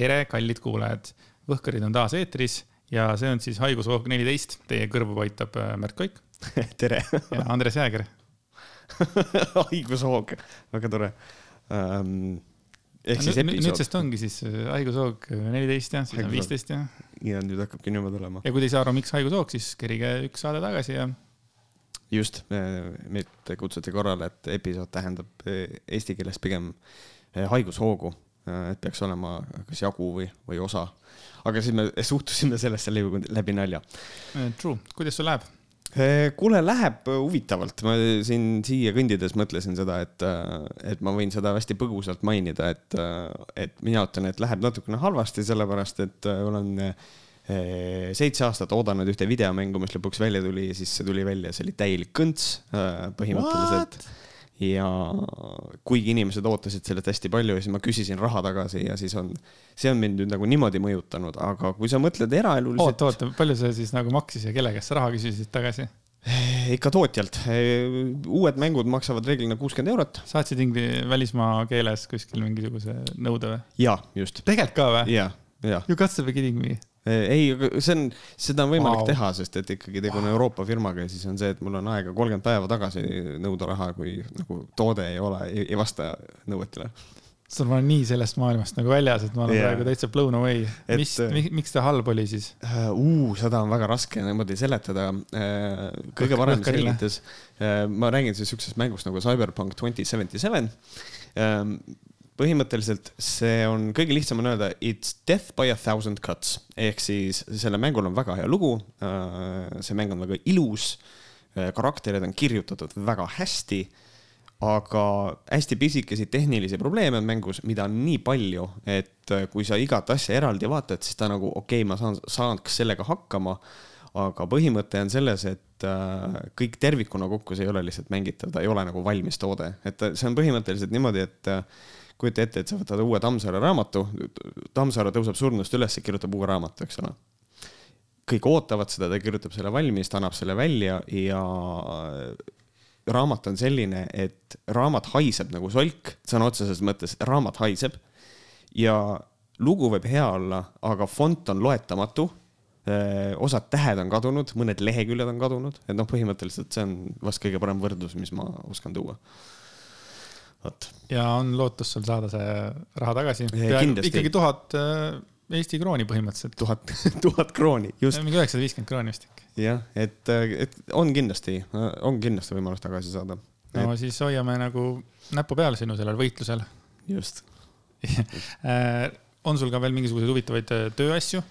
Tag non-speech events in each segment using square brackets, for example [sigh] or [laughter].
tere, kallid kuulajad, Võhkarid on taas eetris ja see on siis haigushoog neliteist, teie kõrvu paitab äh, Märt Koik [laughs] tere ja Andres Jääger [laughs] haigushoog, väga tore um,. ehk siis episood. nüüdsest ongi siis äh, haigushoog neliteist ja siis on viisteist ja. ja nüüd hakkabki niimoodi olema. ja kui te ei saa aru, miks haigushoog, siis kerige üks saade tagasi ja. just, meid kutsuti korrale, et episood tähendab äh, eesti keeles pigem haigushoogu et peaks olema kas jagu või, või osa. aga siis me suhtusime sellesse läbi, läbi nalja. Eh, true, kuidas sul läheb? Eh, kuule, läheb huvitavalt, ma siin siia kõndides mõtlesin seda, et, et ma võin seda hästi põgusalt mainida, et, et mina ütlen, et läheb natukene halvasti, sellepärast et olen seitse aastat oodanud ühte videomängu, mis lõpuks välja tuli ja siis see tuli välja, see oli täielik kõnts põhimõtteliselt What? Ja kuigi inimesed ootasid sellest hästi palju siis ma küsisin raha tagasi ja siis on, see on mind nüüd nagu niimoodi mõjutanud, aga kui sa mõtled eraeluliselt. oota, oota, palju see siis nagu maksis ja kelle käest sa raha küsisid tagasi? Ikka tootjalt. Uued mängud maksavad reeglina kuuskümmend eurot. saatsid ingli-, välismaa keeles kuskil mingisuguse nõude või? jaa, just. tegelikult ka või? jaa, jaa. You got to be kidding me ei, aga see on, seda on võimalik wow. teha, sest et ikkagi tegu on wow. Euroopa firmaga ja siis on see, et mul on aega kolmkümmend päeva tagasi nõuda raha, kui nagu toode ei ole, ei vasta nõuetele. sul olen nii sellest maailmast nagu väljas, et ma olen yeah. praegu täitsa blown away. mis äh, mi,, miks ta halb oli siis uh,? seda on väga raske niimoodi seletada. Äh, kõige parem selgitus, ma räägin siis siuksest mängust nagu Cyberpunk twenty seventy seven põhimõtteliselt see on, kõige lihtsam on öelda it's death by a thousand cuts ehk siis selle mängul on väga hea lugu. Äh, see mäng on väga ilus, äh, karakterid on kirjutatud väga hästi, aga hästi pisikesi tehnilisi probleeme on mängus, mida on nii palju, et äh, kui sa igat asja eraldi vaatad, siis ta nagu okei okay,, ma saan, saaks sellega hakkama aga põhimõte on selles, et kõik tervikuna kokku, see ei ole lihtsalt mängitav, ta ei ole nagu valmis toode, et see on põhimõtteliselt niimoodi, et kujuta ette, et sa võtad uue Tammsaare raamatu, Tammsaare tõuseb surnust üles ja kirjutab uue raamatu, eks ole. kõik ootavad seda, ta kirjutab selle valmis, ta annab selle välja ja raamat on selline, et raamat haiseb nagu solk, sõna otseses mõttes, raamat haiseb. ja lugu võib hea olla, aga fond on loetamatu osad tähed on kadunud, mõned leheküljed on kadunud, et noh, põhimõtteliselt see on vast kõige parem võrdlus, mis ma oskan tuua vot. ja on lootus sul saada see raha tagasi? ikkagi tuhat äh, Eesti krooni põhimõtteliselt. tuhat, [laughs] tuhat krooni, just. mingi üheksasada viiskümmend krooni vist ikka. jah, et, äh, et on kindlasti, on kindlasti võimalus tagasi saada. no et... siis hoiame nagu näpu peal sinu sellel võitlusel. just [laughs] äh, on sul ka veel mingisuguseid huvitavaid tööasju?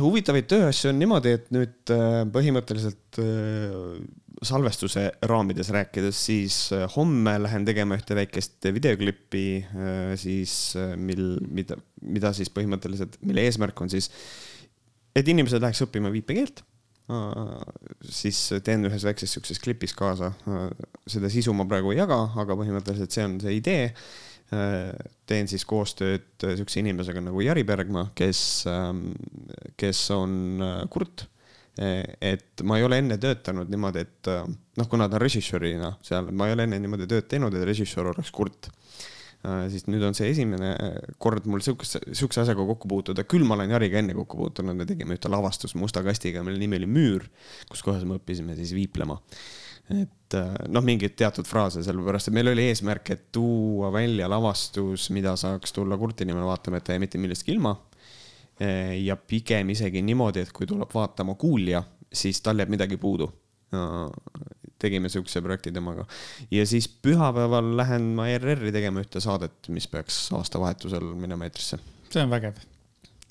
Huvitavaid tööasju on niimoodi, et nüüd põhimõtteliselt salvestuse raamides rääkides, siis äh, homme lähen tegema ühte väikest videoklippi, äh, siis äh, mil, mida, mida siis põhimõtteliselt, mille eesmärk on siis, et inimesed läheks õppima viipekeelt. siis teen ühes väikses siukses klipis kaasa. seda sisu ma praegu ei jaga, aga põhimõtteliselt see on see idee. Teen siis koostööd siukse inimesega nagu Jari Bergma, kes, ähm, kes on kurt. Et ma ei ole enne töötanud niimoodi, et noh, kuna ta on režissöörina seal, ma ei ole enne niimoodi tööd teinud, et režissöör oleks kurt. siis nüüd on see esimene kord mul sihukese, sihukese asjaga kokku puutuda, küll ma olen Jariga enne kokku puutunud, me tegime ühte lavastust Musta kastiga, mille nimi oli Müür, kus kohas me õppisime siis viiplema et noh, mingeid teatud fraase, sellepärast et meil oli eesmärk, et tuua välja lavastus, mida saaks tulla kurti nimel vaatama, et ta jäi mitte millestki ilma Eh, ja pigem isegi niimoodi, et kui tuleb vaatama kuulja, siis tal jääb midagi puudu. tegime sihukese projekti temaga ja siis pühapäeval lähen ma ERR-i tegema ühte saadet, mis peaks aastavahetusel minema eetrisse. see on vägev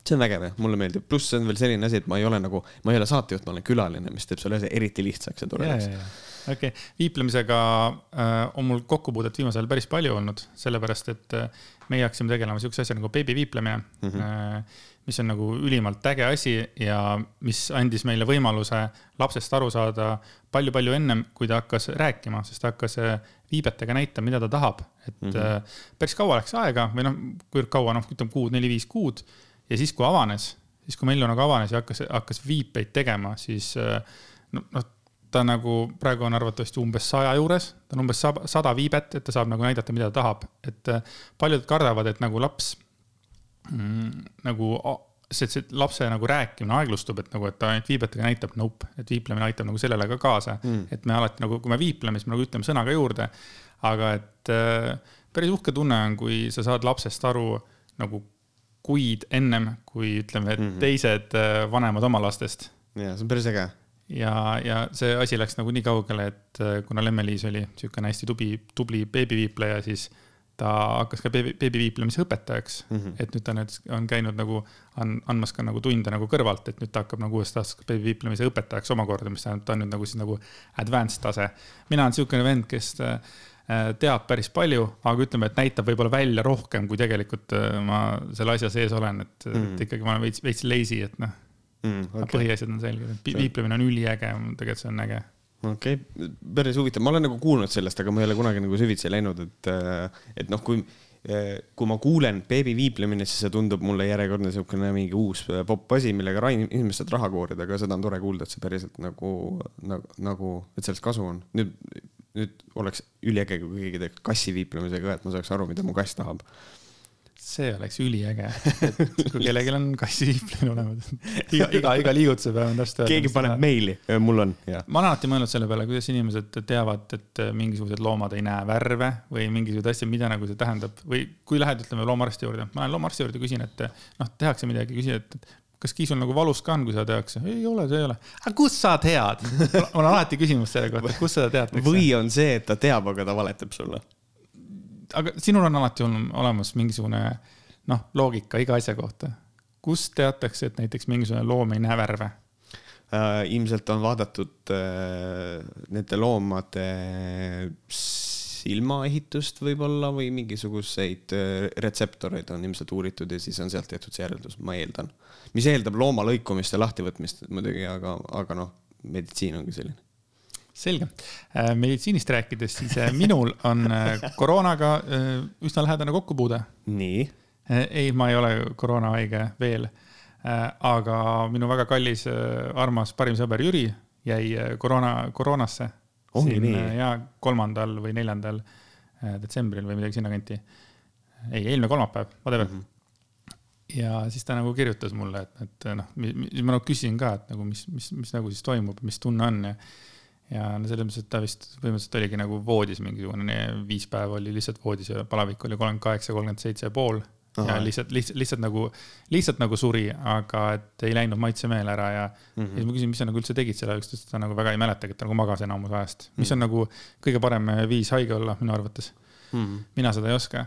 see on vägev jah, mulle meeldib, pluss see on veel selline asi, et ma ei ole nagu, ma ei ole saatejuht, ma olen külaline, mis teeb selle asja eriti lihtsaks ja toredaks. okei okay., viiplemisega äh, on mul kokkupuudet viimasel ajal päris palju olnud, sellepärast et äh, meie hakkasime tegelema sihukese asja nagu beebiviiplemine mm. -hmm. Äh, mis on nagu ülimalt äge asi ja mis andis meile võimaluse lapsest aru saada palju-palju ennem, kui ta hakkas rääkima, sest ta hakkas äh, viibetega näitama, mida ta tahab. et mm -hmm. päris kaua läks aega või noh, kui kaua, noh, ütleme kuud, neli-viis kuud. Ja siis, kui avanes, siis kui Mellu nagu avanes ja hakkas, hakkas viipeid tegema, siis äh, noh, ta nagu praegu on arvatavasti umbes saja juures, ta on umbes sada viibet, et ta saab nagu näidata, mida ta tahab, et paljud kardavad, et nagu laps Mm, nagu see, see lapse nagu rääkimine aeglustub, et nagu, et ta ainult viibetega näitab, nope, et viiplemine aitab nagu sellele ka kaasa. Mm.. et me alati nagu, kui me viipleme, siis me nagu ütleme sõna ka juurde. aga et äh, päris uhke tunne on, kui sa saad lapsest aru nagu kuid ennem, kui ütleme, et mm -hmm. teised äh, vanemad oma lastest. ja see on päris äge ja, ja see asi läks nagu nii kaugele, et äh, kuna Lemme-Liis oli niisugune hästi tubli, tubli beebiviipleja, siis ta hakkas ka beebi, beebiviiplemise õpetajaks mm. -hmm. et nüüd ta nüüd on käinud nagu, on andmas ka nagu tunde nagu kõrvalt, et nüüd ta hakkab nagu uuest aastast beebiviiplemise õpetajaks omakorda, mis tähendab, ta on nüüd nagu siis nagu advanced tase. mina olen niisugune vend, kes äh, teab päris palju, aga ütleme, et näitab võib-olla välja rohkem, kui tegelikult äh, ma selle asja sees olen, et mm, et ikkagi ma olen veits, veits lazy, et noh mm,. Okay. põhiasjad on selged, viiplemine on üliäge, tegelikult see on äge okei okay., päris huvitav, ma olen nagu kuulnud sellest, aga ma ei ole kunagi nagu süvitsi läinud, et, äh, et noh, kui, äh, kui ma kuulen beebi viiplemine, siis see tundub mulle järjekordne niisugune mingi uus äh, popp asi, millega inimestelt raha koorida, aga seda on tore kuulda, et see päriselt nagu, nagu, nagu, et sellest kasu on. nüüd, nüüd oleks üliäge, kui keegi teeks kassi viiplemisega, et ma saaks aru, mida mu kass tahab see oleks üliäge, [laughs] et kui kellelgi on kassiviiplemine olemas. [laughs] iga, iga, iga liigutuse peale on täpselt. keegi paneb meili, mul on, jah. ma olen alati mõelnud selle peale, kuidas inimesed teavad, et mingisugused loomad ei näe värve või mingisuguseid asju, mida nagu see tähendab või kui lähed, ütleme loomaarsti juurde, ma lähen loomaarsti juurde, küsin, et noh, tehakse midagi, küsin, et kas kiisul nagu valus ka on, kui seda tehakse? ei ole, see ei ole. aga kust sa tead? [laughs] mul on alati küsimus selle kohta, kust seda teatakse. või on see, et ta teab, aga ta valetab sulle aga sinul on alati olnud olemas mingisugune noh, loogika iga asja kohta. kust teatakse, et näiteks mingisugune loom ei näe värve äh,? ilmselt on vaadatud äh, nende loomade silmaehitust võib-olla või mingisuguseid äh, retseptoreid on ilmselt uuritud ja siis on sealt tehtud see järeldus, ma eeldan. Mis eeldab looma lõikumist ja lahtivõtmist muidugi, aga, aga noh, meditsiin ongi selline selge, äh, meditsiinist rääkides, siis äh, minul on äh, koroonaga üsna lähedane kokkupuude. nii? ei, ma ei ole koroonahaige veel. aga minu väga kallis, armas parim sõber Jüri jäi koroona, koroonasse. ongi nii? ja kolmandal või neljandal detsembril või midagi sinnakanti. ei, eelmine kolmapäev, whatever mm. -hmm ja siis ta nagu kirjutas mulle, et, et noh, ma nagu küsin ka, et nagu mis, mis, mis nagu siis toimub, mis tunne on ja ja no selles mõttes, et ta vist põhimõtteliselt oligi nagu voodis mingisugune viis päeva oli lihtsalt voodis ja palavik oli kolmkümmend kaheksa, kolmkümmend seitse ja pool. ja lihtsalt, lihtsalt, lihtsalt nagu, lihtsalt nagu suri, aga et ei läinud maitsemeel ära ja mm, -hmm. ja siis ma küsin, mis sa nagu üldse tegid selle ajaks, ta ütles, et ta nagu väga ei mäletagi, et ta nagu magas enamus ajast, mis on mm -hmm. nagu kõige parem viis haige olla minu arvates mm. -hmm. mina seda ei oska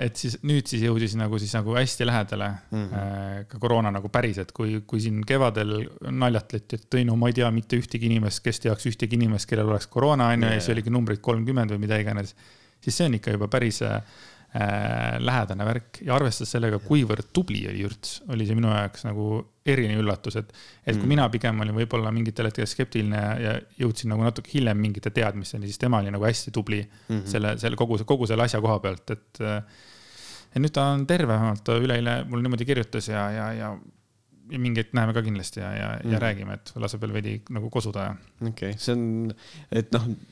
et siis nüüd siis jõudis nagu siis nagu hästi lähedale mm -hmm. ka koroona nagu päriselt, kui, kui siin kevadel naljatleti, et ei no ma ei tea mitte ühtegi inimest, kes teaks ühtegi inimest, kellel oleks koroona onju ja siis oligi numbrid kolmkümmend või mida iganes. siis see on ikka juba päris äh, lähedane värk ja arvestades sellega, kuivõrd tubli oli Jürts, oli see minu jaoks nagu eriline üllatus, et, et kui mm. mina pigem olin võib-olla mingitel hetkedel skeptiline ja, jõudsin nagu natuke hiljem mingite teadmisteni, siis tema oli nagu hästi tubli mm -hmm. selle, selle kogu, kogu selle asja koha pealt, et. ja nüüd ta on terve, vähemalt ta üleeile mulle niimoodi kirjutas ja, ja, ja ja mingi hetk näeme ka kindlasti ja, ja mm., ja räägime, et laseb veel veidi nagu kosuda ja. okei okay., see on, et noh, Äh,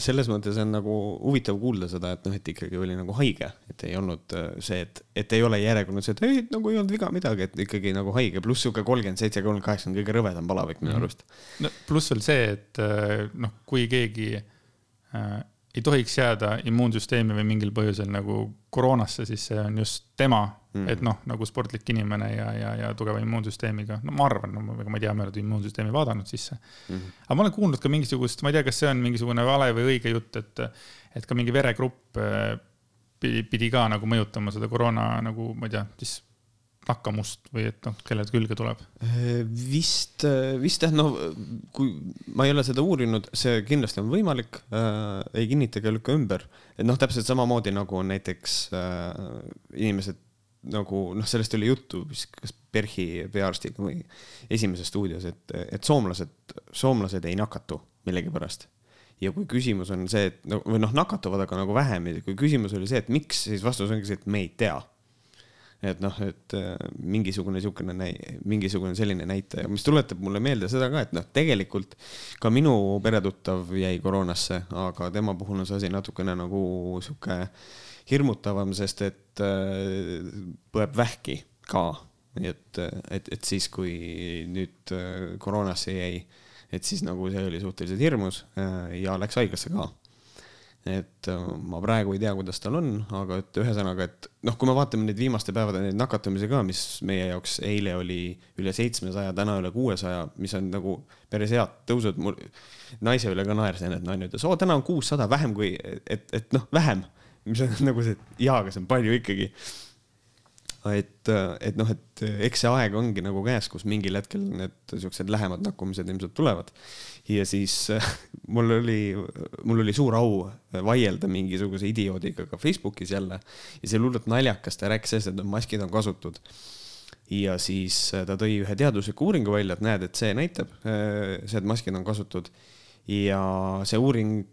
selles mõttes on nagu huvitav kuulda seda, et noh, et ikkagi oli nagu haige, et ei olnud äh, see, et, et ei ole järjekordne see, et ei, nagu ei olnud viga midagi, et ikkagi nagu haige, pluss sihuke kolmkümmend seitse, kolmkümmend kaheksa on kõige rõvedam palavik minu mhm. arust no pluss veel see, et äh, noh, kui keegi äh, ei tohiks jääda immuunsüsteemi või mingil põhjusel nagu koroonasse, siis see on just tema mm.. et noh, nagu sportlik inimene ja, ja, ja tugeva immuunsüsteemiga, no ma arvan, no ega ma ei tea, ma ei ole immuunsüsteemi vaadanud sisse. Mm.. aga ma olen kuulnud ka mingisugust, ma ei tea, kas see on mingisugune vale või õige jutt, et, et ka mingi veregrupp äh, pidi, pidi ka nagu mõjutama seda koroona nagu, ma ei tea, siis nakkamust või et noh, kellele külge tuleb? Vist, vist jah, noh, kui ma ei ole seda uurinud, see kindlasti on võimalik äh,, ei kinnita ega lükka ümber. et noh, täpselt samamoodi nagu näiteks äh, inimesed nagu noh, sellest oli juttu vist kas PERHi peaarstiga või Esimeses stuudios, et, et soomlased, soomlased ei nakatu millegipärast ja kui küsimus on see, et no või noh, nakatuvad, aga nagu vähem ja kui küsimus oli see, et miks, siis vastus ongi see, et me ei tea et noh, et äh, mingisugune niisugune, mingisugune selline näitaja, mis tuletab mulle meelde seda ka, et noh, tegelikult ka minu peretuttav jäi koroonasse, aga tema puhul on see asi natukene nagu sihuke hirmutavam, sest et põeb vähki ka. nii et, et, et siis, kui nüüd koroonasse jäi, et siis nagu see oli suhteliselt hirmus ja läks haiglasse ka et äh, ma praegu ei tea, kuidas tal on, aga et ühesõnaga, et noh, kui me vaatame neid viimaste päevade neid nakatumisi ka, mis meie jaoks eile oli üle seitsmesaja, täna üle kuuesaja, mis on nagu päris head tõusud. mul naise üle ka naersin, et naine ütles, oo, täna on kuussada vähem kui, et, et noh, vähem, mis on [laughs] nagu see, jaa, aga see on palju ikkagi et, et noh, et eks see aeg ongi nagu käes, kus mingil hetkel need siuksed lähemad nakkumised ilmselt tulevad. ja siis [laughs] mul oli, mul oli suur au vaielda mingisuguse idioodiga ka Facebookis jälle. Ja see oli hullult naljakas, ta rääkis sellest, et maskid on kasutud. Ja siis ta tõi ühe teadusliku uuringu välja, et näed, et see näitab, see, et maskid on kasutud. Ja see uuring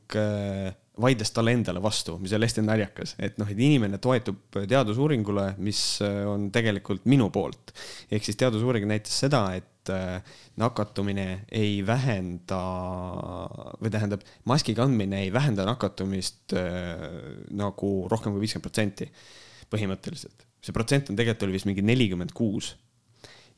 vaidles talle endale vastu, mis oli hästi naljakas, et noh, et inimene toetub teadusuuringule, mis äh, on tegelikult minu poolt. ehk siis teadusuuring näitas seda, et äh, nakatumine ei vähenda või tähendab, maski kandmine ei vähenda nakatumist äh, nagu rohkem kui viiskümmend protsenti põhimõtteliselt. see protsent on tegelikult oli vist mingi nelikümmend kuus.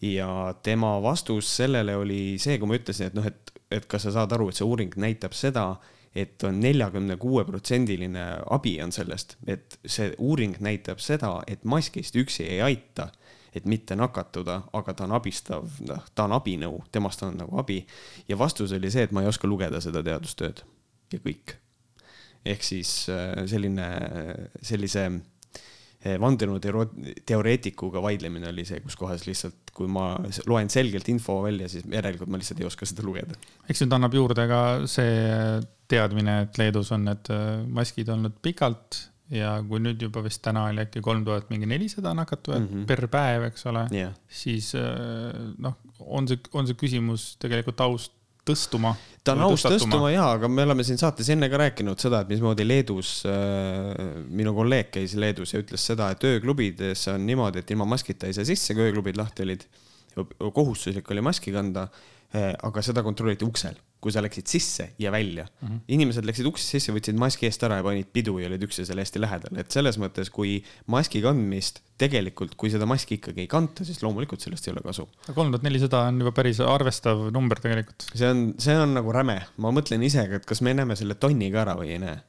ja tema vastus sellele oli see, kui ma ütlesin, et noh, et, et kas sa saad aru, et see uuring näitab seda, et on neljakümne kuue protsendiline abi on sellest, et see uuring näitab seda, et maskist üksi ei aita, et mitte nakatuda, aga ta on abistav, noh, ta on abinõu, temast on nagu abi. ja vastus oli see, et ma ei oska lugeda seda teadustööd ja kõik. ehk siis äh, selline, sellise äh, vandenõuteoreetikuga vaidlemine oli see, kus kohas lihtsalt, kui ma loen selgelt info välja, siis järelikult ma lihtsalt ei oska seda lugeda. eks nüüd annab juurde ka see teadmine, et Leedus on need äh, maskid olnud pikalt ja kui nüüd juba vist täna oli äkki kolm tuhat mingi nelisada nakatujat mm -hmm. per päev, eks ole yeah., siis äh, noh, on see, on see küsimus tegelikult aus tõstuma. ta on aus tõstuma ja, aga me oleme siin saates enne ka rääkinud seda, et mismoodi Leedus äh,, minu kolleeg käis Leedus ja ütles seda, et ööklubides on niimoodi, et ilma maskita ei saa sisse, kui ööklubid lahti olid. kohustuslik oli maski kanda äh,, aga seda kontrolliti uksel kui sa läksid sisse ja välja mm. -hmm. inimesed läksid uksest sisse, võtsid maski eest ära ja panid pidu ja olid üksteisele hästi lähedal, et selles mõttes, kui maski kandmist tegelikult, kui seda maski ikkagi ei kanta, siis loomulikult sellest ei ole kasu. kolm tuhat nelisada on juba päris arvestav number tegelikult. see on, see on nagu räme, ma mõtlen ise, et kas me näeme selle tonniga ära või ei näe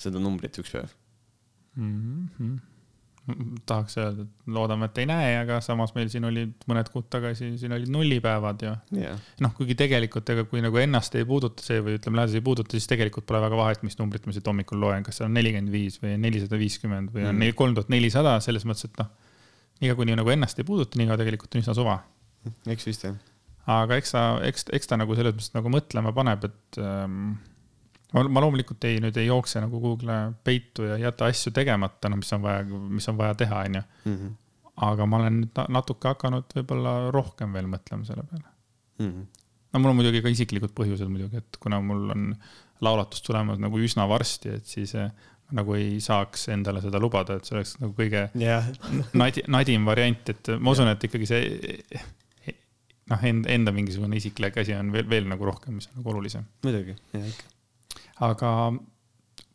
seda numbrit üks päev mm. -hmm tahaks öelda, et loodame, et ei näe, aga samas meil siin oli mõned kuud tagasi, siin olid nullipäevad ju yeah.. noh, kuigi tegelikult ega kui nagu ennast ei puuduta see või ütleme, lähedasi ei puuduta, siis tegelikult pole väga vahet, mis numbrit ma siit hommikul loen, kas see on nelikümmend viis või nelisada viiskümmend või on mm. kolm tuhat nelisada, selles mõttes, et noh. niikaua kuni nagu ennast ei puuduta, niikaua tegelikult on üsna suva. eks vist jah. aga eks ta, eks, eks ta nagu selles mõttes nagu mõtlema paneb, et ähm, ma, ma loomulikult ei, nüüd ei jookse nagu Google'i peitu ja jäta asju tegemata, no mis on vaja, mis on vaja teha, onju. Mhm. aga ma olen nüüd natuke hakanud võib-olla rohkem veel mõtlema selle peale mm. -hmm. no mul on muidugi ka isiklikud põhjused muidugi, et kuna mul on laulatus tulemas nagu üsna varsti, et siis eh, nagu ei saaks endale seda lubada, et see oleks nagu kõige yeah. nadi, nadim variant, et ma usun, et ikkagi see noh, enda, enda mingisugune isiklik asi on veel, veel nagu rohkem, mis on nagu olulisem. muidugi, jah ikka aga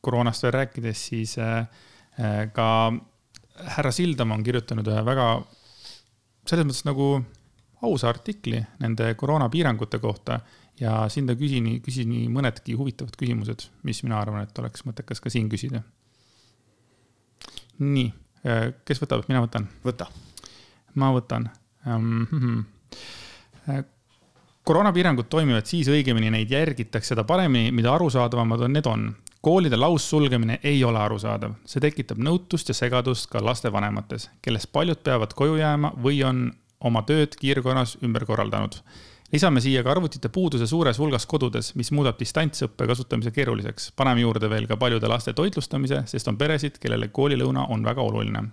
koroonast veel rääkides, siis äh, äh, ka härra Sildam on kirjutanud ühe väga selles mõttes nagu ausa artikli nende koroonapiirangute kohta ja siin ta küsin, küsis nii mõnedki huvitavad küsimused, mis mina arvan, et oleks mõttekas ka siin küsida. nii, äh, kes võtab, mina võtan? võta. ma võtan. Hmm koroonapiirangud toimivad siis õigemini, neid järgitakse seda paremini, mida arusaadavamad on need on. koolide laussulgemine ei ole arusaadav, see tekitab nõutust ja segadust ka lastevanemates, kellest paljud peavad koju jääma või on oma tööd kiirkorras ümber korraldanud. lisame siia ka arvutite puuduse suures hulgas kodudes, mis muudab distantsõppe kasutamise keeruliseks. paneme juurde veel ka paljude laste toitlustamise, sest on peresid, kellele koolilõuna on väga oluline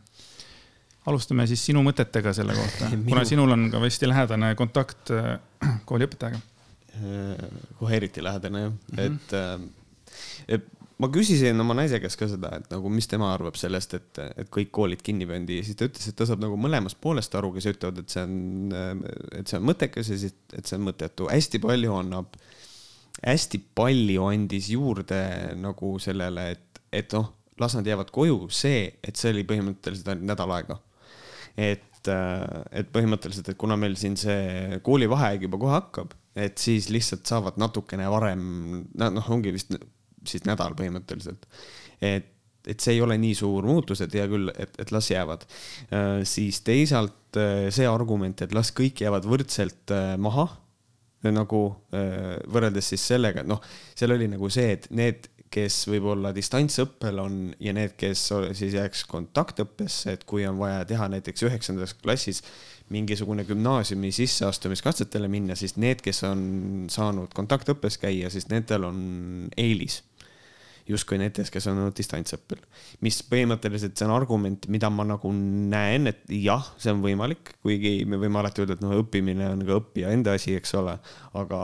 alustame siis sinu mõtetega selle kohta, [laughs] kuna sinul on ka hästi lähedane kontakt äh, kooliõpetajaga. Äh, kohe eriti lähedane jah mm, -hmm. et, äh, et ma küsisin oma naise käest ka seda, et nagu, mis tema arvab sellest, et, et kõik koolid kinni pandi ja siis ta ütles, et ta saab nagu mõlemast poolest aru, kes ütlevad, et see on, et see on mõttekas ja siis, et see on mõttetu. hästi palju annab, hästi palju andis juurde nagu sellele, et, et noh las nad jäävad koju, see, et see oli põhimõtteliselt ainult nädal aega. Et, äh, et põhimõtteliselt, et kuna meil siin see koolivaheaeg juba kohe hakkab, et siis lihtsalt saavad natukene varem, noh, ongi vist siis nädal põhimõtteliselt. et et see ei ole nii suur muutus, et hea küll, et, et las jäävad. Äh, siis teisalt äh, see argument, et las kõik jäävad võrdselt maha, nagu võrreldes siis sellega, noh, seal oli nagu see, et need, kes võib-olla distantsõppel on ja need, kes siis jääks kontaktõppesse, et kui on vaja teha näiteks üheksandas klassis mingisugune gümnaasiumi sisseastumiskatsetele minna, siis need, kes on saanud kontaktõppes käia, siis nendel on eelis justkui nendes, kes on olnud distantsõppel. mis põhimõtteliselt see on argument, mida ma nagu näen, et jah, see on võimalik, kuigi me võime alati öelda, et noh, õppimine on ka õppija enda asi, eks ole, aga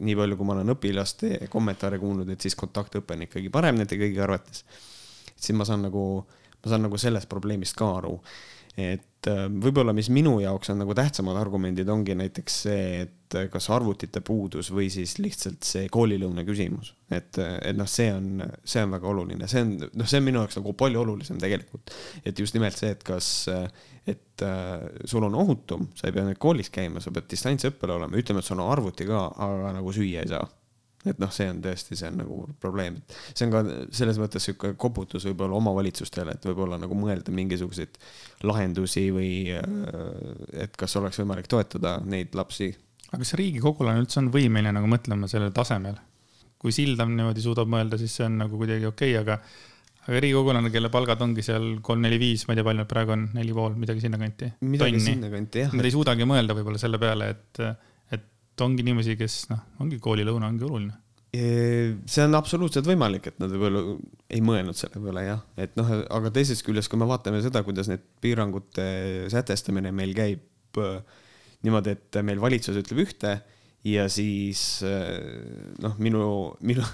nii palju, kui ma olen õpilaste kommentaare kuulnud, et siis kontaktõpe on ikkagi parem nende kõigi arvates. siis ma saan nagu, ma saan nagu sellest probleemist ka aru et äh, võib-olla, mis minu jaoks on nagu tähtsamad argumendid, ongi näiteks see, et äh, kas arvutite puudus või siis lihtsalt see koolilõuna küsimus. et, äh, et noh, see on, see on väga oluline, see on, noh, see on minu jaoks nagu palju olulisem tegelikult. et just nimelt see, et kas, et äh, sul on ohutum, sa ei pea nüüd koolis käima, sa pead distantsõppel olema, ütleme, et sul on arvuti ka, aga nagu süüa ei saa et noh, see on tõesti, see on nagu probleem, et see on ka selles mõttes sihuke koputus võib-olla omavalitsustele, et võib-olla nagu mõelda mingisuguseid lahendusi või äh, et kas oleks võimalik toetada neid lapsi. aga kas riigikogulane üldse on võimeline nagu mõtlema sellel tasemel? kui Sildam niimoodi suudab mõelda, siis see on nagu kuidagi okei okay,, aga aga riigikogulane, kelle palgad ongi seal kolm, neli, viis, ma ei tea, palju nad praegu on, neli pool, midagi sinnakanti. midagi sinnakanti, jah. Nad ei suudagi mõelda võib-olla selle peale, et ongi inimesi, kes noh, ongi koolilõuna ongi oluline. see on absoluutselt võimalik, et nad võib-olla ei mõelnud selle peale jah, et noh, aga teisest küljest, kui me vaatame seda, kuidas need piirangute sätestamine meil käib äh, niimoodi, et meil valitsus ütleb ühte ja siis äh, noh, minu, minu,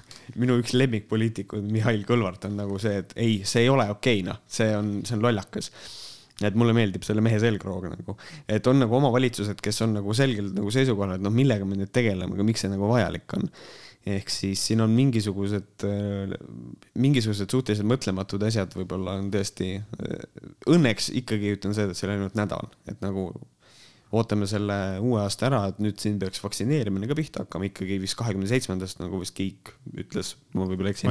minu üks lemmikpoliitikuid, Mihhail Kõlvart on nagu see, et ei, see ei ole okei okay,, noh, see on, see on lollakas. Et mulle meeldib selle mehe selgroog nagu, et on nagu omavalitsused, kes on nagu selgelt nagu seisukohal, et noh, millega me nüüd tegeleme, aga miks see nagu vajalik on. ehk siis siin on mingisugused, mingisugused suhteliselt mõtlematud asjad võib-olla on tõesti, õnneks ikkagi ütlen seda, et see oli ainult nädal, et nagu ootame selle uue aasta ära, et nüüd siin peaks vaktsineerimine ka pihta hakkama ikkagi vist kahekümne seitsmendast, nagu vist Kiik ütles, ma võib-olla eksin.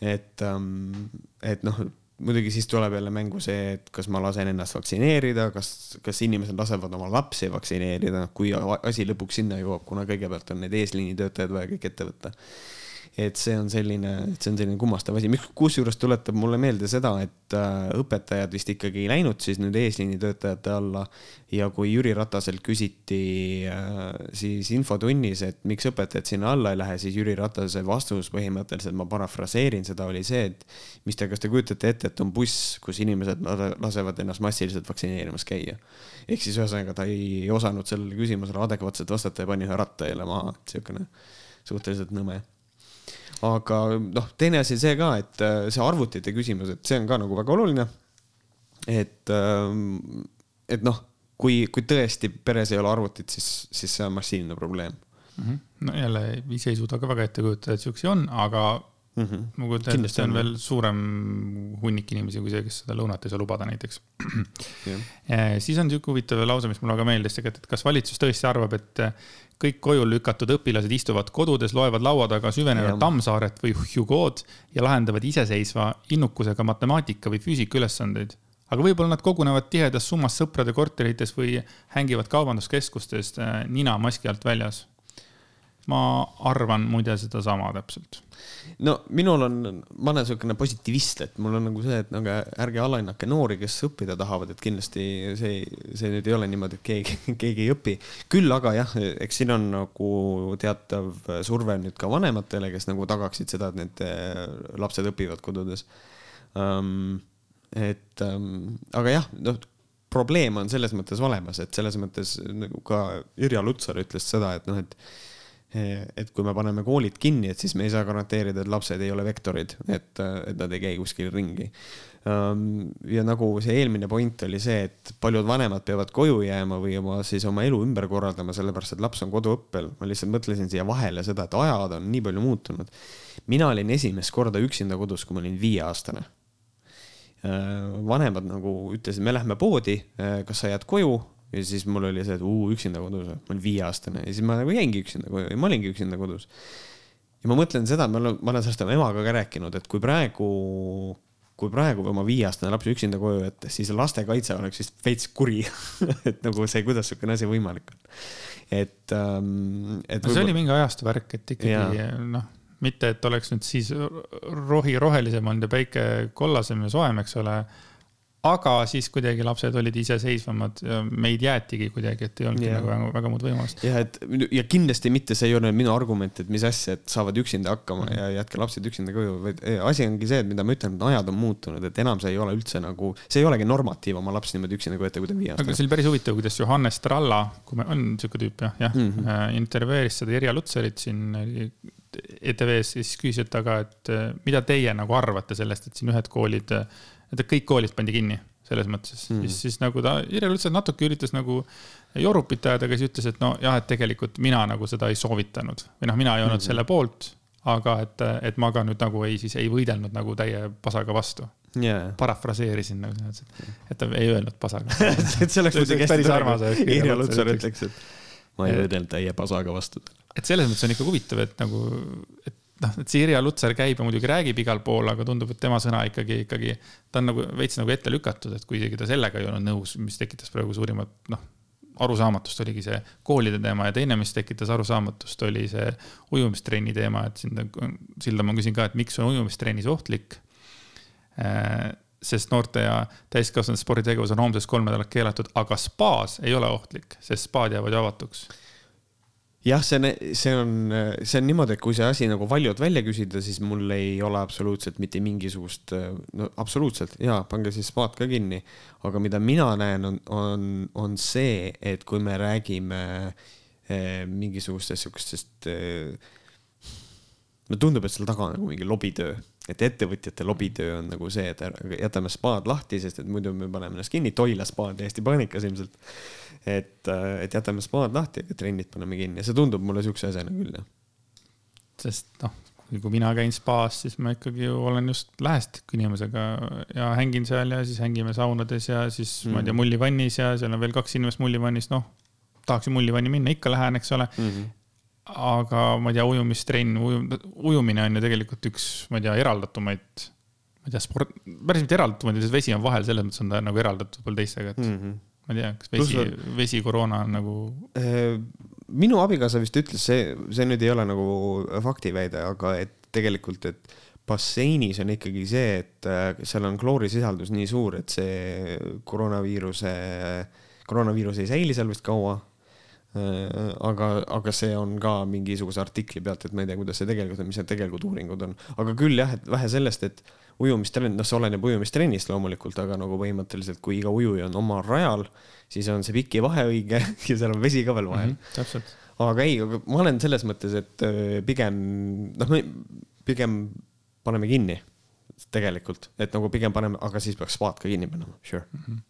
et, ähm, et noh muidugi siis tuleb jälle mängu see, et kas ma lasen ennast vaktsineerida, kas, kas inimesed lasevad oma lapsi vaktsineerida, kui asi lõpuks sinna jõuab, kuna kõigepealt on need eesliinitöötajad vaja kõik ette võtta et see on selline, see on selline kummastav asi, kusjuures tuletab mulle meelde seda, et äh, õpetajad vist ikkagi ei läinud siis nüüd eesliinitöötajate alla. ja kui Jüri Rataselt küsiti äh, siis infotunnis, et miks õpetajad sinna alla ei lähe, siis Jüri Ratase vastus põhimõtteliselt, ma parafraseerin seda, oli see, et mis te, kas te kujutate ette, et on buss, kus inimesed lasevad ennast massiliselt vaktsineerimas käia. ehk siis ühesõnaga ta ei osanud sellele küsimusele adekvaatselt vastata ja pani ühe ratta jälle maha, et siukene suhteliselt nõme aga noh, teine asi see ka, et äh, see arvutite küsimus, et see on ka nagu väga oluline. et, ähm, et noh, kui, kui tõesti peres ei ole arvutit, siis, siis see on massiivne probleem mm. -hmm. no jälle ise ei suuda ka väga ette kujutada, et siukesi on, aga mm -hmm. ma kujutan ette, et see on veel suurem hunnik inimesi kui see, kes seda lõunat ei saa lubada näiteks. Siis on sihuke huvitav lause, mis mulle väga meeldis tegelikult, et kas valitsus tõesti arvab, et kõik koju lükatud õpilased istuvad kodudes, loevad laua taga süvenenud Tammsaaret või Hugo'd ja lahendavad iseseisva innukusega matemaatika või füüsika ülesandeid. aga võib-olla nad kogunevad tihedas summas sõprade korterites või hängivad kaubanduskeskustes äh, nina maski alt väljas ma arvan muide sedasama täpselt. no minul on, ma olen niisugune positivist, et mul on nagu see, et nagu ärge alahinnake noori, kes õppida tahavad, et kindlasti see, see nüüd ei ole niimoodi, et keegi, [laughs] keegi ei õpi. küll aga jah, eks siin on nagu teatav surve nüüd ka vanematele, kes nagu tagaksid seda, et need eh, lapsed õpivad kodudes um,. et um, aga jah, noh probleem on selles mõttes olemas, et selles mõttes nagu ka Irja Lutsar ütles seda, et noh, et et kui me paneme koolid kinni, et siis me ei saa garanteerida, et lapsed ei ole vektorid, et, et nad ei käi kuskil ringi. Ähm, ja nagu see eelmine point oli see, et paljud vanemad peavad koju jääma või oma siis oma elu ümber korraldama, sellepärast et laps on koduõppel. ma lihtsalt mõtlesin siia vahele seda, et ajad on nii palju muutunud. mina olin esimest korda üksinda kodus, kui ma olin viieaastane vanemad nagu ütlesid, me lähme poodi, kas sa jääd koju ja siis mul oli see, et uu, üksinda kodus, ma olin viieaastane ja siis ma nagu jäingi üksinda koju ja ma olingi üksinda kodus. ja ma mõtlen seda, ma olen, ma olen sellest oma emaga ka rääkinud, et kui praegu kui praegu oma viieaastane laps üksinda koju jätta, siis lastekaitse oleks vist veits kuri [laughs] et nagu see, kuidas niisugune asi võimalik on. et ähm,. no see oli mingi ajastu värk, et ikkagi noh, mitte et oleks nüüd siis rohi rohelisem olnud ja päike kollasem ja soojem, eks ole aga siis kuidagi lapsed olid iseseisvamad meid jäetigi kuidagi, et ei olnudki yeah. nagu väga, väga muud võimalust. ja et ja kindlasti mitte see ei ole minu argument, et mis asja, et saavad üksinda hakkama mm -hmm. ja jätke lapsed üksinda koju, vaid asi ongi see, et mida ma ütlen, et ajad on muutunud, et enam see ei ole üldse nagu, see ei olegi normatiiv oma laps niimoodi üksinda koju jätta, kui ta on viie aastane. aga see oli päris huvitav, kuidas Johannes Tralla, kui me, on sihuke tüüp jah, jah mm -hmm. intervjueeris seda Irja Lutsarit siin ETV-s ja siis küsis ta ka, et mida teie nagu arvate sellest, et siin ühed koolid et kõik koolid pandi kinni selles mõttes. Mm., siis, siis nagu ta, Irja Lutsar natuke üritas nagu jorupit ajada, aga siis ütles, et nojah, et tegelikult mina nagu seda ei soovitanud. Või noh, mina ei olnud mm selle poolt, aga et, et ma ka nüüd nagu ei, siis ei võidelnud nagu täie pasaga vastu. Yeah.. parafraseerisin nagu selles mõttes, et ta ei öelnud pasaga. [laughs] Et see oleks muidugi hästi kui Irja Lutsar ütleks, et ma ei võidelnud täie pasaga vastu. et selles mõttes on ikka huvitav, et nagu, et noh, et see Irja Lutsar käib ja muidugi räägib igal pool, aga tundub, et tema sõna ikkagi, ikkagi ta on nagu veits nagu ette lükatud, et kui isegi ta sellega ei olnud nõus, mis tekitas praegu suurimat, noh, arusaamatust oligi see koolide teema ja teine, mis tekitas arusaamatust, oli see ujumistrenni teema, et siin Silda ma küsin ka, et miks on ujumistrennis ohtlik. Äh, sest noorte ja täiskasvanute sporditegevus on homsest kolm nädalat keelatud, aga spaas ei ole ohtlik, sest spaad jäävad ju avatuks jah, see on, see on, see on niimoodi, et kui see asi nagu valjult välja küsida, siis mul ei ole absoluutselt mitte mingisugust, no absoluutselt jaa, pange siis spaat ka kinni. aga mida mina näen, on, on, on see, et kui me räägime eh, mingisugustest sihukestest eh, mulle tundub, et seal taga on nagu mingi lobitöö, et ettevõtjate lobitöö on nagu see, et jätame spaad lahti, sest et muidu me paneme ennast kinni, Toila spa on täiesti paanikas ilmselt. et, et jätame spaad lahti, aga trennid paneme kinni ja see tundub mulle siukse asjana küll, jah. sest noh, kui mina käin spaas, siis ma ikkagi ju olen just lähestik inimesega ja hängin seal ja siis hängime saunades ja siis mm -hmm. ma ei tea, mhm. mullivannis ja seal on veel kaks inimest mullivannis, noh tahaks ju mullivanni minna, ikka lähen, eks ole mm. -hmm aga ma ei tea, ujumistrenn, ujum-, ujumine on ju tegelikult üks, ma ei tea, eraldatumaid, ma ei tea, sport, päris mitte eraldatumaid, sest vesi on vahel, selles mõttes on ta nagu eraldatud võib-olla teistega, et mm -hmm. ma ei tea, kas vesi, vesi koroona on nagu. Äh, minu abikaasa vist ütles, see, see nüüd ei ole nagu faktiväide, aga et tegelikult, et basseinis on ikkagi see, et äh, seal on kloorisisaldus nii suur, et see koroonaviiruse, koroonaviirus ei säili seal vist kaua aga, aga see on ka mingisuguse artikli pealt, et ma ei tea, kuidas see tegelikult on, mis need tegelikult uuringud on. aga küll jah, et vähe sellest, et ujumistrenn, noh, see oleneb ujumistrennist loomulikult, aga nagu põhimõtteliselt, kui iga ujuja on omal rajal, siis on see pikivahe õige [laughs] ja seal on vesi ka veel vahel mm. -hmm, täpselt. aga ei, aga ma olen selles mõttes, et äh, pigem noh, pigem paneme kinni tegelikult, et nagu pigem paneme, aga siis peaks spaad ka kinni panema, sure mm. -hmm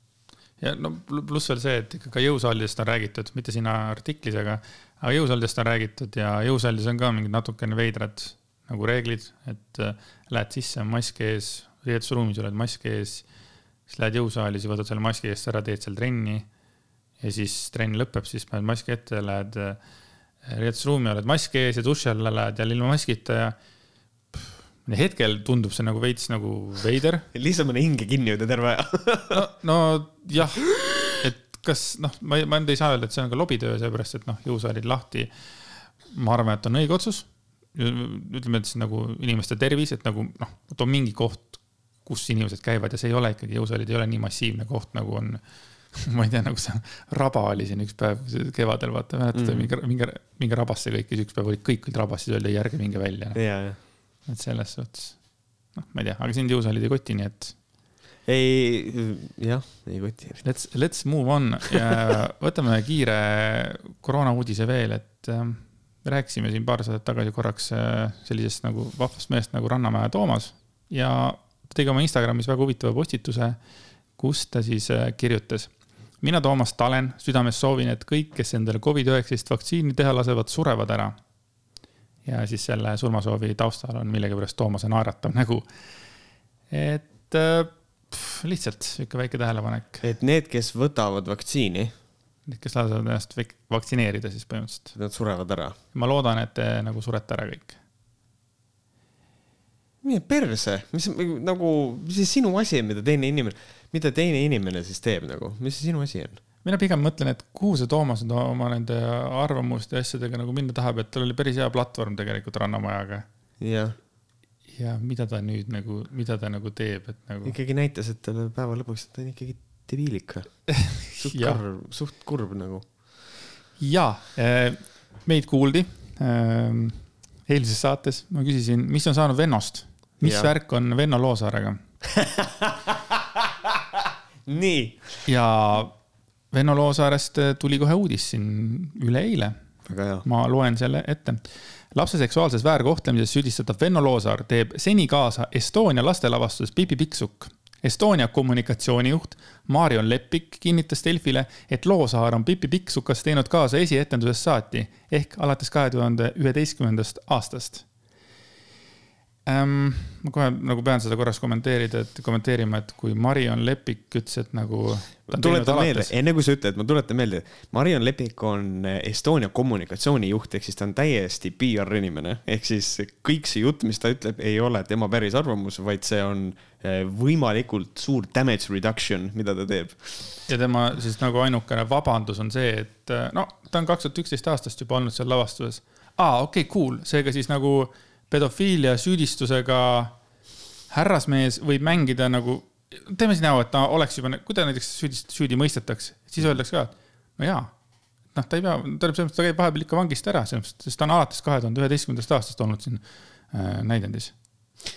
ja no pluss veel see, et ikka ka jõusaalidest on räägitud, mitte siin artiklis, aga, aga jõusaalidest on räägitud ja jõusaalides on ka mingid natukene veidrad nagu reeglid, et äh, lähed sisse, mask ees, riietusruumis oled mask ees, siis lähed jõusaali, siis võtad selle maski eest ära, teed seal trenni ja siis trenn lõpeb, siis paned maski ette, lähed äh, riietusruumi, oled maski ees ja duši alla lähed jälle ilma maskita ja hetkel tundub see nagu veits nagu veider. [laughs] lihtsalt mõne hinge kinni hoida terve aja no, no jah, et kas noh, ma, ma nüüd ei saa öelda, et see on ka lobitöö, seepärast et noh, jõusaalid lahti. ma arvan, et on õige otsus. ütleme, et siis nagu inimeste tervis, et nagu noh, et on mingi koht, kus inimesed käivad ja see ei ole ikkagi, jõusaalid ei ole nii massiivne koht, nagu on [laughs] ma ei tea, nagu see raba oli siin üks päev kevadel, vaata, mäletad mm., minge, minge, minge rabasse kõik ja siis üks päev olid kõik olid rabas, siis öeldi, ei ärge minge välja no.. ja, ja et selles suhtes, noh, ma ei tea, aga sind jõusaalid ei koti, nii et. ei, jah, ei koti. Let's, let's move on ja [laughs] võtame kiire koroona uudise veel, et äh, rääkisime siin paar saadet tagasi korraks äh, sellisest nagu vahvast mehest nagu Rannamäe Toomas ja ta tegi oma Instagramis väga huvitava postituse, kus ta siis äh, kirjutas mina, Toomas Talen, südames soovin, et kõik, kes endale Covid-19 vaktsiini teha lasevad, surevad ära ja siis selle surmasoovi taustal on millegipärast Toomase naeratav nägu. et äh, lihtsalt sihuke väike tähelepanek. et need, kes võtavad vaktsiini. Need, kes lasevad ennast vaktsineerida siis põhimõtteliselt. Nad surevad ära. ma loodan, et te nagu surete ära kõik. mine perse, mis nagu, mis see sinu asi on, mida teine inimene, mida teine inimene siis teeb nagu, mis see sinu asi on? Mina pigem mõtlen, et kuhu see Toomas nüüd oma nende arvamuste ja asjadega nagu minna tahab, et tal oli päris hea platvorm tegelikult Rannamajaga. jah ja mida ta nüüd nagu, mida ta nagu teeb, et nagu. ikkagi näitas, et talle päeva lõpuks ta on ikkagi debiilik [laughs] suht kurb, suht kurb nagu. ja eh, meid kuuldi eh, eilses saates, ma küsisin, mis on saanud Vennost, mis ja. värk on Venno Loosaarega [laughs] nii. ja Venno Loosaarest tuli kohe uudis siin üleeile. ma loen selle ette lapse seksuaalses väärkohtlemises süüdistatav Venno Loosaar teeb seni kaasa Estonia lastelavastuses Pipi Pikksukk. Estonia kommunikatsioonijuht Marion Leppik kinnitas Delfile, et Loosaar on Pipi Pikksukas teinud kaasa esietendusest saati ehk alates kahe tuhande üheteistkümnendast aastast ähm,. ma kohe nagu pean seda korraks kommenteerida, et kommenteerima, et kui Marion Lepik ütles, et nagu. tuletan meelde, enne kui sa ütled, ma tuletan meelde, Marion Lepik on Estonia kommunikatsioonijuht, ehk siis ta on täiesti PR inimene, ehk siis kõik see jutt, mis ta ütleb, ei ole tema päris arvamus, vaid see on eh, võimalikult suur damage reduction, mida ta teeb. ja tema siis nagu ainukene vabandus on see, et eh, no ta on kaks tuhat üksteist aastast juba olnud seal lavastuses. aa, okei okay,, cool, seega siis nagu pedofiilia süüdistusega härrasmees võib mängida nagu, teeme siis näo, et ta oleks juba, kui ta näiteks süüdi, süüdi mõistetakse, siis öeldakse ka, et no jaa. noh, ta ei pea, ta selles mõttes, ta käib vahepeal ikka vangist ära, selles mõttes, sest ta on alates kahe tuhande üheteistkümnendast aastast olnud siin äh, näidendis.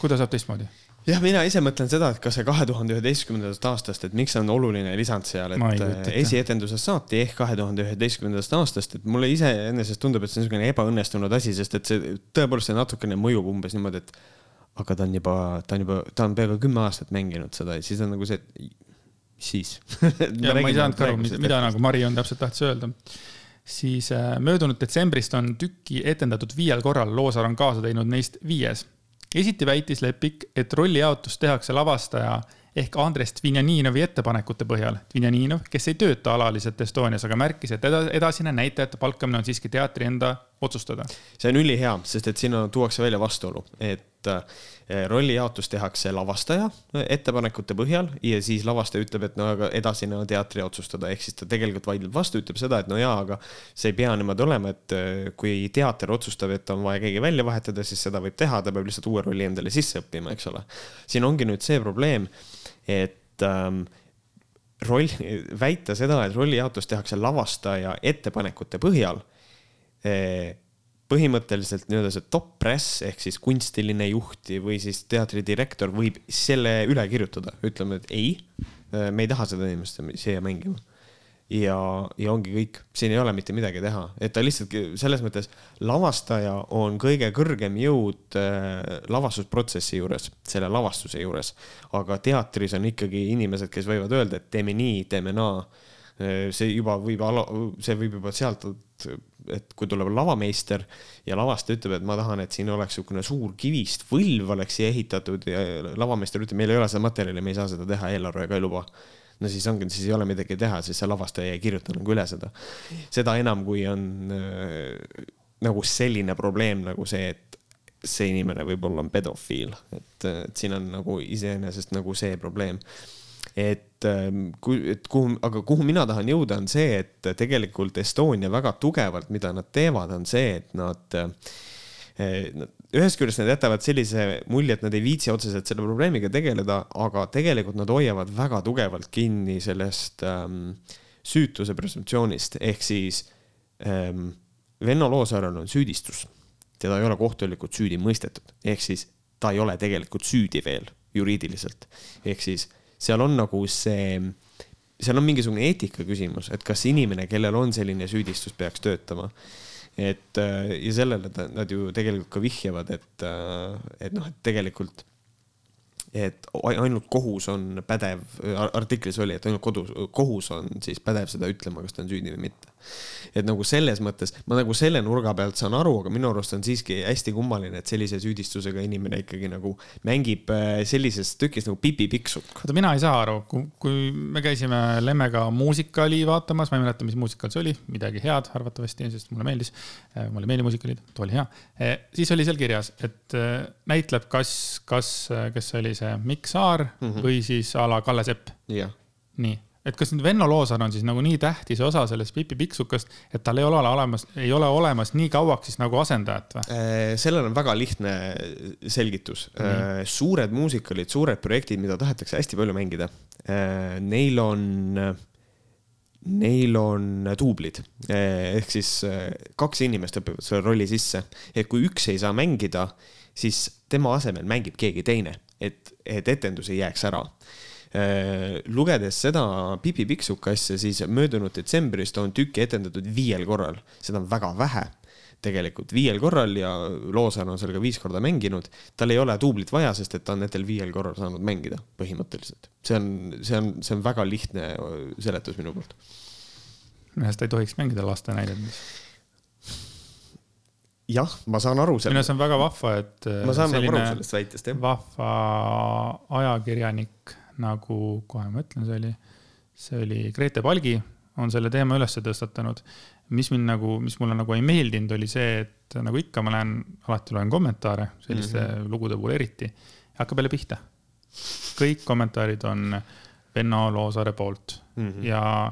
kuidas saab teistmoodi? Jah, mina ise mõtlen seda, et kas see kahe tuhande üheteistkümnendast aastast, et miks on oluline lisand seal, et äh, esietendusest saati ehk kahe tuhande üheteistkümnendast aastast, et mulle iseenesest tundub, et see on niisugune ebaõnnestunud asi, sest et see tõepoolest see natukene mõjub umbes niimoodi, et aga ta on juba, ta on juba, ta on peaaegu kümme aastat mänginud seda ja siis on nagu see, siis? [laughs] Ja ma ei saanudki aru, mida, mida nagu Marion täpselt tahtis öelda. Siis äh, möödunud detsembrist on tükki etendatud viiel korral, Loosaar on kaasa teinud neist viies esiti väitis Lepik, et rollijaotus tehakse lavastaja ehk Andres Dvinjaninovi ettepanekute põhjal. Dvinjaninov, kes ei tööta alaliselt Estonias, aga märkis, et edasine näitajate palkamine on siiski teatri enda otsustada. see on ülihea, sest et siin tuuakse välja vastuolu, et eh, rollijaotus tehakse lavastaja ettepanekute põhjal ja siis lavastaja ütleb, et no aga edasine on teatri otsustada, ehk siis ta tegelikult vaidleb vastu, ütleb seda, et no jaa, aga see ei pea niimoodi olema, et eh, kui teater otsustab, et on vaja keegi välja vahetada, siis seda võib teha, ta peab lihtsalt uue rolli endale sisse õppima, eks ole. siin ongi nüüd see probleem, et ähm, roll, väita seda, et rollijaotus tehakse lavastaja ettepanekute põhjal Eh, põhimõtteliselt nii-öelda see top press ehk siis kunstiline juht või siis teatridirektor võib selle üle kirjutada, ütleme, et ei, me ei taha seda inimest siia mängima. ja, ja ongi kõik, siin ei ole mitte midagi teha, et ta lihtsalt selles mõttes lavastaja on kõige kõrgem jõud äh, lavastusprotsessi juures, selle lavastuse juures. aga teatris on ikkagi inimesed, kes võivad öelda, et teeme nii, teeme naa see juba võib, see võib juba sealt et kui tuleb lavameister ja lavastaja ütleb, et ma tahan, et siin oleks niisugune suur kivist võlv oleks siia ehitatud ja lavameister ütleb, meil ei ole seda materjali, me ei saa seda teha, eelarve ka ei luba. no siis ongi, siis ei ole midagi teha, siis see lavastaja ei kirjuta nagu üle seda. seda enam, kui on äh, nagu selline probleem nagu see, et see inimene võib-olla on pedofiil, et, et siin on nagu iseenesest nagu see probleem et ähm, kui, et kuhu, aga kuhu mina tahan jõuda, on see, et tegelikult Estonia väga tugevalt, mida nad teevad, on see, et nad eh, ühest küljest nad jätavad sellise mulje, et nad ei viitsi otseselt selle probleemiga tegeleda, aga tegelikult nad hoiavad väga tugevalt kinni sellest ähm, süütuse presumptsioonist, ehk siis ähm, Venno Loosaarel on süüdistus, teda ei ole kohtulikult süüdi mõistetud, ehk siis ta ei ole tegelikult süüdi veel juriidiliselt, ehk siis seal on nagu see, seal on mingisugune eetika küsimus, et kas inimene, kellel on selline süüdistus, peaks töötama. et äh, ja sellele nad ju tegelikult ka vihjavad, et, äh, et noh, et tegelikult et ainult kohus on pädev, artiklis oli, et ainult kodus, kohus on siis pädev seda ütlema, kas ta on süüdi või mitte. et nagu selles mõttes, ma nagu selle nurga pealt saan aru, aga minu arust on siiski hästi kummaline, et sellise süüdistusega inimene ikkagi nagu mängib äh, sellises tükis nagu Pipi Pikksukk. oota, mina ei saa aru, kui me käisime Lemmega muusikali vaatamas, ma ei mäleta, mis muusikal see oli, midagi head arvatavasti, sest mulle meeldis. Äh, mulle meeldib muusikalid, too oli hea. siis oli seal kirjas, et näitleb, kas, kas, kes see oli see Mikk Saar mm -hmm. või siis a la Kalle Sepp. nii, et kas nüüd Venno Loosaar on siis nagu nii tähtis osa sellest Pipi Pikksukast, et tal ei ole olemas, ei ole olemas nii kauaks siis nagu asendajat või? Äh, sellel on väga lihtne selgitus mm. suured muusikalid, suured projektid, mida tahetakse hästi palju mängida. Äh, neil on neil on duublid ehk siis kaks inimest õpivad selle rolli sisse, et kui üks ei saa mängida, siis tema asemel mängib keegi teine et, et etendus ei jääks ära äh, lugedes seda Pipi Pikksuka asja, siis möödunud detsembris ta on tükki etendatud viiel korral, seda on väga vähe tegelikult viiel korral ja Loosaar on seal ka viis korda mänginud. tal ei ole duublit vaja, sest et ta on nendel viiel korral saanud mängida põhimõtteliselt. see on, see on, see on väga lihtne seletus minu poolt. arust ta ei tohiks mängida laste näidetes jah, ma saan aru sellest. minu arust on väga vahva, et. ma saan nagu aru sellest väitest, jah. vahva ajakirjanik nagu, kohe ma ütlen, see oli, see oli Grete Palgi, on selle teema üles tõstatanud. mis mind nagu, mis mulle nagu ei meeldinud, oli see, et nagu ikka, ma lähen, alati loen kommentaare, selliste mm -hmm. lugude puhul eriti, hakkab jälle pihta. kõik kommentaarid on Venno Loosaare poolt mm -hmm. ja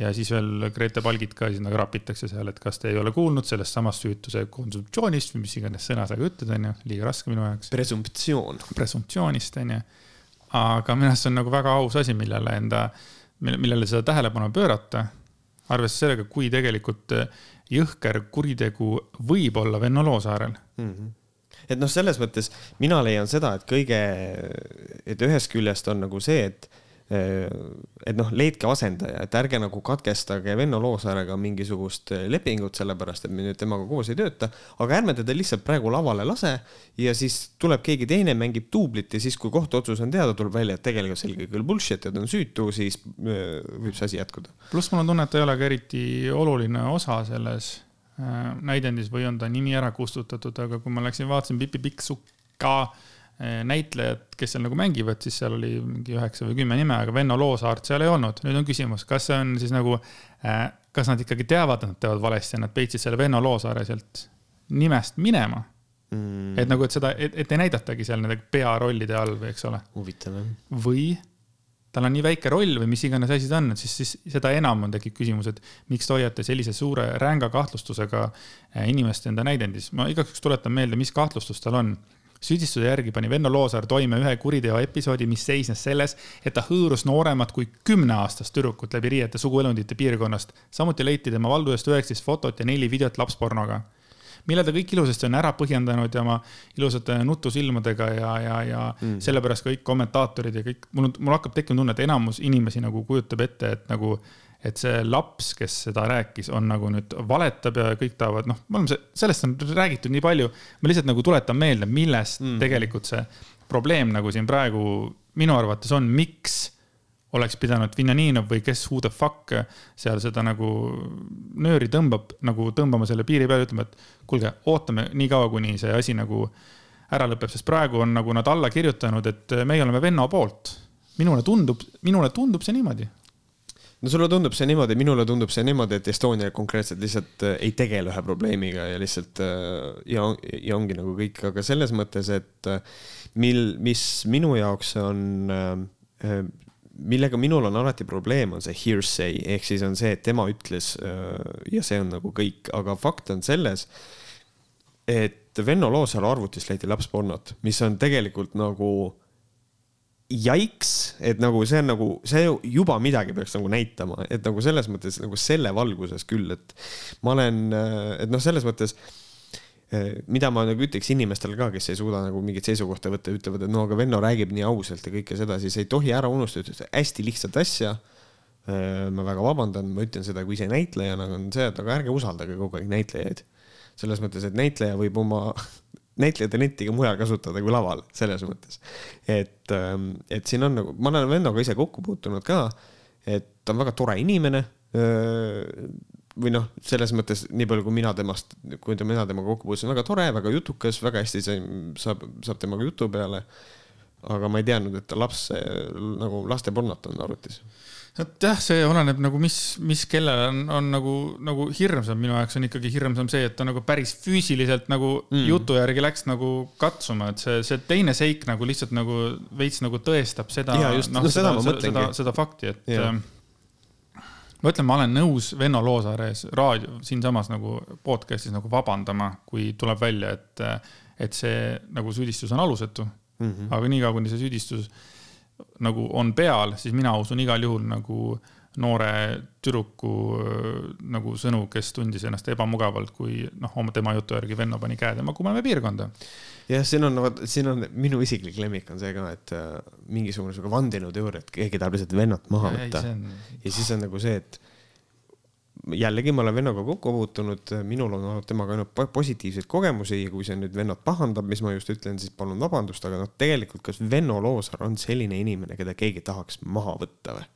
ja siis veel Grete Palgit ka sinna krapitakse seal, et kas te ei ole kuulnud sellest samast süütuse konsumptsioonist või mis iganes sõna sa ka ütled, onju, liiga raske minu jaoks. presumptsioon. presumptsioonist, onju. aga minu arust see on nagu väga aus asi, millele enda, millele seda tähelepanu pöörata. arvestades sellega, kui tegelikult jõhker kuritegu võib olla Venno Loosaarel mm. -hmm et noh, selles mõttes mina leian seda, et kõige, et ühest küljest on nagu see, et et noh, leidke asendaja, et ärge nagu katkestage Venno Loosaarega mingisugust lepingut, sellepärast et me nüüd temaga koos ei tööta, aga ärme teda lihtsalt praegu lavale lase ja siis tuleb keegi teine, mängib duublit ja siis, kui kohtuotsus on teada, tuleb välja, et tegelikult see oli küll bullshit ja ta on süütu, siis äh, võib see asi jätkuda. pluss mul on tunne, et ta ei ole ka eriti oluline osa selles äh, näidendis või on ta nimi ära kustutatud, aga kui ma läksin, vaatasin Pipi Pikksuka Eh, näitlejad, kes seal nagu mängivad, siis seal oli mingi üheksa või kümme nime, aga Venno Loosaart seal ei olnud. nüüd on küsimus, kas see on siis nagu, eh, kas nad ikkagi teavad, et nad teevad valesti ja nad peitsid selle Venno Loosaare sealt nimest minema mm.. et nagu, et seda, et, et ei näidatagi seal nende pearollide all või eks ole. huvitav jah. või tal on nii väike roll või mis iganes asi ta on, et siis, siis seda enam on, tekib küsimus, et miks te hoiate sellise suure ränga kahtlustusega eh, inimest enda näidendis. ma igaks juhuks tuletan meelde, mis kahtlustus tal on süüdistuse järgi pani Venno Loosaar toime ühe kuriteo episoodi, mis seisnes selles, et ta hõõrus nooremat kui kümneaastast tüdrukut läbi riiete suguelundite piirkonnast. samuti leiti tema valdusest üheksateist fotot ja neli videot lapspornoga mille ta kõik ilusasti on ära põhjendanud ja oma ilusate nutusilmadega ja, ja, ja mm. sellepärast kõik kommentaatorid ja kõik, mul, mul hakkab tekkima tunne, et enamus inimesi nagu kujutab ette, et nagu et see laps, kes seda rääkis, on nagu nüüd valetab ja kõik tahavad, noh, me oleme, sellest on räägitud nii palju. ma lihtsalt nagu tuletan meelde, millest mm. tegelikult see probleem nagu siin praegu minu arvates on, miks oleks pidanud Vinjaninov või kes who the fuck seal seda nagu nööri tõmbab, nagu tõmbama selle piiri peale, ütlema, et kuulge, ootame nii kaua, kuni see asi nagu ära lõpeb, sest praegu on nagu nad alla kirjutanud, et meie oleme venna poolt. minule tundub, minule tundub see niimoodi no sulle tundub see niimoodi, minule tundub see niimoodi, et Estonia konkreetselt lihtsalt äh, ei tegele ühe probleemiga ja lihtsalt äh, ja, ja ongi nagu kõik, aga selles mõttes, et äh, mil, mis minu jaoks on, millega minul on alati probleem, on see hearsay. Ehk siis on see, et tema ütles ja see on nagu kõik, aga fakt on selles, et Venno Loosalu arvutist leiti lapspornot, mis on tegelikult nagu jaiks, et nagu see on nagu, see juba midagi peaks nagu näitama, et nagu selles mõttes nagu selle valguses küll, et ma olen, et noh, selles mõttes mida ma nagu ütleks inimestele ka, kes ei suuda nagu mingit seisukohta võtta, ütlevad, et no aga Venno räägib nii ausalt ja kõike seda, siis ei tohi ära unustada hästi lihtsat asja. ma väga vabandan, ma ütlen seda kui ise näitlejana, on see, et aga ärge usaldage kogu aeg näitlejaid. selles mõttes, et näitleja võib oma näitleja talenti ka mujal kasutada kui laval, selles mõttes. et, ähm, et siin on nagu, ma olen vennaga ise kokku puutunud ka, et ta on väga tore inimene või noh, selles mõttes nii palju, kui mina temast, kui mina temaga kokku puutusin, väga tore, väga jutukas, väga hästi saab, saab temaga jutu peale. aga ma ei teadnud, et ta laps nagu lastepornot on arvutis jah, see oleneb nagu, mis, mis kellel on, on nagu, nagu hirmsam, minu jaoks on ikkagi hirmsam see, et ta nagu päris füüsiliselt nagu mm. jutu järgi läks nagu katsuma, et see, see teine seik nagu lihtsalt nagu veits nagu tõestab seda. No, no, seda, seda, seda, seda fakti, et ja. äh, ma ütlen, ma olen nõus Venno Loosaare ees raadio, siinsamas nagu podcast'is nagu vabandama, kui tuleb välja, et, et see nagu süüdistus on alusetu mm. -hmm. aga niikaua, kuni see süüdistus nagu on peal, siis mina usun igal juhul nagu noore tüdruku nagu sõnu, kes tundis ennast ebamugavalt, kui noh, oma tema jutu järgi venna pani käe tema kumemepiirkonda. jah, siin on, siin on minu isiklik lemmik on see ka, et äh, mingisugune sihuke vandenõuteooria, et keegi tahab lihtsalt vennat maha võtta. On... ja siis on nagu see, et jällegi ma olen vennaga kokku puutunud, minul on olnud temaga ainult positiivseid kogemusi ja kui see nüüd vennad pahandab, mis ma just ütlen, siis palun vabandust, aga noh, tegelikult kas Venno Loosaar on selline inimene, keda keegi tahaks maha võtta või?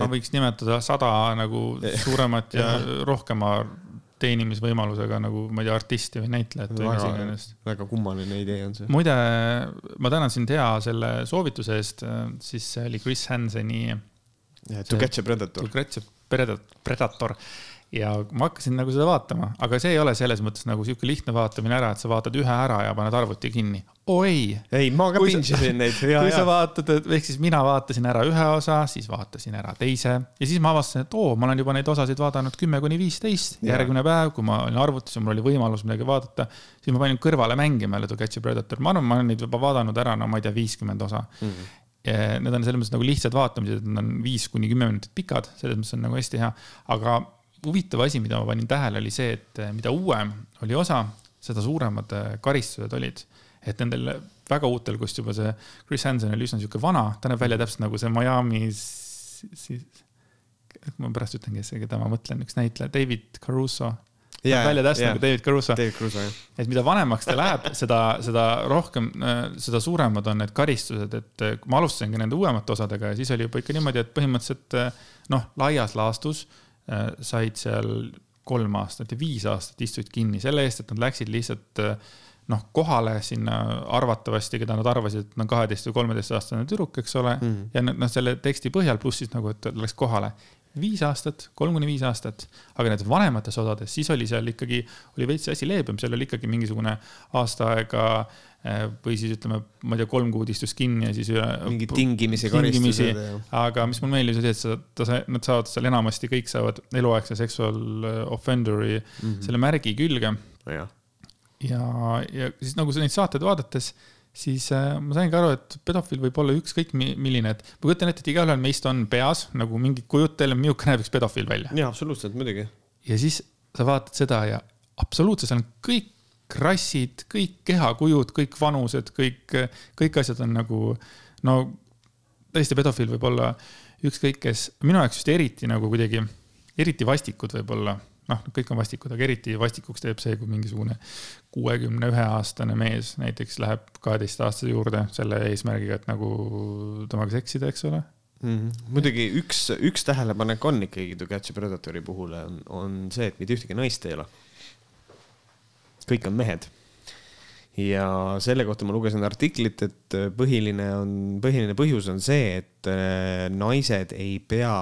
ma võiks nimetada sada nagu suuremat ja [laughs] rohkema teenimisvõimalusega nagu ma ei tea, artisti või näitlejat või mis iganes. väga kummaline idee on see. muide, ma tänan sind hea selle soovituse eest, siis see oli Chris Hanseni. To catch a predator. To catch a Predator ja ma hakkasin nagu seda vaatama, aga see ei ole selles mõttes nagu sihuke lihtne vaatamine ära, et sa vaatad ühe ära ja paned arvuti kinni. oo ei. ma ka pinšisin neid. [laughs] kui ja. sa vaatad, ehk siis mina vaatasin ära ühe osa, siis vaatasin ära teise ja siis ma avastasin, et oo, ma olen juba neid osasid vaadanud kümme kuni viisteist. järgmine päev, kui ma olin arvutis ja mul oli võimalus midagi vaadata, siis ma panin kõrvale mängima To Catch a Predator, ma arvan, ma olen neid juba vaadanud ära, no ma ei tea, viiskümmend osa mm. -hmm Need on selles mõttes nagu lihtsad vaatamised, nad on viis kuni kümme minutit pikad, selles mõttes on nagu hästi hea. aga huvitav asi, mida ma panin tähele, oli see, et eh, mida uuem oli osa, seda suuremad eh, karistused olid. et nendel väga uutel, kust juba see Chris Hansen oli üsna sihuke vana, ta näeb välja täpselt nagu see Miami's, siis, ma pärast ütlen, kes, keda ma mõtlen, üks näitleja, David Caruso yeah, välja täpselt yeah. nagu David Caruso. David Caruso, jah. et mida vanemaks ta läheb, seda, seda rohkem, seda suuremad on need karistused, et kui ma alustasingi nende uuemate osadega ja siis oli juba ikka niimoodi, et põhimõtteliselt noh, laias laastus äh, said seal kolm aastat ja viis aastat istusid kinni selle eest, et nad läksid lihtsalt noh, kohale sinna arvatavasti, keda nad arvasid, et on kaheteist või kolmeteistaastane tüdruk, eks ole mm. -hmm. ja noh, selle teksti põhjal, pluss siis nagu, et läks kohale viis aastat, kolm kuni viis aastat, aga need vanemates osades, siis oli seal ikkagi, oli veits asi leebem, seal oli ikkagi mingisugune aasta aega eh, või siis ütleme, ma ei tea, kolm kuud istus kinni ja siis üle. mingeid tingimisi, tingimisi, aga mis mulle meeldis, oli, et sa, ta, nad saavad seal enamasti, kõik saavad eluaegse sexual offender'i mm -hmm. selle märgi külge. ja, ja, ja siis nagu neid saateid vaadates siis äh, ma saingi aru, et pedofiil võib olla ükskõik milline, et ma kujutan ette, et igaühel meist on peas nagu mingi kujutelm, milline näeb üks pedofiil välja. jaa, absoluutselt, muidugi. ja siis sa vaatad seda ja absoluutselt, seal on kõik rassid, kõik kehakujud, kõik vanused, kõik, kõik asjad on nagu no tõesti, pedofiil võib olla ükskõik kes, minu jaoks just eriti nagu kuidagi, eriti vastikud võib-olla noh, kõik on vastikud, aga eriti vastikuks teeb see, kui mingisugune kuuekümne ühe aastane mees näiteks läheb kaheteistaastase juurde selle eesmärgiga, et nagu temaga seksida, eks ole mm. -hmm. muidugi üks, üks tähelepanek on ikkagi To Catch a Predatori puhul on, on see, et mitte ühtegi naist ei ole. kõik on mehed. ja selle kohta ma lugesin artiklit, et põhiline on, põhiline põhjus on see, et äh, naised ei pea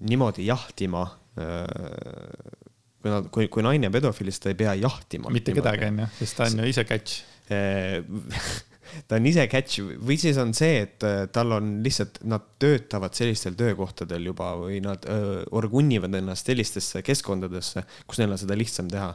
niimoodi jahtima kui nad, kui, kui naine pedofiilist, ta ei pea jahtima. mitte kedagi, onju, sest ta on ju ise catch [laughs] ta on ise catch või siis on see, et äh, tal on lihtsalt, nad töötavad sellistel töökohtadel juba või nad öö, orgunnivad ennast sellistesse keskkondadesse, kus neil on seda lihtsam teha.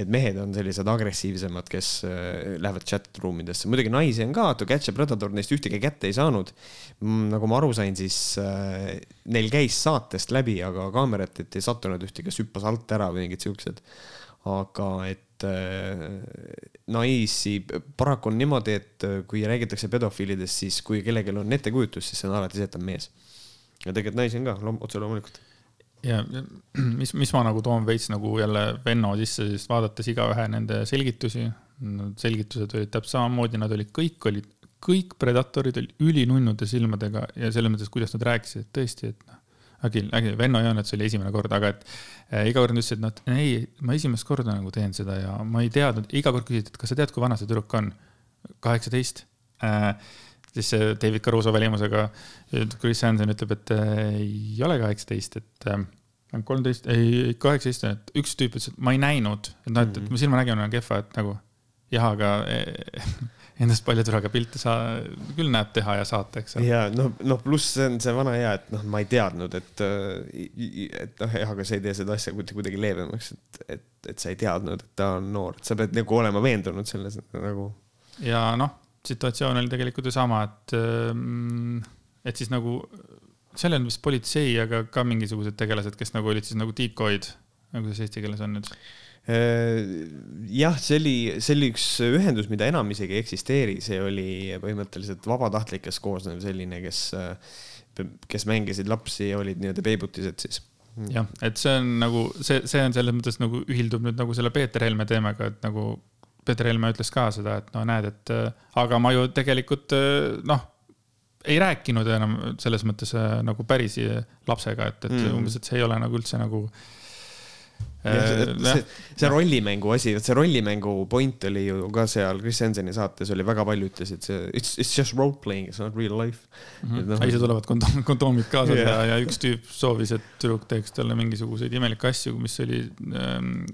et mehed on sellised agressiivsemad, kes öö, lähevad chat room idesse, muidugi naisi on ka, To Catch a Predator neist ühtegi kätte ei saanud. Mm, nagu ma aru sain, siis öö, neil käis saatest läbi, aga kaamerat, ei sattunud ühtegi, kas hüppas alt ära või mingid siuksed. aga et et äh, naisi, paraku on niimoodi, et äh, kui räägitakse pedofiilidest, siis kui kellelgi on ettekujutus, siis see on alati see, et on mees. ja tegelikult naisi on ka otse loomulikult. ja mis, mis ma nagu toon veits nagu jälle Venno sisse, siis vaadates igaühe nende selgitusi, selgitused olid täpselt samamoodi, nad olid, kõik olid, kõik predatorid olid ülinunnude silmadega ja selles mõttes, kuidas nad rääkisid, et tõesti, et noh. Äkki, äkki Venno Jaanet, see oli esimene kord, aga et äh, iga kord nad ütlesid, et noh, ei, ma esimest korda nagu teen seda ja ma ei teadnud, iga kord küsisid, et kas sa tead, kui vana see tüdruk on? kaheksateist. Äh, siis see David Caruso välimusega, Chris Hansen ütleb, et äh, ei ole kaheksateist, et äh, kolmteist, ei, kaheksateist, et üks tüüp ütles, et ma ei näinud, et noh, et, et mu silmanägemine on kehva, et nagu jah, aga [laughs] endast palju tüdruga pilte sa küll näeb teha ja saata, eks. ja noh, noh, pluss see on see vana hea, et noh, ma ei teadnud, et, et noh, jah, aga sa ei tee seda asja kuidagi leebemaks, et, et, et sa ei teadnud, et ta on noor, sa pead nagu olema veendunud selles nagu. ja noh, situatsioon oli tegelikult ju sama, et, et siis nagu seal on vist politsei, aga ka mingisugused tegelased, kes nagu olid siis nagu decoy'd, nagu see eesti keeles on nüüd Äh, jah, see oli, see oli üks ühendus, mida enam isegi ei eksisteeri, see oli põhimõtteliselt vabatahtlikest koosnev selline, kes, kes mängisid lapsi ja olid nii-öelda peibutised siis. jah, et see on nagu see, see on selles mõttes nagu ühildub nüüd nagu selle Peeter Helme teemaga, et nagu Peeter Helme ütles ka seda, et no näed, et aga ma ju tegelikult noh ei rääkinud enam selles mõttes nagu päris lapsega, et, et mm. umbes, et see ei ole nagu üldse nagu äh, Äh, see, see rollimängu asi, see rollimängu point oli ju ka seal Chris Henseni saates oli väga palju ütlesid, see it's, it's just role playing, it's not real life mm. -hmm. No, ise tulevad kondoom, kondoomid kaasas yeah. ja, ja üks tüüp soovis, et tüdruk teeks talle mingisuguseid imelikke asju, mis oli ähm,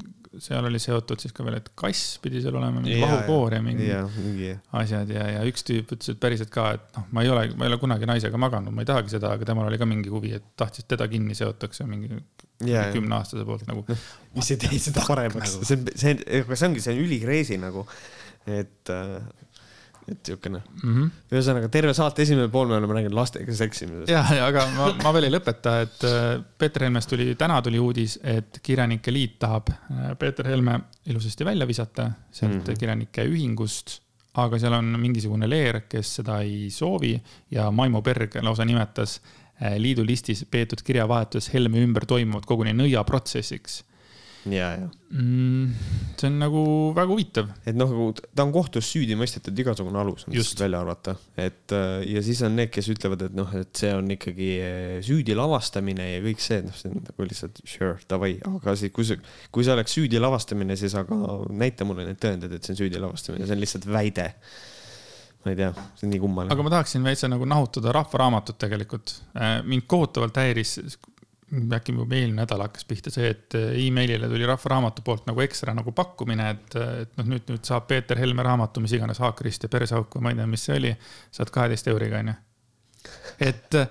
seal oli seotud siis ka veel, et kass pidi seal olema, mingi vahukoor ja mingi yeah, yeah. asjad ja, ja üks tüüp ütles, et päriselt ka, et noh, ma ei ole, ma ei ole kunagi naisega maganud, ma ei tahagi seda, aga temal oli ka mingi huvi, et tahtis, teda kinni seotakse mingi kümneaastase poolt nagu. noh, [laughs] mis ei tee seda paremaks nagu., see on, see see ongi, see on ülikreisi nagu, et äh, et niisugune mm -hmm.. ühesõnaga terve saate esimene pool me oleme rääkinud lastega seksimisest. ja, ja aga ma, ma veel ei lõpeta, et äh, Peeter Helmest tuli, täna tuli uudis, et Kirjanike Liit tahab äh, Peeter Helme ilusasti välja visata sealt mm -hmm. kirjanike ühingust. aga seal on mingisugune leer, kes seda ei soovi ja Maimo Berg lausa nimetas äh, liidu listis peetud kirjavahetus Helme ümber toimuvat koguni nõiaprotsessiks ja, ja mm,. see on nagu väga huvitav. et noh, nagu ta on kohtus süüdi mõistetud, igasugune alus on Just. välja arvata, et äh, ja siis on need, kes ütlevad, et noh, et see on ikkagi äh, süüdi lavastamine ja kõik see, noh, see on nagu lihtsalt sure, davai, aga siis, kui see, kui see oleks süüdi lavastamine, siis aga näita mulle need tõendid, et see on süüdi lavastamine, see on lihtsalt väide ma ei tea, see on nii kummaline. aga ma tahaksin veitsa nagu nahutada Rahvaraamatut tegelikult. Äh, mind kohutavalt häiris, äkki juba eelmine nädal hakkas pihta see, et äh, emailile tuli Rahvaraamatu poolt nagu ekstra nagu pakkumine, et, äh, et noh, nüüd, nüüd saab Peeter Helme raamatu, mis iganes, Haakrist ja Perseauk või ma ei tea, mis see oli, saad kaheteist euriga, onju et [laughs]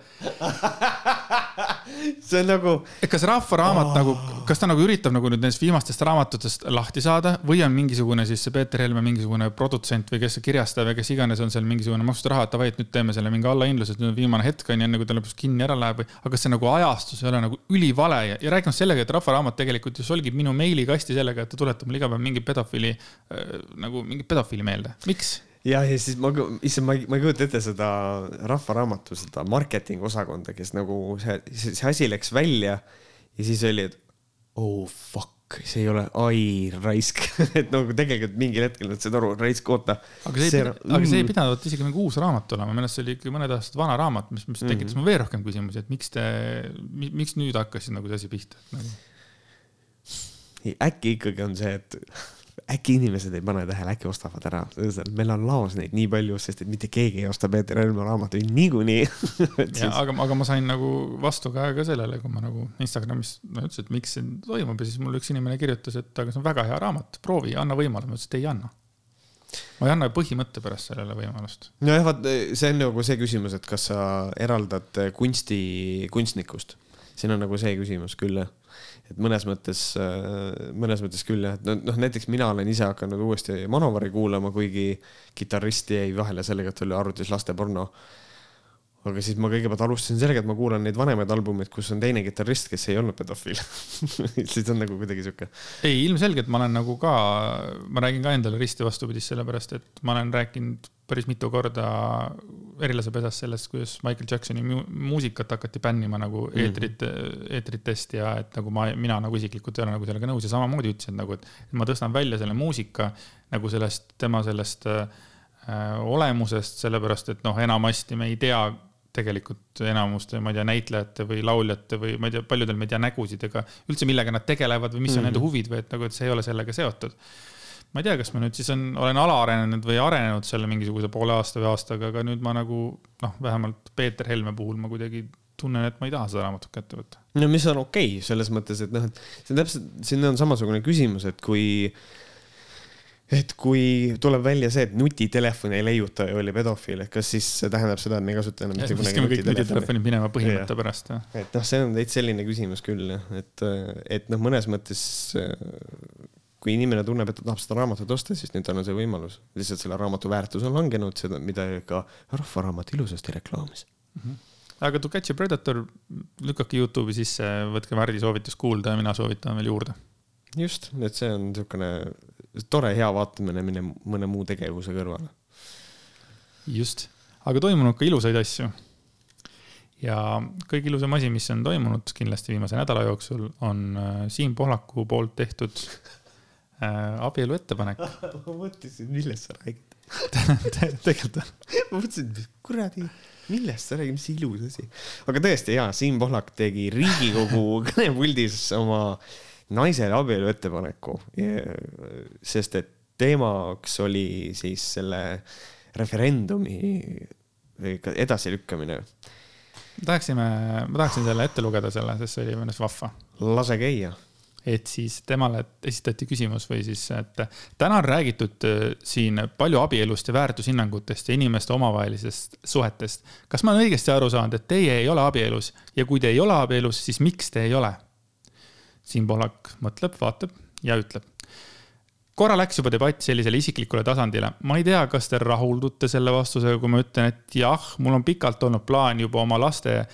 see on nagu. et kas Rahvaraamat oh. nagu, kas ta nagu üritab nagu nüüd nendest viimastest raamatutest lahti saada või on mingisugune siis see Peeter Helme mingisugune produtsent või kes see kirjastaja või kes iganes on seal mingisugune makstud raha, et davai, et nüüd teeme selle mingi allahindluse, et nüüd on viimane hetk on ju, enne kui ta lõpuks kinni ära läheb või. aga see nagu ajastus ei ole nagu ülivale ja, ja rääkinud sellega, et Rahvaraamat tegelikult ju solgib minu meilikasti sellega, et ta tuletab mulle iga päev mingi pedofiili äh, nagu mingi pedofiili meelde, miks? Jah, ja siis ma, issand, ma ei, ma ei kujuta ette seda Rahvaraamatu, seda marketing osakonda, kes nagu see, see asi läks välja ja siis oli, et oh fuck, see ei ole, ai raisk [laughs] et nagu tegelikult mingil hetkel nad said aru, raisk, oota. aga see ei, mm. aga see ei pidanud isegi mingi uus raamat olema, minu arust see oli ikka mõned aastad vana raamat, mis, mis tekitas mm -hmm. mul veel rohkem küsimusi, et miks te, miks nüüd hakkas nagu see asi pihta nagu.? äkki ikkagi on see, et äkki inimesed ei pane tähele, äkki ostavad ära. meil on laos neid nii palju, sest et mitte keegi ei osta Peeter Helme raamatuid niikuinii [laughs] Siis... aga, aga ma sain nagu vastukäe ka sellele, kui ma nagu Instagramis no, ütlesin, et miks see toimub ja siis mulle üks inimene kirjutas, et aga see on väga hea raamat, proovi, anna võimalus. ma ütlesin, et ei anna ma ei anna põhimõtte pärast sellele võimalust. nojah, vaat see on nagu see küsimus, et kas sa eraldad kunsti kunstnikust. siin on nagu see küsimus küll jah et mõnes mõttes, äh, mõnes mõttes küll jah, et noh, näiteks mina olen ise hakanud uuesti Manovari kuulama, kuigi kitarrist jäi vahele sellega, et oli arvutis lasteporno. Aga siis ma kõigepealt alustasin sellega, et ma kuulan neid vanemaid albumeid, kus on teine kitarrist, kes ei olnud pedofiil [laughs] siis on nagu kuidagi sihuke. ei, ilmselgelt ma olen nagu ka, ma räägin ka endale risti vastupidist, sellepärast et ma olen rääkinud päris mitu korda Erilase pesas sellest, kuidas Michael Jacksoni mu muusikat hakati bännima nagu eetrit mm, -hmm. eetritest ja et nagu ma, mina nagu isiklikult ei ole nagu sellega nõus ja samamoodi ütlesin nagu, et ma tõstan välja selle muusika nagu sellest, tema sellest äh, olemusest, sellepärast et noh, enamasti me ei tea tegelikult enamuste, ma ei tea, näitlejate või lauljate või ma ei tea, paljudel me ei tea nägusid ega üldse, millega nad tegelevad või mis on mm -hmm. nende mhm. huvid või et nagu, et see ei ole sellega seotud. ma ei tea, kas ma nüüd siis on, olen alaarenenud või arenenud selle mingisuguse poole aasta või aastaga, aga nüüd ma nagu noh, vähemalt Peeter Helme puhul ma kuidagi tunnen, et ma ei taha seda raamatut kätte võtta. no mis on okei okay, selles mõttes, et noh, et see on täpselt, siin on samasugune küsimus, et kui et kui tuleb välja see, et nutitelefoni ei leiuta ja oli pedofiil, et kas siis see tähendab seda, et me ei kasuta enam mitte kunagi nutitelefoni minema põhimõtte pärast. et noh, see on täitsa selline küsimus küll jah, et, et noh, mõnes mõttes kui inimene tunneb, et ta tahab seda raamatut osta, siis nüüd tal on see võimalus. lihtsalt selle raamatu väärtus on langenud, seda, mida ka Rahvaraamat ilusasti reklaamis mm. -hmm. aga To Catch a Predator, lükake Youtube'i sisse, võtke Märdi soovitus kuulda ja mina soovitan veel juurde. just, et see on niisugune tore hea vaatamine mõne, mõne muu tegevuse kõrvale. just, aga toimunud ka ilusaid asju. ja kõige ilusam asi, mis on toimunud kindlasti viimase nädala jooksul, on äh, Siim Pohlaku poolt tehtud äh, abielu ettepanek [laughs] ma mõtlesin, millest sa räägid [laughs] tegelikult on. [laughs] ma mõtlesin, kuradi, millest sa räägid, mis ilus asi. aga tõesti jaa, Siim Pohlak tegi Riigikogu kõnepuldis oma naisele abielu ettepaneku, sest et teemaks oli siis selle referendumi edasilükkamine. tahaksime, ma tahaksin selle ette lugeda selle, sest see oli minu arust vahva. lase käia et siis temale esitati küsimus või siis, et täna on räägitud äh, siin palju abielust ja väärtushinnangutest ja inimeste omavahelisest suhetest. kas ma olen õigesti aru saanud, et teie ei ole abielus ja kui te ei ole abielus, siis miks te ei ole? Siim Pohlak mõtleb, vaatab ja ütleb. korra läks juba debatt sellisele isiklikule tasandile. ma ei tea, kas te rahuldute selle vastusega, kui ma ütlen, et jah, mul on pikalt olnud plaan juba oma laste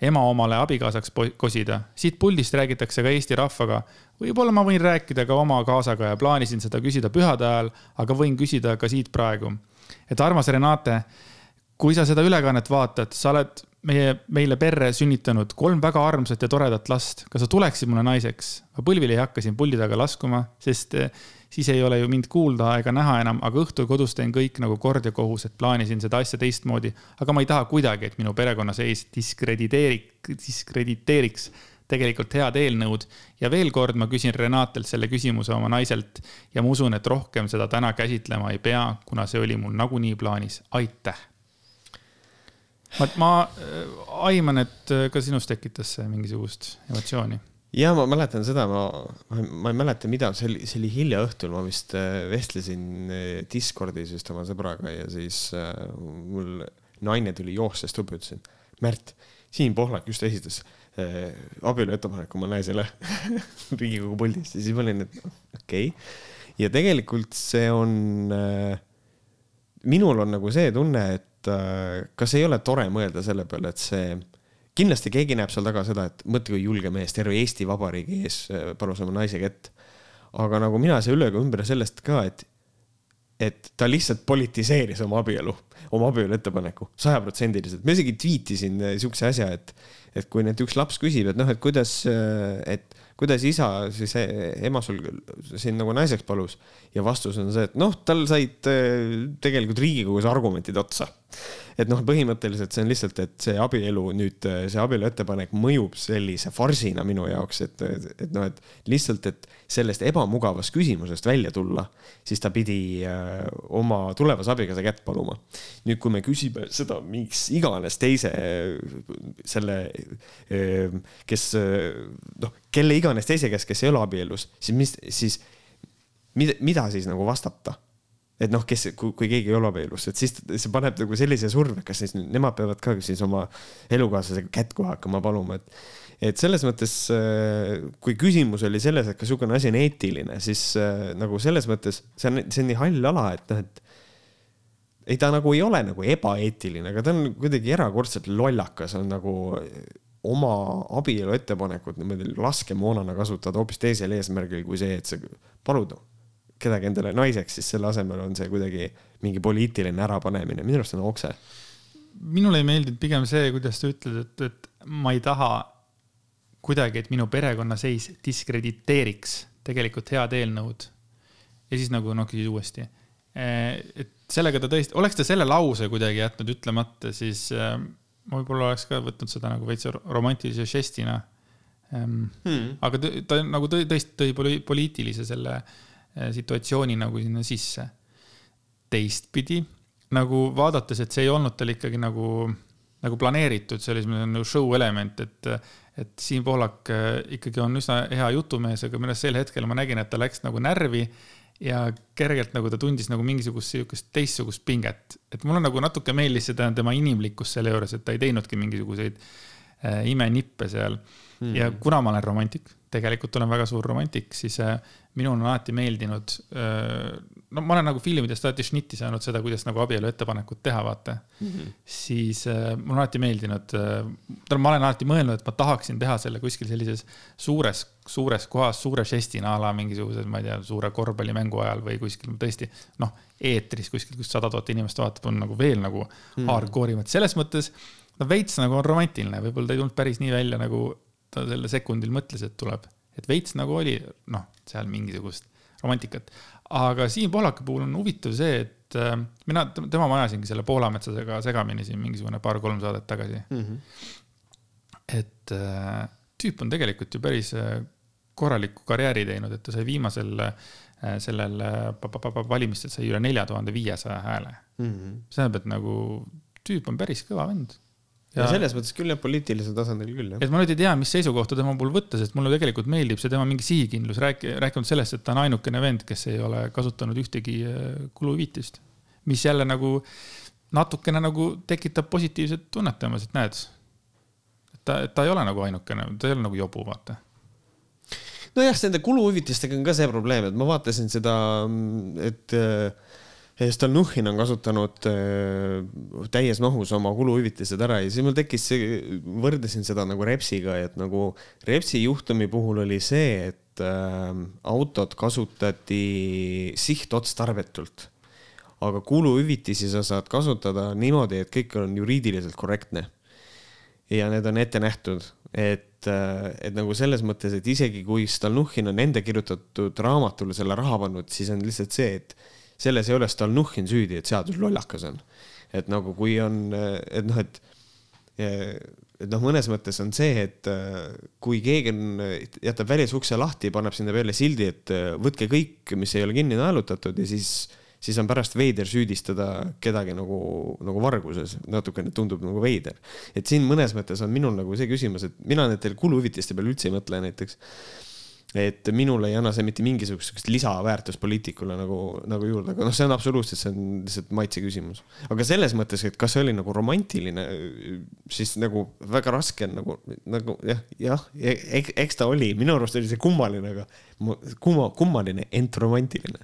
ema omale abikaasaks kosida. siit puldist räägitakse ka Eesti rahvaga. võib-olla ma võin rääkida ka oma kaasaga ja plaanisin seda küsida pühade ajal, aga võin küsida ka siit praegu. et armas Renate, kui sa seda ülekannet vaatad, sa oled meie, meile perre sünnitanud kolm väga armsat ja toredat last. kas sa tuleksid mulle naiseks? ma põlvili ei hakka siin puldi taga laskuma, sest eh, siis ei ole ju mind kuulda ega näha enam, aga õhtul kodus teen kõik nagu kord ja kohus, et plaanisin seda asja teistmoodi. aga ma ei taha kuidagi, et minu perekonnaseis diskrediteerik-, diskrediteeriks tegelikult head eelnõud. ja veel kord ma küsin Renatelt selle küsimuse oma naiselt ja ma usun, et rohkem seda täna käsitlema ei pea, kuna see oli mul nagunii plaanis. aitäh ma, ma äh, aiman, et äh, ka sinus tekitas see mingisugust emotsiooni. ja ma mäletan seda, ma, ma ei mäleta, mida, see oli, see oli hilja õhtul, ma vist äh, vestlesin Discordis just oma sõbraga ja siis äh, mul naine tuli joostes tuppa, ütlesin, Märt, Siim Pohlak just esitas äh, abielu ettepaneku oma naisele [laughs] Riigikogu puldis ja siis ma olin, et okei okay.. ja tegelikult see on äh,, minul on nagu see tunne, et et äh, kas ei ole tore mõelda selle peale, et see, kindlasti keegi näeb seal taga seda, et mõtle, kui julge mees terve Eesti Vabariigi ees äh, palus oma naise kätt. aga nagu mina ei saa üle ega ümber sellest ka, et, et ta lihtsalt politiseeris oma abielu, oma abielu ettepaneku sajaprotsendiliselt. ma isegi tweetisin äh, siukse asja, et, et kui nüüd üks laps küsib, et noh, et kuidas, et kuidas isa siis ema sul sind nagu naiseks palus? Ja vastus on see, et noh, tal said tegelikult Riigikogus argumentid otsa et noh, põhimõtteliselt see on lihtsalt, et see abielu nüüd, see abielu ettepanek mõjub sellise farsina minu jaoks, et, et, noh, et lihtsalt, et sellest ebamugavast küsimusest välja tulla, siis ta pidi äh, oma tulevase abikaasa kätt paluma. nüüd, kui me küsime seda miks iganes teise selle, äh, kes noh, kelle iganes teise käest, kes ei ole abielus, siis mis, siis mida, mida siis nagu vastata et noh, kes, kui, keegi ei ole abielus, et siis see paneb nagu sellise surve, kas siis nemad peavad ka siis oma elukaaslasega kätt kohe hakkama paluma, et. et selles mõttes, äh, kui küsimus oli selles, et kas niisugune asi on eetiline, siis äh, nagu selles mõttes see on, see on nii hall ala, et noh, et ei, ta nagu ei ole nagu ebaeetiline, aga ta on kuidagi erakordselt lollakas, on nagu oma abielu ettepanekut niimoodi laskemoonana kasutada hoopis teisel eesmärgil kui see, et sa palud kedagi endale naiseks, siis selle asemel on see kuidagi mingi poliitiline ärapanemine, minu arust on okse. minule ei meeldinud pigem see, kuidas sa ütled, et, et ma ei taha kuidagi, et minu perekonnaseis diskrediteeriks tegelikult head eelnõud. ja siis nagu noh, küsis uuesti. et sellega ta tõesti, oleks ta selle lause kuidagi jätnud ütlemata, siis ma võib-olla oleks ka võtnud seda nagu veits romantilise žestina hmm.. aga ta, ta nagu tõi, tõesti tõi poliitilise selle äh, situatsiooni nagu sinna sisse. teistpidi nagu vaadates, et see ei olnud tal ikkagi nagu, nagu planeeritud, see oli nagu show element, et, et Siim Pohlak äh, ikkagi on üsna hea jutumees, aga minu arust sel hetkel ma nägin, et ta läks nagu närvi ja kergelt nagu ta tundis nagu mingisugust sihukest teistsugust pinget. et mulle nagu natuke meeldis seda tema inimlikkus selle juures, et ta ei teinudki mingisuguseid äh, imenippe seal mm.. ja kuna ma olen romantik, tegelikult olen väga suur romantik, siis äh, minul on alati meeldinud äh,. no ma olen nagu filmidest alati šnitti saanud seda, kuidas nagu abielu ettepanekut teha, vaata mm. -hmm. siis äh, mul on alati meeldinud äh,, ma olen alati mõelnud, et ma tahaksin teha selle kuskil sellises suures, suures kohas, suure žestina a la mingisugusel, ma ei tea, suure korvpallimängu ajal või kuskil tõesti noh, eetris kuskil, kus sada tuhat inimest vaatab, on nagu veel nagu mm -hmm. hardcore im, et selles mõttes no veits nagu on romantiline, võib-olla ta ei tulnud päris nii välja, nagu ta sel sekundil mõtles, et tuleb. et veits nagu oli, noh, seal mingisugust romantikat. aga Siim Pohlaku puhul on huvitav see, et äh, mina, tema ma ajasingi selle Poolametsasega segamini siin mingisugune paar-kolm saadet tagasi mm. -hmm. et äh, tüüp on tegelikult ju päris äh, korraliku karjääri teinud, et ta sai viimasel äh, sellel äh, valimistel sai üle nelja tuhande viiesaja hääle mm. -hmm. see tähendab, et nagu tüüp on päris kõva vend ja, selles mõttes küll jah, poliitilisel tasandil küll jah. et ma nüüd ei tea, mis seisukohta tema puhul võtta, sest mulle tegelikult meeldib see tema mingi sihikindlus, rääki-, rääkimata sellest, et ta on ainukene vend, kes ei ole kasutanud ühtegi äh, kuluhüvitist. mis jälle nagu natukene nagu tekitab positiivset tunnet temas, et näed, et ta, ta ei ole nagu ainukene, ta ei ole nagu jobu, vaata nojah, nende kuluhüvitistega on ka see probleem, et ma vaatasin seda, et äh, Stalnuhhin on kasutanud äh, täies mahus oma kuluhüvitised ära ja siis mul tekkis see, võrdlesin seda nagu Repsiga, et nagu Repsi juhtumi puhul oli see, et äh, autot kasutati sihtotstarbetult. aga kuluhüvitisi sa saad kasutada niimoodi, et kõik on juriidiliselt korrektne. ja need on ette nähtud, et, et nagu selles mõttes, et isegi kui Stalnuhhin on enda kirjutatud raamatule selle raha pannud, siis on lihtsalt see, et selles ei ole Stalnuhhin süüdi, et seadus lollakas on. et nagu kui on, et noh, et et noh, mõnes mõttes on see, et kui keegi on, jätab välisukse lahti, paneb sinna peale sildi, et võtke kõik, mis ei ole kinni naelutatud ja siis, siis on pärast veider süüdistada kedagi nagu, nagu varguses, natukene tundub nagu veider. et siin mõnes mõttes on minul nagu see küsimus, et mina nendel kuluhüvitiste peale üldse ei mõtle näiteks et minule ei anna see mitte mingisugust lisaväärtust poliitikule nagu, nagu juurde, aga noh, see on absoluutselt, see on lihtsalt maitse küsimus. aga selles mõttes, et kas see oli nagu romantiline, siis nagu väga raske on nagu, nagu jah, jah, eks ta oli, minu arust oli see kummaline, aga kumma, kummaline, ent romantiline.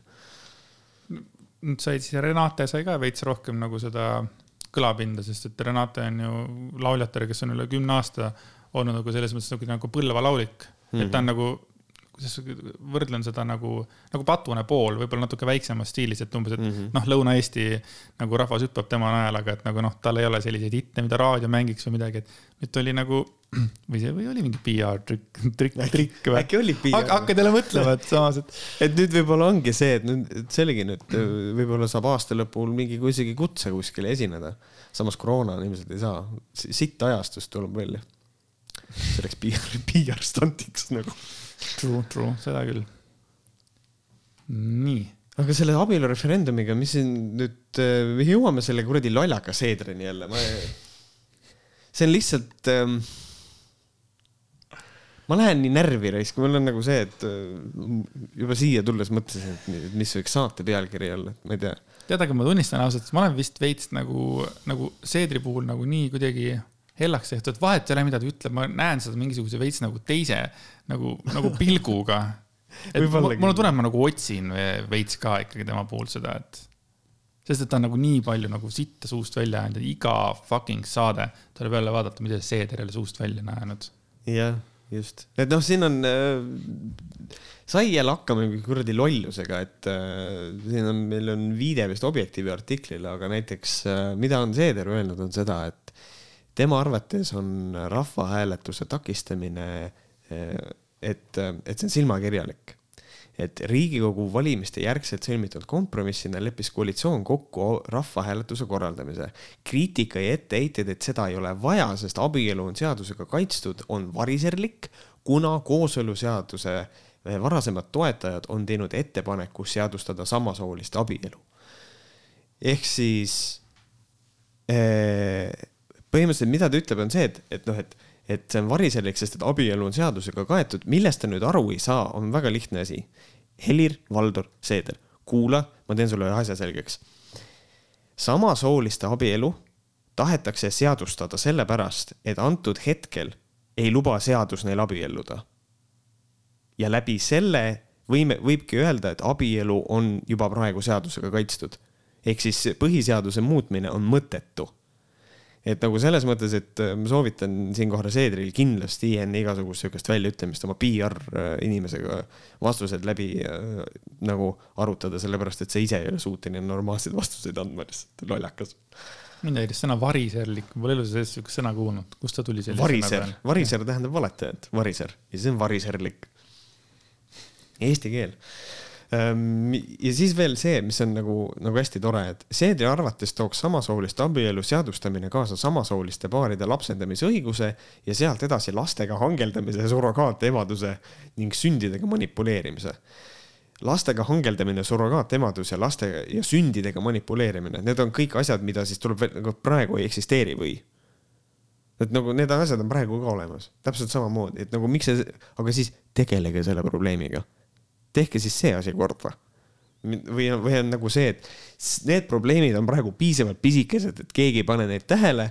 nüüd said siis, Renate sai ka veits rohkem nagu seda kõlapinda, sest et Renate on ju lauljatar, kes on üle kümne aasta olnud nagu selles mõttes nagu, nagu põlvelaulik mm, -hmm. et ta on nagu kuidas võrdlen seda nagu, nagu Patune pool, võib-olla natuke väiksemas stiilis, et umbes, et mm -hmm. noh, Lõuna-Eesti nagu rahvas hüppab tema najal, aga et nagu noh, tal ei ole selliseid hitte, mida raadio mängiks või midagi, et nüüd oli nagu [clears throat] või see, või oli mingi PR trikk, trikk, või? äkki oli PR. hakkad jälle mõtlema, et samas, et. [laughs] et nüüd võib-olla ongi see, et nüüd, et see oligi nüüd, võib-olla saab aasta lõpul mingi isegi kutse kuskile esineda. samas koroona on ilmselt ei saa, sitt ajastust tuleb välja. see oleks PR, PR stuntiks nagu True, true, seda küll. nii. aga selle abielureferendumiga, mis siin nüüd, äh, me jõuame selle kuradi lollaka seedrini jälle, ma. see on lihtsalt ähm, ma lähen nii närvi raisk, mul on nagu see, et äh, juba siia tulles mõtlesin, et mis võiks saate pealkiri olla, et ma ei tea. tead, aga ma tunnistan ausalt, ma olen vist veits nagu, nagu Seedri puhul nagu nii kuidagi hellaks tehtud, vahet ei ole, mida ta ütleb, ma näen seda mingisuguse veits nagu teise nagu, nagu pilguga. [laughs] et mul on tunne, et ma nagu otsin veits ka ikkagi tema puhul seda, et sest et ta on nagu nii palju nagu sitta suust välja ajanud ja iga fucking saade tuleb jälle vaadata, mida Seeder jälle suust välja on ajanud. jah, just, et noh, siin on äh, sai jälle hakkama kuradi lollusega, et äh, siin on, meil on viide vist Objektiivi artiklile, aga näiteks äh, mida on Seeder öelnud, on seda, et tema arvates on rahvahääletuse takistamine äh,, et, et see on silmakirjalik et Riigikogu valimiste järgselt sõlmitud kompromissina leppis koalitsioon kokku rahvahääletuse korraldamise. kriitika ja etteheited, et seda ei ole vaja, sest abielu on seadusega kaitstud, on variserlik, kuna kooseluseaduse eh, varasemad toetajad on teinud ettepaneku seadustada samasooliste abielu. ehk siis eh, põhimõtteliselt, mida ta ütleb, on see, et, et noh, et et see on variserlik, sest et abielu on seadusega kaetud, millest ta nüüd aru ei saa, on väga lihtne asi. Helir-Valdor Seeder, kuula, ma teen sulle ühe asja selgeks. samasooliste abielu tahetakse seadustada sellepärast, et antud hetkel ei luba seadus neil abielluda. ja läbi selle võime, võibki öelda, et abielu on juba praegu seadusega kaitstud. ehk siis põhiseaduse muutmine on mõttetu et nagu selles mõttes, et äh, ma soovitan siinkohal Seedril kindlasti enne igasugust sihukest väljaütlemist oma PR inimesega vastused läbi äh, nagu arutada, sellepärast et sa ise ei ole suuteline normaalseid vastuseid andma, lihtsalt lollakas. mind häiris sõna variserlik, ma pole elu sees sihukest sõna kuulnud, kust ta tuli? variser, variser tähendab valetajat, variser ja see on variserlik. Eesti keel ja siis veel see, mis on nagu, nagu hästi tore, et Seedri arvates tooks samasooliste abielu seadustamine kaasa samasooliste paaride lapsendamise õiguse ja sealt edasi lastega hangeldamise, surrogaatemaduse ning sündidega manipuleerimise. lastega hangeldamine, surrogaatemadus ja laste ja sündidega manipuleerimine, need on kõik asjad, mida siis tuleb veel, nagu praegu ei eksisteeri või et nagu need asjad on praegu ka olemas, täpselt samamoodi, et nagu miks see, aga siis tegelege selle probleemiga tehke siis see asi korda. või, või on nagu see, et need probleemid on praegu piisavalt pisikesed, et keegi ei pane neid tähele.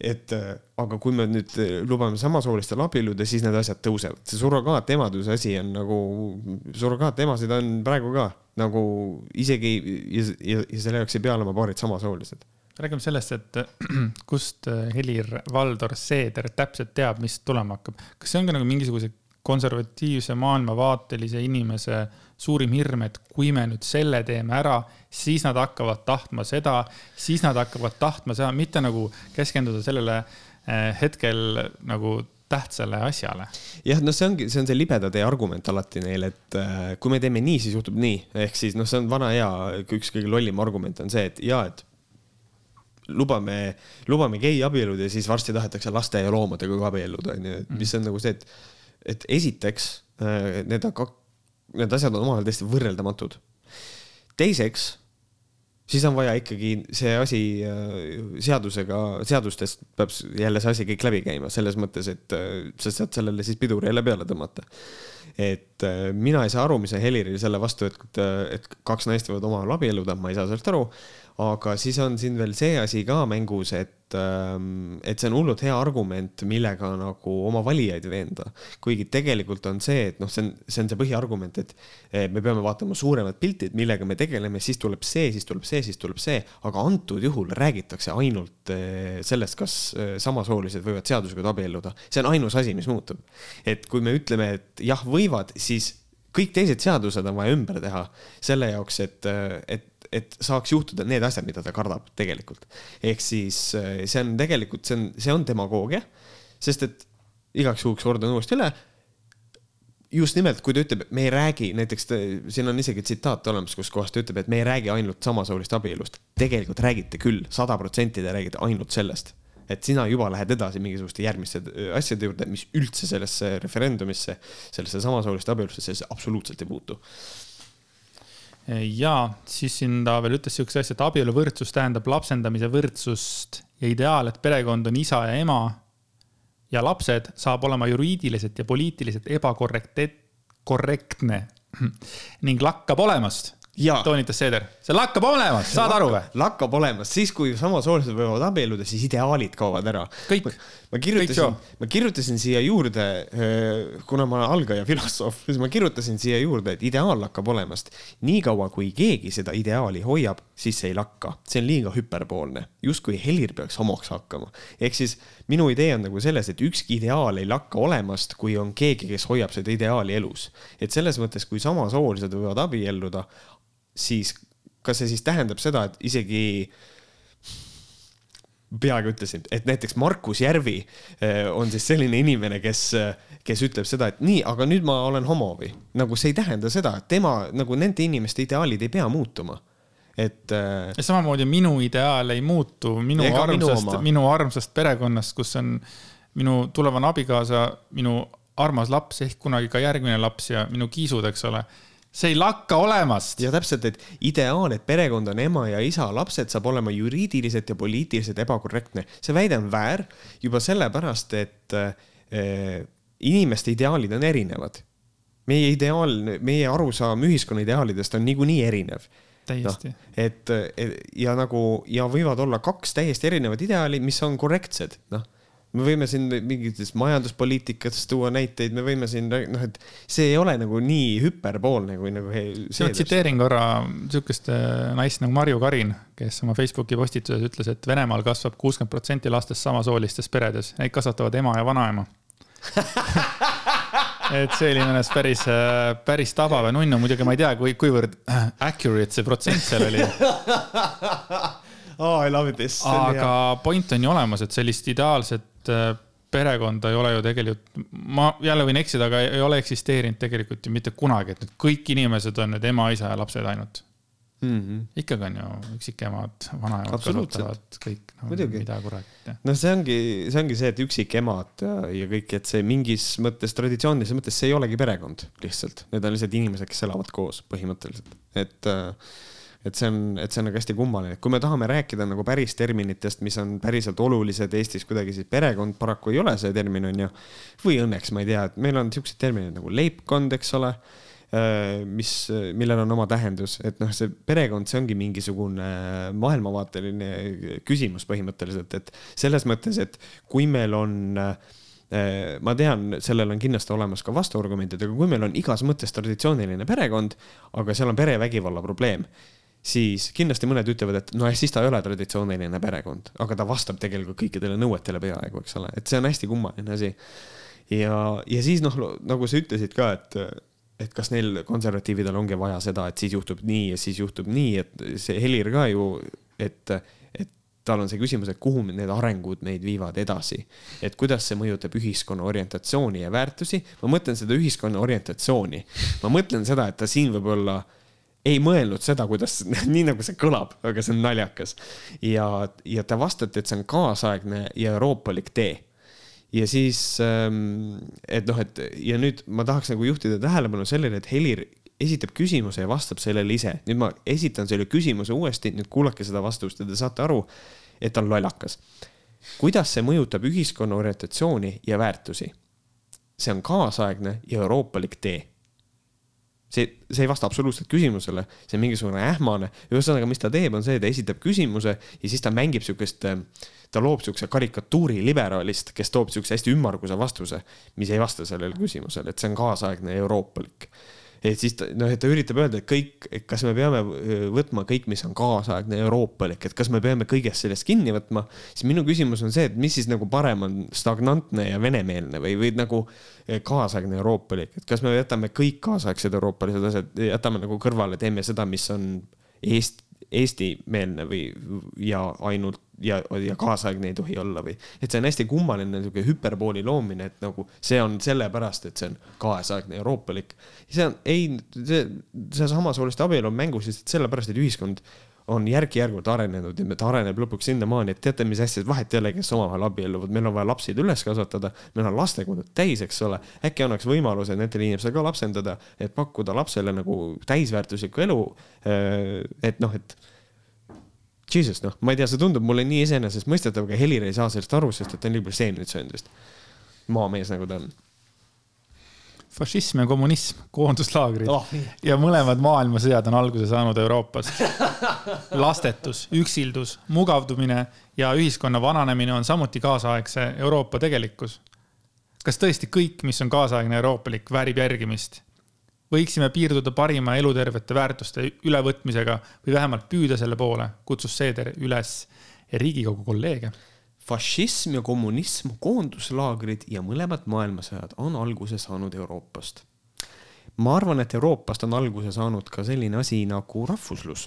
et äh, aga kui me nüüd äh, lubame samasoolistel abielluda, siis need asjad tõusevad. see surrogaatemaduse asi on nagu, surrogaatemasid on praegu ka nagu isegi ja, ja, ja selle jaoks ei pea olema paarid samasoolised räägime sellest, et [clears throat] kust äh, Helir-Valdor Seeder täpselt teab, mis tulema hakkab. kas see on ka nagu mingisuguse konservatiivse maailmavaatelise inimese suurim hirm, et kui me nüüd selle teeme ära, siis nad hakkavad tahtma seda, siis nad hakkavad tahtma seda, mitte nagu keskenduda sellele eh, hetkel nagu tähtsale asjale. jah, no see ongi, see on see libeda tee argument alati neil, et äh, kui me teeme nii, siis juhtub nii, ehk siis noh, see on vana hea, üks kõige lollim argument on see, et ja, et lubame, lubame geiabielud ja siis varsti tahetakse laste ja loomadega ka abielluda, onju, mis on nagu see, et et esiteks äh, need on ka, need asjad on omavahel täiesti võrreldamatud. teiseks, siis on vaja ikkagi see asi äh, seadusega, seadustest peab jälle see asi kõik läbi käima, selles mõttes, et äh, sa saad sellele siis piduri jälle peale tõmmata. et mina ei saa aru, mis on Heliril selle vastu, et, et kaks naist võivad omavahel abielluda, ma ei saa sellest aru. Aga siis on siin veel see asi ka mängus, et Ähm, et see on hullult hea argument, millega nagu oma valijaid veenda. kuigi tegelikult on see, et noh, see on, see on see põhiargument, et me peame vaatama suuremat pilti, et millega me tegeleme, siis tuleb see, siis tuleb see, siis tuleb see, aga antud juhul räägitakse ainult äh, sellest, kas äh, samasoolised võivad seadusega abielluda. see on ainus asi, mis muutub. et kui me ütleme, et jah, võivad, siis kõik teised seadused on vaja ümber teha selle jaoks, et, et, et saaks juhtuda need asjad, mida ta kardab tegelikult. ehk siis see on tegelikult, see on, see on demagoogia, sest et igaks juhuks kordan uuesti üle. just nimelt, kui ta ütleb, me ei räägi, näiteks ta, siin on isegi tsitaat olemas, kus kohas ta ütleb, et me ei räägi ainult samasoolist abielust. tegelikult räägite küll, sada protsenti te räägite ainult sellest et sina juba lähed edasi mingisuguste järgmiste äh, asjade juurde, mis üldse sellesse referendumisse, sellesse samasooliste abielusse, sellesse absoluutselt ei puutu ja siis siin ta veel ütles sihukese asja, et abieluvõrdsus tähendab lapsendamise võrdsust ja ideaal, et perekond on isa ja ema. ja lapsed saab olema juriidiliselt ja poliitiliselt ebakorrekt-, korrektne ning lakkab olemast toonitas Seeder, see lakkab olemas, saad aru või? lakkab olemas, siis kui samasoolised võivad abielluda, siis ideaalid kaovad ära. kõik. Ma kirjutasin, ma kirjutasin siia juurde, kuna ma olen algaja filosoof, siis ma kirjutasin siia juurde, et ideaal lakkab olemast. niikaua, kui keegi seda ideaali hoiab, siis see ei lakka, see on liiga hüperboolne, justkui Helir peaks homoks hakkama. ehk siis minu idee on nagu selles, et ükski ideaal ei lakka olemast, kui on keegi, kes hoiab seda ideaali elus. et selles mõttes, kui samasoolised võivad abielluda, siis kas see siis tähendab seda, et isegi peaaegu ütlesin, et näiteks Markus Järvi eh, on siis selline inimene, kes, kes ütleb seda, et nii, aga nüüd ma olen homo või? Nagu see ei tähenda seda, et tema nagu nende inimeste ideaalid ei pea muutuma. Et äh,. samamoodi minu ideaal ei muutu minu armsast, minu armsast perekonnast, kus on minu tulevane abikaasa, minu armas laps ehk kunagi ka järgmine laps ja minu kiisud, eks ole see ei lakka olemast. ja täpselt, et ideaal, et perekond on ema ja isa, lapsed saab olema juriidiliselt ja poliitiliselt ebakorrektne. see väide on väär juba sellepärast, et äh, inimeste ideaalid on erinevad. meie ideaal, meie arusaam ühiskonna ideaalidest on niikuinii erinev täiesti no,. et ja nagu ja võivad olla kaks täiesti erinevat ideaali, mis on korrektsed, noh me võime siin mingitest majanduspoliitikatest tuua näiteid, me võime siin noh, et see ei ole nagu nii hüperboolne kui nagu. ma tsiteerin korra sihukest äh, naist nagu Marju Karin, kes oma Facebooki postituses ütles, et Venemaal kasvab kuuskümmend protsenti lastest samasoolistes peredes, neid kasvatavad ema ja vanaema [laughs] et see oli minu meelest päris, äh, päris tabav ja nunnu, muidugi ma ei tea, kui, kuivõrd accurate see protsent seal oli [laughs] oh, I love this. aga point on ju olemas, et sellist ideaalset Äh, perekonda ei ole ju tegelikult, ma jälle võin eksida, aga ei ole eksisteerinud tegelikult ju mitte kunagi, et nüüd kõik inimesed on nüüd ema, isa ja lapsed ainult mm. -hmm. ikkagi on ju üksikemad, vanaemad kasvatavad kõik no,, mida kurat. no see ongi, see ongi see, et üksikemad ja, ja kõik, et see mingis mõttes, traditsioonilises mõttes, see ei olegi perekond lihtsalt, need on lihtsalt inimesed, kes elavad koos põhimõtteliselt, et äh, et see on, et see on nagu hästi kummaline, et kui me tahame rääkida nagu päris terminitest, mis on päriselt olulised Eestis kuidagi, siis perekond paraku ei ole see termin, on ju. või õnneks, ma ei tea, et meil on siuksed terminid nagu leibkond, eks ole äh, mis, millel on oma tähendus, et noh, see perekond, see ongi mingisugune maailmavaateline küsimus põhimõtteliselt, et selles mõttes, et kui meil on äh, ma tean, sellel on kindlasti olemas ka vastuargumendid, aga kui meil on igas mõttes traditsiooniline perekond, aga seal on perevägivalla probleem, siis kindlasti mõned ütlevad, et no siis ta ei ole traditsiooniline perekond, aga ta vastab tegelikult kõikidele nõuetele peaaegu, eks ole, et see on hästi kummaline asi. ja, ja siis noh, nagu sa ütlesid ka, et, et kas neil konservatiividel ongi vaja seda, et siis juhtub nii ja siis juhtub nii, et see Helir ka ju, et, et tal on see küsimus, et kuhu need arengud meid viivad edasi. et kuidas see mõjutab ühiskonna orientatsiooni ja väärtusi. ma mõtlen seda ühiskonna orientatsiooni. ma mõtlen seda, et ta siin võib olla ei mõelnud seda, kuidas, [laughs] nii nagu see kõlab, aga see on naljakas. ja, ja te vastate, et see on kaasaegne ja euroopalik tee. ja siis, ähm, et noh, et ja nüüd ma tahaks nagu juhtida tähelepanu sellele, et Helir esitab küsimuse ja vastab sellele ise. nüüd ma esitan selle küsimuse uuesti, nüüd kuulake seda vastust ja te saate aru, et ta on lollakas. kuidas see mõjutab ühiskonna orientatsiooni ja väärtusi? see on kaasaegne ja euroopalik tee see, see ei vasta absoluutselt küsimusele, see on mingisugune ähmane. ühesõnaga, mis ta teeb, on see, ta esitab küsimuse ja siis ta mängib sihukest, ta loob sihukese karikatuuri liberaalist, kes toob sihukese hästi ümmarguse vastuse, mis ei vasta sellele küsimusele, et see on kaasaegne euroopalik et siis ta noh, et ta üritab öelda, et kõik, et kas me peame võtma kõik, mis on kaasaegne euroopalik, et kas me peame kõigest sellest kinni võtma. siis minu küsimus on see, et mis siis nagu parem on, stagnantne ja venemeelne või, või nagu kaasaegne euroopalik, et kas me jätame kõik kaasaegsed euroopalised asjad, jätame nagu kõrvale, teeme seda, mis on Eest-, Eesti-meelne või, ja ainult ja, ja kaasaegne ei tohi olla või. et see on hästi kummaline niisugune hüperbooli loomine, et nagu see on sellepärast, et see on kaasaegne euroopalik. see on, ei, see, see samasooliste abielu on mängus lihtsalt sellepärast, et ühiskond on järk-järgult arenenud ja ta areneb lõpuks sinnamaani, et teate, mis asja, vahet ei ole, kes omavahel abielluvad, meil on vaja lapsi üles kasvatada, meil on lastekonnad täis, eks ole. äkki annaks võimaluse nendele inimestele ka lapsendada, et pakkuda lapsele nagu täisväärtuslikku elu. Et noh, et Jesus, noh, ma ei tea, see tundub mulle nii iseenesestmõistetav, aga Helir ei saa sellest aru, sest et ta on nii palju seemneid söönud vist. maamees, nagu ta on. fašism ja kommunism, koonduslaagrid Oh, ja mõlemad maailmasõjad on alguse saanud Euroopast. [laughs] lastetus, üksildus, mugavdumine ja ühiskonna vananemine on samuti kaasaegse Euroopa tegelikkus. kas tõesti kõik, mis on kaasaegne euroopalik, väärib järgimist? Võiksime piirduda parima elutervete väärtuste ülevõtmisega või vähemalt püüda selle poole, kutsus Seeder üles Riigikogu kolleege fašism ja kommunism, koonduslaagrid ja mõlemad maailmasõjad on alguse saanud Euroopast. ma arvan, et Euroopast on alguse saanud ka selline asi nagu rahvuslus,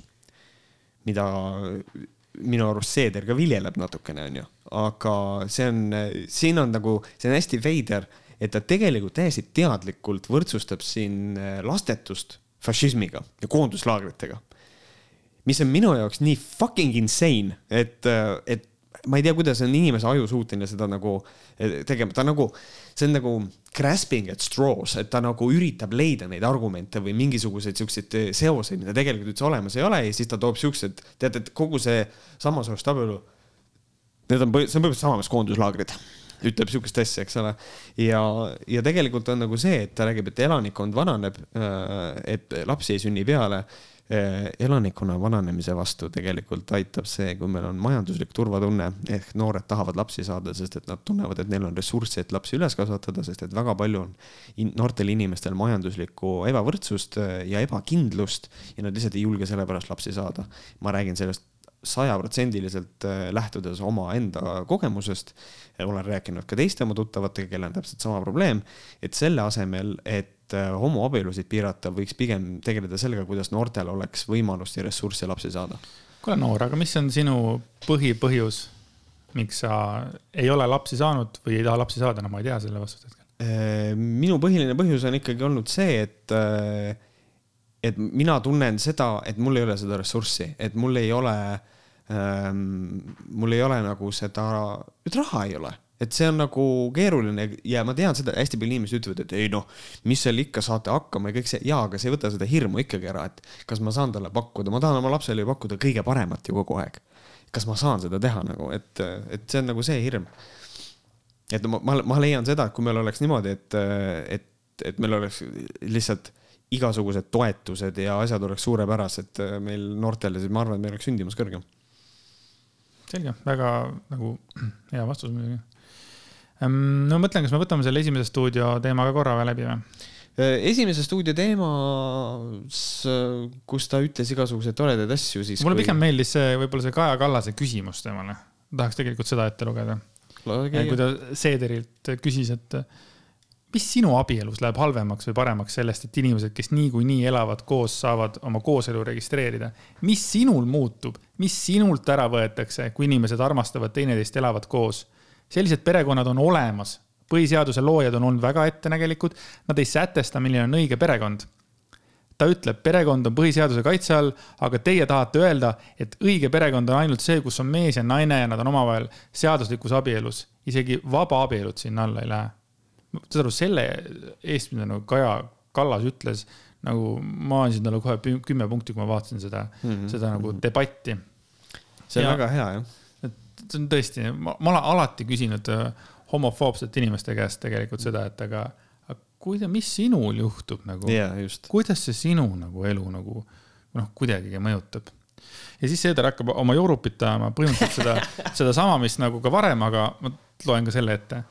mida minu arust Seeder ka viljeleb natukene, onju, aga see on, siin on nagu, see on hästi veider, et ta tegelikult täiesti teadlikult võrdsustab siin lastetust fašismiga ja koonduslaagritega. mis on minu jaoks nii fucking insane, et, et ma ei tea, kuidas on inimese aju suuteline seda nagu eh, tegema, ta nagu, see on nagu grasping at straws, et ta nagu üritab leida neid argumente või mingisuguseid siukseid seoseid, mida tegelikult üldse olemas ei ole ja siis ta toob siuksed, teate, et kogu see samasugust abielu. Need on, see on põhimõtteliselt sama, mis koonduslaagrid ütleb sihukest asja, eks ole. ja, ja tegelikult on nagu see, et ta räägib, et elanikkond vananeb, äh, et lapsi ei sünni peale Eh, elanikkonna vananemise vastu tegelikult aitab see, kui meil on majanduslik turvatunne ehk noored tahavad lapsi saada, sest et nad tunnevad, et neil on ressurssi, et lapsi üles kasvatada, sest et väga palju on noortel inimestel majanduslikku ebavõrdsust eh, ja ebakindlust ja nad lihtsalt ei julge sellepärast lapsi saada. ma räägin sellest sajaprotsendiliselt eh, lähtudes omaenda kogemusest. olen rääkinud ka teiste oma tuttavatega, kellel on täpselt sama probleem, et selle asemel, et äh, homoabielusid piirata, võiks pigem tegeleda sellega, kuidas noortel oleks võimalust ja ressurssi lapsi saada. kuule, Noor, aga mis on sinu põhipõhjus, miks sa ei ole lapsi saanud või ei taha lapsi saada, no ma ei tea selle vastust hetkel. Äh, minu põhiline põhjus on ikkagi olnud see, et, äh, et mina tunnen seda, et mul ei ole seda ressurssi, et mul ei ole ähm,, mul ei ole nagu seda, et raha ei ole et see on nagu keeruline ja ma tean seda, hästi palju inimesi ütlevad, et ei noh, mis seal ikka saate hakkama ja kõik see, jaa, aga see ei võta seda hirmu ikkagi ära, et kas ma saan talle pakkuda, ma tahan oma lapsele ju pakkuda kõige paremat ju kogu aeg. kas ma saan seda teha nagu, et, et see on nagu see hirm. et ma, ma, ma leian seda, et kui meil oleks niimoodi, et, et, et meil oleks lihtsalt igasugused toetused ja asjad oleks suurepärased meil noortele, siis ma arvan, et meil oleks sündimus kõrgem. Selge, väga nagu [clears throat] hea vastus muidugi no mõtlen, kas me võtame selle esimese stuudio teema ka korra veel läbi või? Äh, esimese stuudio teemas, kus ta ütles igasuguseid toredaid asju, siis. mulle kui... pigem meeldis see, võib-olla see Kaja Kallase küsimus temale. tahaks tegelikult seda ette lugeda. kui ta Seederilt küsis, et mis sinu abielus läheb halvemaks või paremaks sellest, et inimesed, kes niikuinii elavad koos, saavad oma kooselu registreerida. mis sinul muutub, mis sinult ära võetakse, kui inimesed armastavad teineteist, elavad koos sellised perekonnad on olemas. põhiseaduse loojad on olnud väga ettenägelikud, nad ei sätesta, milline on õige perekond. ta ütleb, perekond on põhiseaduse kaitse all, aga teie tahate öelda, et õige perekond on ainult see, kus on mees ja naine ja nad on omavahel seaduslikus abielus. isegi vabaabielud sinna alla ei lähe. Saad aru, selle eest, mida nagu Kaja Kallas ütles, nagu ma andsin talle kohe kümme punkti, kui ma vaatasin seda mm, -hmm. seda nagu mhm. debatti. see on ja, väga hea, jah see on tõesti, ma, ma olen alati küsinud äh, homofoobsete inimeste käest tegelikult seda, et aga, aga kuida-, mis sinul juhtub nagu yeah,, kuidas see sinu nagu elu nagu noh, kuidagigi mõjutab. ja siis Seeder hakkab oma joorupit ajama, põhimõtteliselt seda, [laughs] sedasama, mis nagu ka varem, aga ma loen ka selle ette.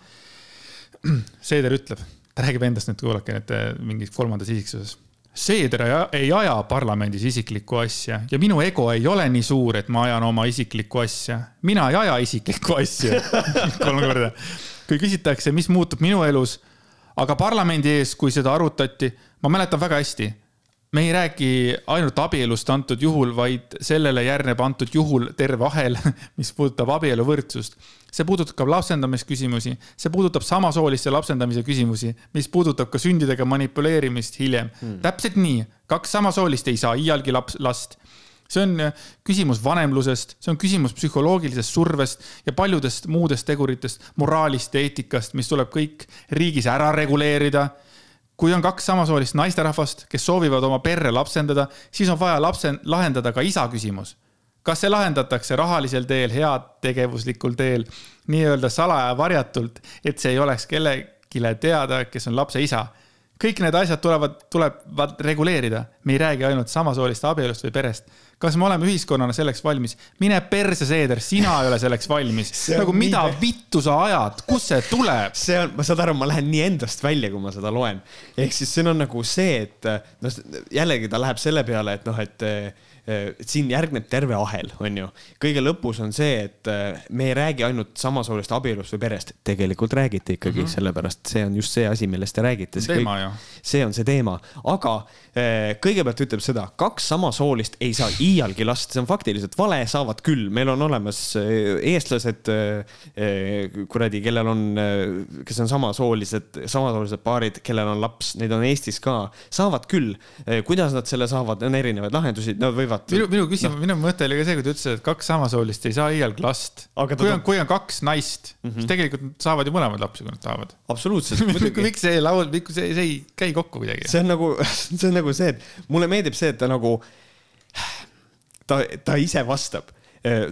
[clears throat] Seeder ütleb, ta räägib endast nüüd, kuulake nüüd mingis kolmandas isiksuses Seeder ei aja parlamendis isiklikku asja ja minu ego ei ole nii suur, et ma ajan oma isiklikku asja. mina ei aja isiklikku asja [laughs] kolm korda. kui küsitakse, mis muutub minu elus, aga parlamendi ees, kui seda arutati, ma mäletan väga hästi me ei räägi ainult abielust antud juhul, vaid sellele järgneb antud juhul terve ahel, [laughs] mis puudutab abieluvõrdsust. see puudutab ka lapsendamisküsimusi, see puudutab samasooliste lapsendamise küsimusi, mis puudutab ka sündidega manipuleerimist hiljem. Hmm.. täpselt nii, kaks samasoolist ei saa iialgi laps, last. See on äh, küsimus vanemlusest, see on küsimus psühholoogilisest survest ja paljudest muudest teguritest, moraalist ja eetikast, mis tuleb kõik riigis ära reguleerida kui on kaks samasoolist naisterahvast, kes soovivad oma perre lapsendada, siis on vaja lapse, lahendada ka isa küsimus. kas see lahendatakse rahalisel teel, heategevuslikul teel, nii-öelda salaja varjatult, et see ei oleks kellelegi teada, kes on lapse isa. Kõik need asjad tulevad, tulevad reguleerida. me ei räägi ainult samasooliste abielust või perest. kas me oleme ühiskonnana selleks valmis? mine perse, Seeder, sina ei ole selleks valmis. [laughs] nagu mida nii... vittu sa ajad, kust see tuleb? see on, ma saad aru, ma lähen nii endast välja, kui ma seda loen. ehk siis siin on nagu see, et noh, jällegi ta läheb selle peale, et noh, et siin järgneb terve ahel, on ju. kõige lõpus on see, et äh, me ei räägi ainult samasoolist abielust või perest, tegelikult räägite ikkagi mm, -hmm. sellepärast see on just see asi, millest te räägite. see on see teema, aga äh, kõigepealt ütleb seda, kaks samasoolist ei saa iialgi last, see on faktiliselt vale, saavad küll, meil on olemas eestlased, kuradi, kellel on, kes on samasoolised, samasoolised paarid, kellel on laps, neid on Eestis ka, saavad küll. kuidas nad selle saavad, on erinevaid lahendusi, nad võivad võivad. minu, minu küsimus no., minu mõte oli ka see, kui ta ütles, et kaks samasoolist ei saa iialgi last. kui on, kui on kaks naist mm, -hmm. siis tegelikult nad saavad ju mõlemad lapsi, kui nad tahavad. absoluutselt [laughs] miks see laul, miks see, see ei käi kokku kuidagi? see on nagu, [laughs] see on nagu see, et mulle meeldib see, et ta nagu, ta, ta ise vastab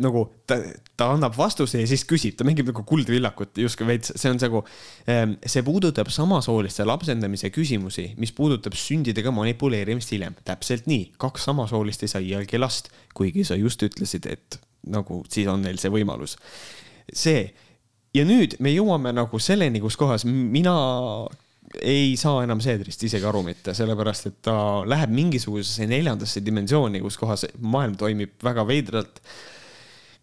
nagu ta, ta annab vastuse ja siis küsib, ta mängib nagu kuldvillakut justkui veits, see on nagu, ähm, see puudutab samasooliste lapsendamise küsimusi, mis puudutab sündidega manipuleerimist hiljem. täpselt nii, kaks samasoolist ei saa iialgi last, kuigi sa just ütlesid, et nagu siis on neil see võimalus. see ja nüüd me jõuame nagu selleni, kus kohas mina ei saa enam Seedrist isegi aru mitte, sellepärast et ta läheb mingisugusesse neljandasse dimensiooni, kus kohas maailm toimib väga veidralt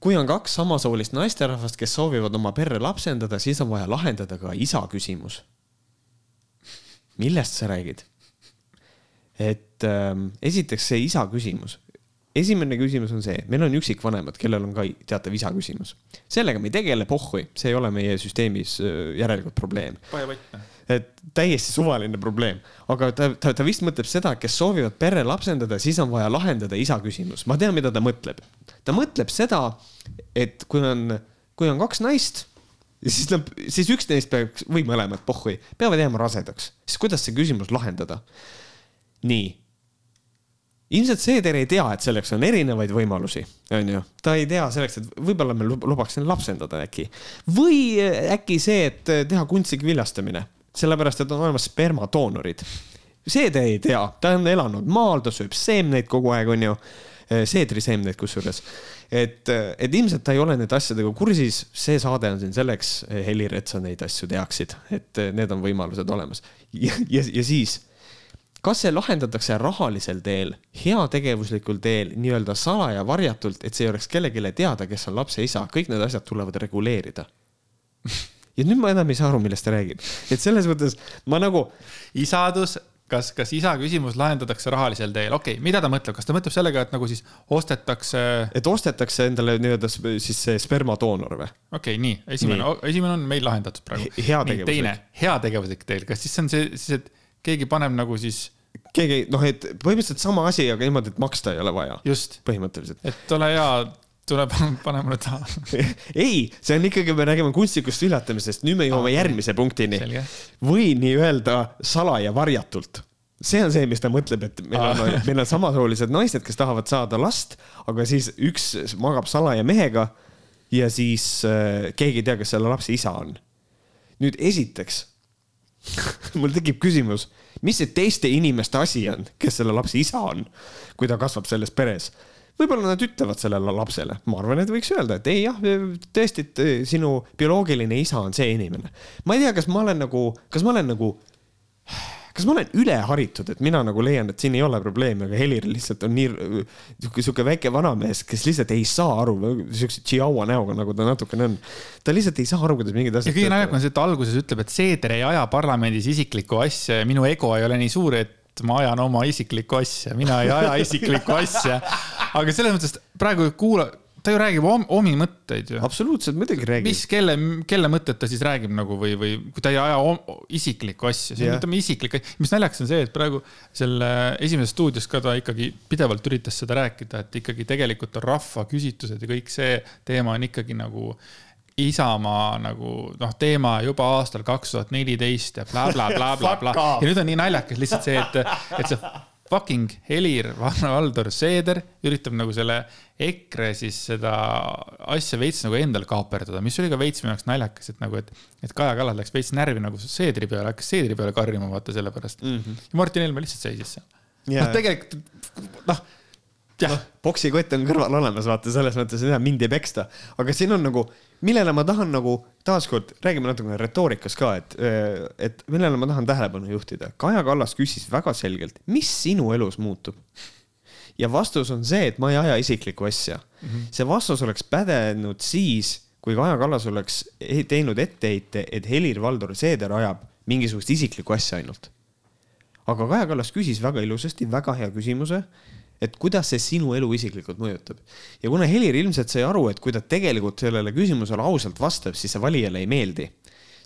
kui on kaks samasoolist naisterahvast, kes soovivad oma perre lapsendada, siis on vaja lahendada ka isa küsimus. millest sa räägid? et ähm, esiteks see isa küsimus. esimene küsimus on see, meil on üksikvanemad, kellel on ka teatav isa küsimus. sellega me ei tegele, pohhui, see ei ole meie süsteemis äh, järelikult probleem. paja võtme et täiesti suvaline probleem, aga ta, ta, ta vist mõtleb seda, kes soovivad pere lapsendada, siis on vaja lahendada isa küsimus. ma tean, mida ta mõtleb. ta mõtleb seda, et kui on, kui on kaks naist, siis nad, siis üks neist peaks või mõlemad, pohhui, peavad jääma rasedaks, siis kuidas see küsimus lahendada? nii ilmselt Seeder ei tea, et selleks on erinevaid võimalusi, onju. ta ei tea selleks, et võib-olla me lubaks neil lapsendada äkki. või äkki see, et teha kunstlik viljastamine sellepärast et on olemas spermadoonorid. see te ei tea, ta on elanud maal, ta sööb seemneid kogu aeg, onju eh, seedriseemneid kusjuures. et, et ilmselt ta ei ole nende asjadega kursis, see saade on siin selleks, Helir, et sa neid asju teaksid, et need on võimalused olemas. ja, ja, ja siis, kas see lahendatakse rahalisel teel, heategevuslikul teel, nii-öelda salaja varjatult, et see ei oleks kellelegi teada, kes on lapse isa, kõik need asjad tulevad reguleerida [laughs] ja nüüd ma enam ei saa aru, millest ta räägib. et selles mõttes ma nagu. isadus, kas, kas isa küsimus lahendatakse rahalisel teel, okei okay,, mida ta mõtleb, kas ta mõtleb sellega, et nagu siis ostetakse? et ostetakse endale nii-öelda siis see spermadoonor või? okei okay,, nii, esimene, esimene on meil lahendatud praegu. teine, heategevuslik teel, kas siis see on see, siis, et keegi paneb nagu siis keegi noh, et põhimõtteliselt sama asi, aga niimoodi, et maksta ei ole vaja. just. põhimõtteliselt. et ole hea, tule [laughs] pane mulle taha [laughs] ei, see on ikkagi, me räägime kunstlikust viljatamisest, nüüd me jõuame ah, järgmise punktini. või nii-öelda salaja varjatult see on see, mis ta mõtleb, et meil on ah., meil on samasoolised naised, kes tahavad saada last, aga siis üks magab salaja mehega ja siis äh, keegi ei tea, kes selle lapse isa on. nüüd esiteks [laughs] mul tekib küsimus, mis see teiste inimeste asi on, kes selle lapse isa on, kui ta kasvab selles peres võib-olla nad ütlevad sellele lapsele, ma arvan, et võiks öelda, et ei jah, tõesti, et eh, sinu bioloogiline isa on see inimene. ma ei tea, kas ma olen nagu, kas ma olen nagu, kas ma olen üleharitud, et mina nagu leian, et siin ei ole probleemi, aga Helir lihtsalt on nii sihuke väike vanamees, kes lihtsalt ei saa aru, siukse tšiaua näoga, nagu ta natukene on. ta lihtsalt ei saa aru, kuidas mingid asjad. ja kõige naljakam on see, et alguses ütleb, et Seeder ei aja parlamendis isiklikku asja ja minu ego ei ole nii suur, et ma ajan oma isiklikku asja, mina ei aja [laughs] isiklikku asja. aga selles mõttes praegu kuula, ta ju räägib om, omi mõtteid ju. absoluutselt, muidugi räägib. mis, kelle, kelle mõtted ta siis räägib nagu või, või kui ta ei aja om, isiklikku asja, siis ütleme isiklik, mis naljakas on see, et praegu selle esimeses stuudios ka ta ikkagi pidevalt üritas seda rääkida, et ikkagi tegelikult on rahvaküsitlused ja kõik see teema on ikkagi nagu Isamaa nagu noh, teema juba aastal kaks tuhat neliteist ja blablabla, ja nüüd on nii naljakas lihtsalt see, et, et see fucking Helir-Valdor Seeder üritab nagu selle EKRE siis seda asja veits nagu endale kaaperdada, mis oli ka veits minu jaoks naljakas, et nagu, et, et Kaja Kallas läks veits närvi nagu Seedri peale, hakkas Seedri peale karjuma, vaata selle pärast mm. -hmm. ja Martin Helme lihtsalt seisis seal yeah.. noh, tegelikult noh noh, poksikott on kõrval olemas, vaata selles mõttes, et mind ei peksta, aga siin on nagu, millele ma tahan nagu taaskord räägime natukene retoorikas ka, et, et millele ma tahan tähelepanu juhtida. Kaja Kallas küsis väga selgelt, mis sinu elus muutub? ja vastus on see, et ma ei aja isiklikku asja mm. -hmm. see vastus oleks pädenud siis, kui Kaja Kallas oleks e-, teinud etteheite, et Helir-Valdor Seeder ajab mingisugust isiklikku asja ainult. aga Kaja Kallas küsis väga ilusasti, väga hea küsimuse et kuidas see sinu elu isiklikult mõjutab. ja kuna Helir ilmselt sai aru, et kui ta tegelikult sellele küsimusele ausalt vastab, siis see valijale ei meeldi.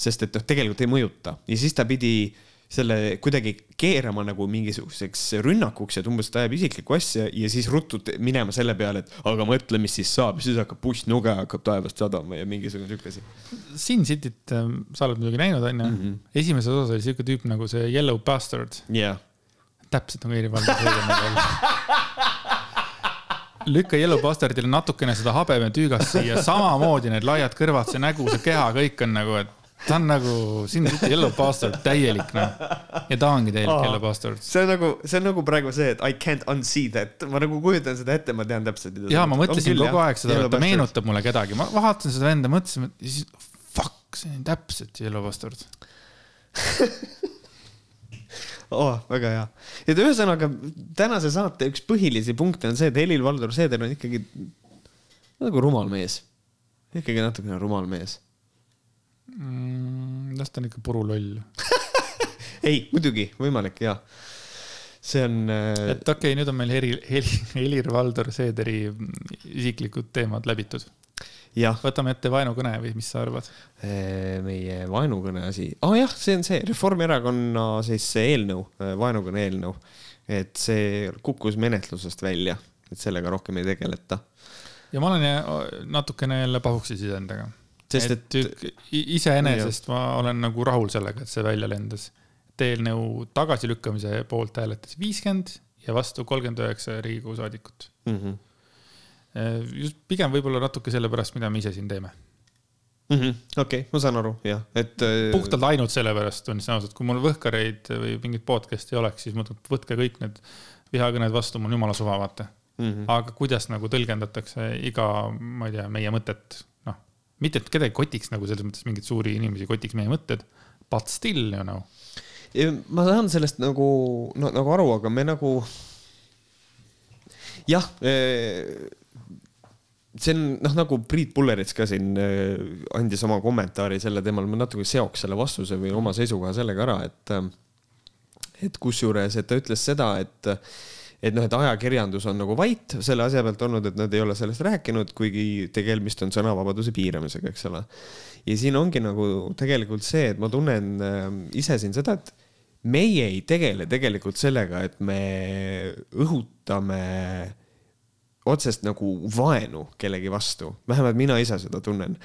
sest et noh, tegelikult ei mõjuta ja siis ta pidi selle kuidagi keerama nagu mingisuguseks rünnakuks, et umbes ta ajab isiklikku asja ja siis ruttu minema selle peale, et aga mõtle, mis siis saab, siis hakkab bussnuge hakkab taevast sadama ja mingisugune sihuke asi. Sin Cityt ähm, sa oled muidugi näinud, onju. Mhm. esimeses osas oli sihuke tüüp nagu see Yellow Bastard. yeah täpselt nagu Helir-Valdor Seeder [laughs] lükka Yellow Bastardile natukene seda habemetüügast siia, samamoodi need laiad kõrvad, see nägu, see keha, kõik on nagu, et ta on nagu, siin Yellow Bastard täielik noh. ja ta ongi täielik oh, Yellow Bastard. see on nagu, see on nagu praegu see, et I can't unsee that, ma nagu kujutan seda ette, ma tean täpselt. ja ma mõtlesin küll, kogu jah. aeg seda, et ta meenutab mulle kedagi, ma vaatasin seda venda, mõtlesin, et siis fuck, see on täpselt Yellow Bastard [laughs] oh, väga hea. et ühesõnaga tänase saate üks põhilisi punkte on see, et Helir-Valdor Seeder on ikkagi nagu rumal mees. ikkagi natukene rumal mees mm,. las ta on ikka puruloll [laughs] ei, muidugi, võimalik ja see on. Äh, et okei okay,, nüüd on meil Helir-Valdor Seederi isiklikud teemad läbitud võtame ette vaenukõne või mis sa arvad? meie vaenukõne asi, oh, jah, see on see Reformierakonna siis see eelnõu, vaenukõne eelnõu, et see kukkus menetlusest välja, et sellega rohkem ei tegeleta. ja ma olen natukene jälle pahuksis iseendaga. sest et, et iseenesest ma olen nagu rahul sellega, et see välja lendas. et eelnõu tagasilükkamise poolt hääletas viiskümmend ja vastu kolmkümmend üheksa Riigikogu saadikut mm. -hmm Äh, just pigem võib-olla natuke sellepärast, mida me ise siin teeme mm -hmm.. okei okay,, ma saan aru, jah, et. Äh, puhtalt ainult sellepärast, tunnistan ausalt, kui mul Võhkareid või mingit podcast'i oleks, siis ma ütlen, võtke kõik need vihakõned vastu, mul on jumala suva, vaata mm. -hmm. aga kuidas nagu tõlgendatakse iga, ma ei tea, meie mõtet, noh, mitte et kedagi kotiks nagu selles mõttes mingeid suuri inimesi kotiks meie mõtted, but still, you know. ma saan sellest nagu, no nagu aru, aga me nagu jah eh see on noh, nagu Priit Pullerits ka siin äh, andis oma kommentaari selle teemal, ma natuke seoks selle vastuse või oma seisukoha sellega ära, et, äh, et kusjuures, et ta ütles seda, et et noh, et ajakirjandus on nagu vait selle asja pealt olnud, et nad ei ole sellest rääkinud, kuigi tegemist on sõnavabaduse piiramisega, eks ole. ja siin ongi nagu tegelikult see, et ma tunnen äh, ise siin seda, et meie ei tegele tegelikult sellega, et me õhutame otsest nagu vaenu kellegi vastu, vähemalt mina ise seda tunnen.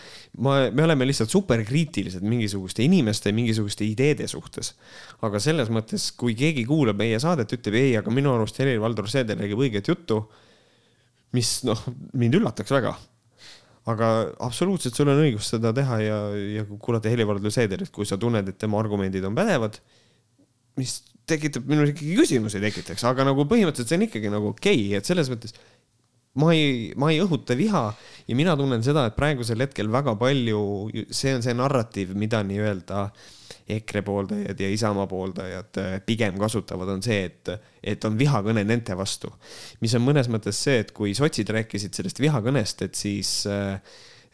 ma, me oleme lihtsalt superkriitilised mingisuguste inimeste, mingisuguste ideede suhtes. aga selles mõttes, kui keegi kuulab meie saadet, ütleb ei, aga minu arust Helir-Valdor Seeder räägib õiget juttu, mis noh, mind üllataks väga. aga absoluutselt, sul on õigus seda teha ja, ja kuulata Helir-Valdor Seederit, kui sa tunned, et tema argumendid on pädevad, mis tekitab minul ikkagi küsimusi tekitaks, aga nagu põhimõtteliselt see on ikkagi nagu okei okay,, et selles mõttes ma ei, ma ei õhuta viha ja mina tunnen seda, et praegusel hetkel väga palju, see on see narratiiv, mida nii-öelda EKRE pooldajad ja Isamaa pooldajad äh, pigem kasutavad, on see, et, et on vihakõne nende vastu. mis on mõnes mõttes see, et kui sotsid rääkisid sellest vihakõnest, et siis äh,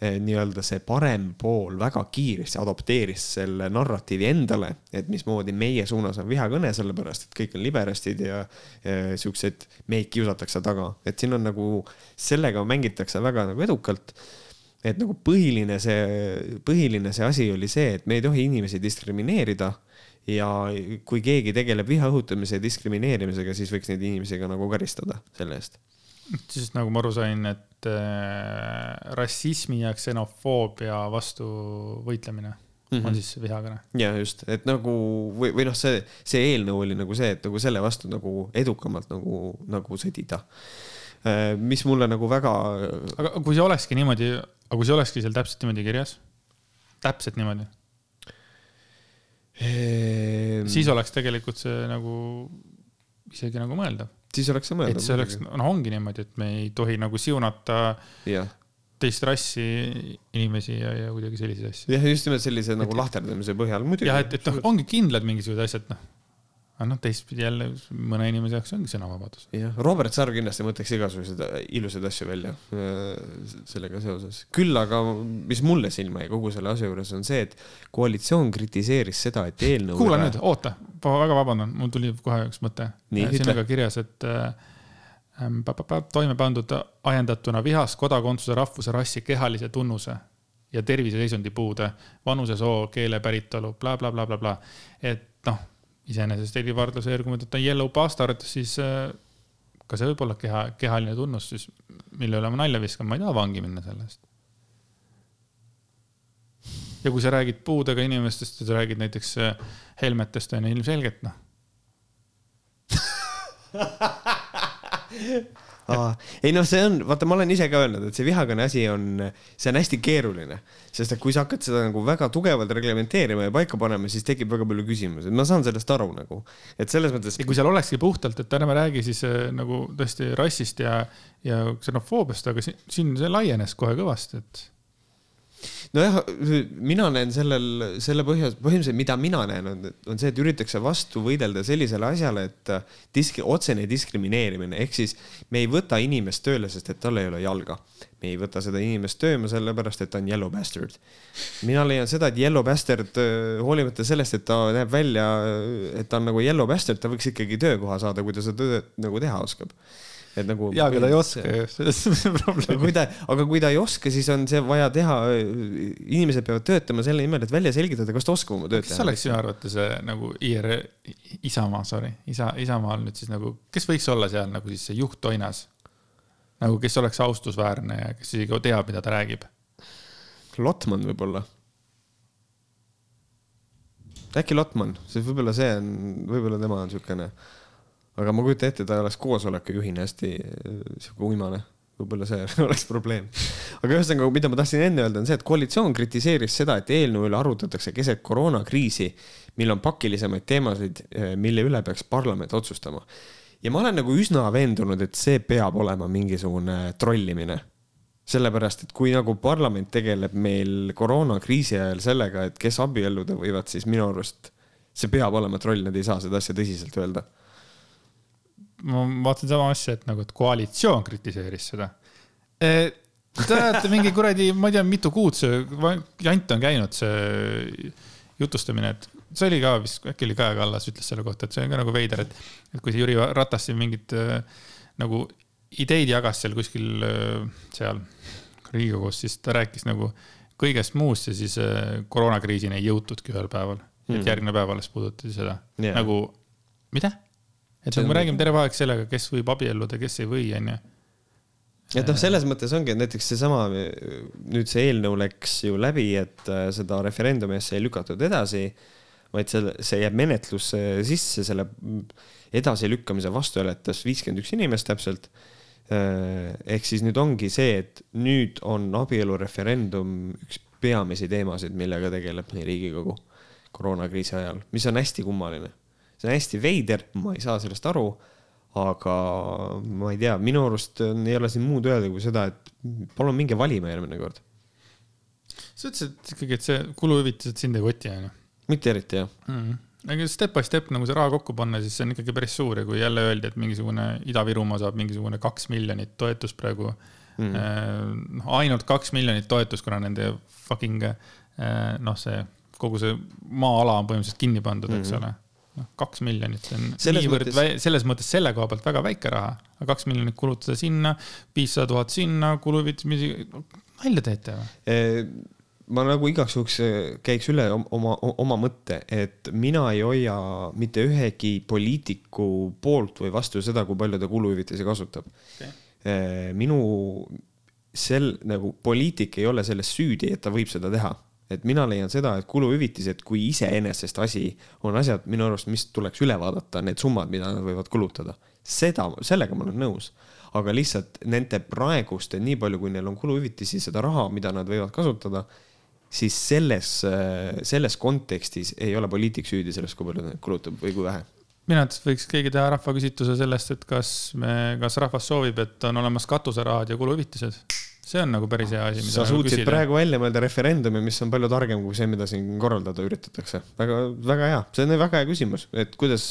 nii-öelda see parem pool väga kiiresti adopteeris selle narratiivi endale, et mismoodi meie suunas on vihakõne, sellepärast et kõik on liberastid ja, ja siuksed, meid kiusatakse taga, et siin on nagu, sellega mängitakse väga nagu edukalt. Et nagu põhiline see, põhiline see asi oli see, et me ei tohi inimesi diskrimineerida ja kui keegi tegeleb viha õhutamise ja diskrimineerimisega, siis võiks neid inimesi ka nagu karistada selle eest siis nagu ma aru sain, et äh, rassismi ja ksenofoobia vastu võitlemine. mm -hmm. on siis vihakõne. ja just, et nagu või, või noh, see, see eelnõu oli nagu see, et nagu selle vastu nagu edukamalt nagu, nagu sõdida. Äh, mis mulle nagu väga. aga kui see olekski niimoodi, aga kui see olekski seal täpselt niimoodi kirjas, täpselt niimoodi ehm...? siis oleks tegelikult see nagu isegi nagu mõeldav. Siis oleks see mõeldav. et see oleks, noh, ongi niimoodi, et me ei tohi nagu siunata yeah teist rassi inimesi ja, ja kuidagi selliseid asju. jah, just nimelt sellise nagu lahterdamise põhjal muidugi. jah, et, et noh, ongi kindlad mingisugused asjad, noh. Aga noh, teistpidi jälle mõne inimese jaoks ongi sõnavabadus. jah, Robert Sarv kindlasti mõtleks igasuguseid ilusaid asju välja äh, sellega seoses. küll aga, mis mulle silma jäi kogu selle asja juures, on see, et koalitsioon kritiseeris seda, et eelnõu. kuula nüüd, oota, väga vabandan, mul tuli kohe üks mõte. siin on ka kirjas, et äh, toime pandud ajendatuna vihast kodakondsuse, rahvuse, rassi, kehalise tunnuse ja terviseseisundi puude, vanuse, soo, keele päritolu bla, bla, blablabla. et noh, iseenesest Helir-Valdor Seer, kui me võtame yellow bastard, siis äh, ka see võib olla keha, kehaline tunnus, siis mille üle ma nalja viskan, ma ei taha vangi minna selle eest. ja kui sa räägid puudega inimestest ja sa räägid näiteks äh, helmetest, on ju ilmselgelt noh [laughs] Aa, ei noh, see on, vaata, ma olen ise ka öelnud, et see vihakõne asi on, see on hästi keeruline, sest et kui sa hakkad seda nagu väga tugevalt reglementeerima ja paika panema, siis tekib väga palju küsimusi, ma saan sellest aru nagu, et selles mõttes. ja kui seal olekski puhtalt, et ärme räägi siis äh, nagu tõesti rassist ja, ja ksenofoobiast, aga siin, siin see laienes kohe kõvasti, et nojah, mina näen sellel, selle põhjus, põhimõtteliselt, mida mina näen, on, on see, et üritatakse vastu võidelda sellisele asjale, et disk-, otsene diskrimineerimine, ehk siis me ei võta inimest tööle, sest et tal ei ole jalga. me ei võta seda inimest tööle sellepärast, et ta on yellow bastard. mina leian seda, et yellow bastard, hoolimata sellest, et ta näeb välja, et ta on nagu yellow bastard, ta võiks ikkagi töökoha saada, kui ta seda tööd nagu teha oskab et nagu. ja, aga ta ei [laughs] oska ju, selles on probleem. kui ta, aga kui ta ei oska, siis on see vaja teha, inimesed peavad töötama selle nimel, et välja selgitada, kas ta oskab oma tööd teha. kes oleks sinu arvates nagu IR, Isamaa, sorry, isa, Isamaal nüüd siis nagu, kes võiks olla seal nagu siis see juhttoinas? nagu, kes oleks austusväärne ja kes isegi teab, mida ta räägib? Lotman võib-olla äkki Lotman, sest võib-olla see on, võib-olla tema on niisugune aga ma kujutan ette, ta oleks koosoleku juhina hästi äh, sihuke uimane võib-olla see [laughs] oleks probleem. aga ühesõnaga, mida ma tahtsin enne öelda, on see, et koalitsioon kritiseeris seda, et eelnõu üle arutatakse keset koroonakriisi, mil on pakilisemaid teemasid, äh, mille üle peaks parlament otsustama. ja ma olen nagu üsna veendunud, et see peab olema mingisugune trollimine. sellepärast, et kui nagu parlament tegeleb meil koroonakriisi ajal sellega, et kes abielluda võivad, siis minu arust see peab olema troll, nad ei saa seda asja tõsiselt öelda ma vaatasin sama asja, et nagu, et koalitsioon kritiseeris seda. Te olete mingi kuradi, ma ei tea, mitu kuud see jant on käinud, see jutustamine, et see oli ka vist, äkki oli Kaja Kallas ütles selle kohta, et see on ka nagu veider, et, et kui see Jüri Ratas siin mingit nagu ideid jagas seal kuskil seal Riigikogus, siis ta rääkis nagu kõigest muust ja siis koroonakriisini ei jõutudki ühel päeval mm. -hmm. et järgmine päev alles puudutati seda yeah. nagu, mida? Et nagu me räägime terve aeg sellega, kes võib abielluda, kes ei või, onju. et noh, selles mõttes ongi, et näiteks seesama, nüüd see eelnõu läks ju läbi, et äh, seda referendumi asja ei lükatud edasi, vaid see, see jääb menetlusse sisse, selle edasilükkamise vastu hääletas viiskümmend üks inimest täpselt. Äh, ehk siis nüüd ongi see, et nüüd on abielureferendum üks peamisi teemasid, millega tegeleb nii Riigikogu koroonakriisi ajal, mis on hästi kummaline see on hästi veider, ma ei saa sellest aru. aga ma ei tea, minu arust ei ole siin muud öelda kui seda, et palun minge valima järgmine kord. sa ütlesid ikkagi, et see kuluhüvitised sind ei koti, onju? mitte eriti, jah mm. -hmm aga step by step nagu see raha kokku panna, siis see on ikkagi päris suur ja kui jälle öeldi, et mingisugune Ida-Virumaa saab mingisugune kaks miljonit toetust praegu mm. noh, ainult kaks miljonit toetust, kuna nende fucking eh, noh, see kogu see maa-ala on põhimõtteliselt kinni pandud mm, -hmm. eks mhm. ole noh, kaks miljonit on selles niivõrd mõttes..., selles mõttes selle koha pealt väga väike raha, aga kaks miljonit kulutada sinna, viissada tuhat sinna, kuluhüvitisi, nalja teete või? ma nagu igaks juhuks äh, käiks üle oma, oma mõtte, et mina ei hoia mitte ühegi poliitiku poolt või vastu seda, kui palju ta kuluhüvitisi kasutab. Okay.. minu sel nagu poliitik ei ole selles süüdi, et ta võib seda teha et mina leian seda, et kuluhüvitised kui iseenesest asi on asjad minu arust, mis tuleks üle vaadata, need summad, mida nad võivad kulutada. seda, sellega ma olen nõus aga lihtsalt nende praeguste, nii palju, kui neil on kuluhüvitisi, seda raha, mida nad võivad kasutada, siis selles, selles kontekstis ei ole poliitik süüdi selles, kui palju ta neid kulutab või kui vähe minu arvates võiks keegi teha rahvaküsitluse sellest, et kas me, kas rahvas soovib, et on olemas katuserahad ja kuluhüvitised. See on nagu päris hea asi. sa suutsid küsida. praegu välja mõelda referendumi, mis on palju targem kui see, mida siin korraldada üritatakse. väga, väga hea, see on väga hea küsimus, et kuidas,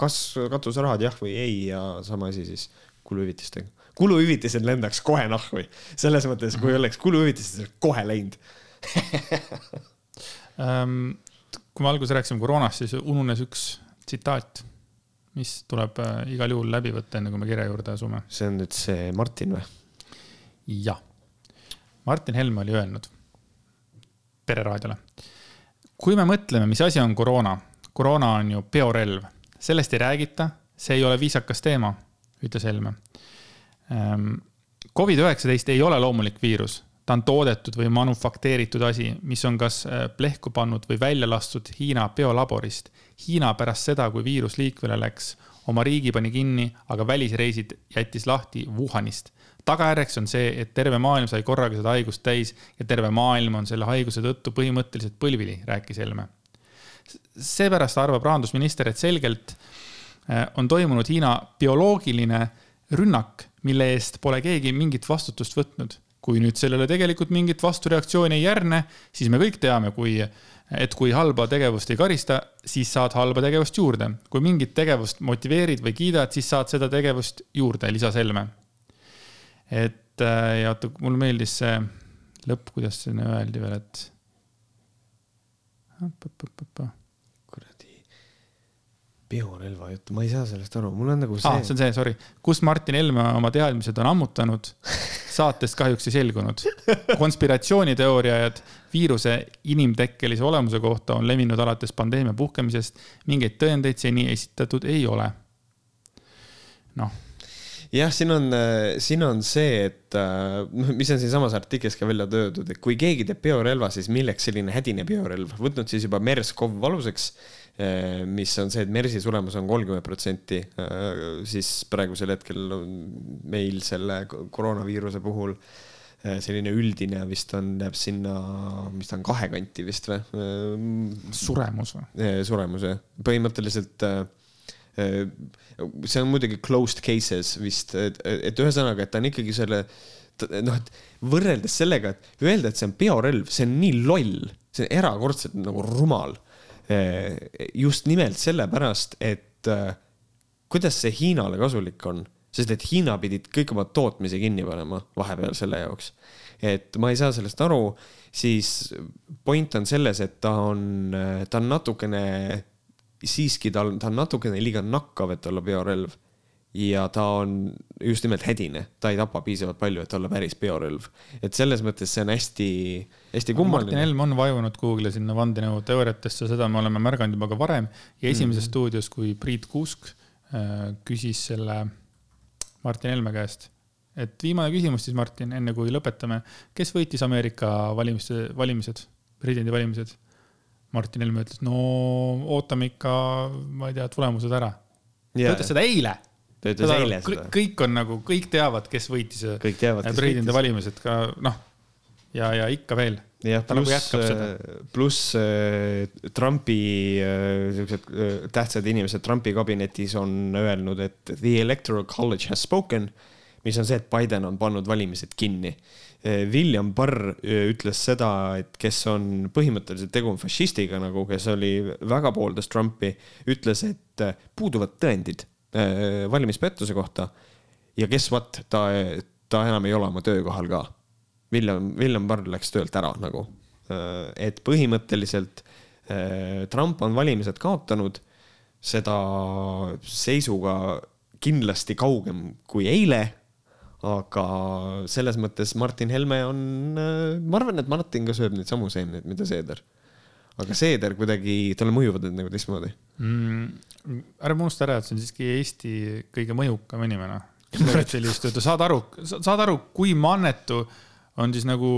kas katuserahad jah või ei ja sama asi siis kuluhüvitistega. kuluhüvitised lendaks kohe nahku, selles mõttes, kui oleks kuluhüvitised, kohe läinud um, [laughs] kui me alguses rääkisime koroonast, siis ununes üks tsitaat, mis tuleb äh, igal juhul läbi võtta, enne kui me kirja juurde asume. see on nüüd see Martin või? jah, Martin Helme oli öelnud Pereraadiole. kui me mõtleme, mis asi on koroona, koroona on ju peorelv, sellest ei räägita, see ei ole viisakas teema ütles Helme. Ehm, Covid-19 ei ole loomulik viirus, ta on toodetud või manufakteeritud asi, mis on kas äh, plehku pannud või välja lastud Hiina biolaborist. Hiina pärast seda, kui viirus liikvele läks, oma riigi pani kinni, aga välisreisid jättis lahti Wuhanist. Tagajärjeks on see, et terve maailm sai korraga seda haigust täis ja terve maailm on selle haiguse tõttu põhimõtteliselt põlvili, rääkis Helme. seepärast arvab rahandusminister, et selgelt Äh, on toimunud Hiina bioloogiline rünnak, mille eest pole keegi mingit vastutust võtnud. kui nüüd sellele tegelikult mingit vastureaktsiooni ei järgne, siis me kõik teame, kui, et kui halba tegevust ei karista, siis saad halba tegevust juurde. kui mingit tegevust motiveerid või kiidad, siis saad seda tegevust juurde, lisas Helme. Et äh, ja oota, mulle meeldis see lõpp, kuidas sinna öeldi veel, et biorelva juttu, ma ei saa sellest aru, mul on nagu see ah,. see on see, sorry, kus Martin Helme oma teadmised on ammutanud, saatest kahjuks ei selgunud. konspiratsiooniteooriad viiruse inimtekkelise olemuse kohta on levinud alates pandeemia puhkemisest. mingeid tõendeid seni esitatud ei ole. noh jah, siin on, siin on see, et äh, [laughs] mis on siinsamas artiklis ka välja töötud, et kui keegi teeb biorelva, siis milleks selline hädine biorelv, võtnud siis juba MERS-CoV valuseks Eh, mis on see, et MERS-i suremus on kolmkümmend protsenti, siis praegusel hetkel meil selle koroonaviiruse puhul selline üldine vist on, jääb sinna, mis ta on, kahe kanti vist või? suremus või? suremus jah, põhimõtteliselt see on muidugi closed cases vist, et, et ühesõnaga, et ta on ikkagi selle noh, et võrreldes sellega, et öelda, et see on biorelv, see on nii loll, see on erakordselt nagu rumal just nimelt sellepärast, et kuidas see Hiinale kasulik on, sest et Hiina pidid kõik oma tootmise kinni panema vahepeal selle jaoks. et ma ei saa sellest aru, siis point on selles, et ta on, ta on natukene, siiski ta on, ta on natukene liiga nakkav, et olla biorelv ja ta on just nimelt hädine, ta ei tapa piisavalt palju, et olla päris biorelv. et selles mõttes see on hästi, hästi kummaline. Martin Helme on vajunud kuhugile sinna vandenõuteooriatesse, seda me oleme märganud juba ka varem ja esimeses mm. stuudios, kui Priit Kuusk äh, küsis selle Martin Helme käest, et viimane küsimus siis, Martin, enne kui lõpetame, kes võitis Ameerika valimiste, valimised, presidendivalimised? Martin Helme ütles, no ootame ikka, ma ei tea, tulemused ära yeah.. ta ütles seda eile ta ütles seda, eile seda. kõik on nagu, kõik teavad, kes võitis presidendi valimised ka noh, ja, ja ikka veel. jah, nagu pluss, äh, pluss äh, Trumpi äh, siuksed tähtsad inimesed Trumpi kabinetis on öelnud, et the electoral college has spoken, mis on see, et Biden on pannud valimised kinni. William Barr ütles seda, et kes on põhimõtteliselt tegu on fašistiga nagu, kes oli väga pooldas Trumpi, ütles, et puuduvad tõendid valimispettuse kohta. ja guess what, ta, ta enam ei ole oma töökohal ka. William, William Barr läks töölt ära nagu. Et põhimõtteliselt Trump on valimised kaotanud, seda seisuga kindlasti kaugem kui eile aga selles mõttes Martin Helme on, ma arvan, et Martin ka sööb neid samu seemneid, mida Seeder aga Seeder kuidagi, talle mõjuvad need nagu teistmoodi mm,. ärme unusta ära, et see on siiski Eesti kõige mõjukam inimene. [laughs] saad aru, saad aru, kui mannetu on siis nagu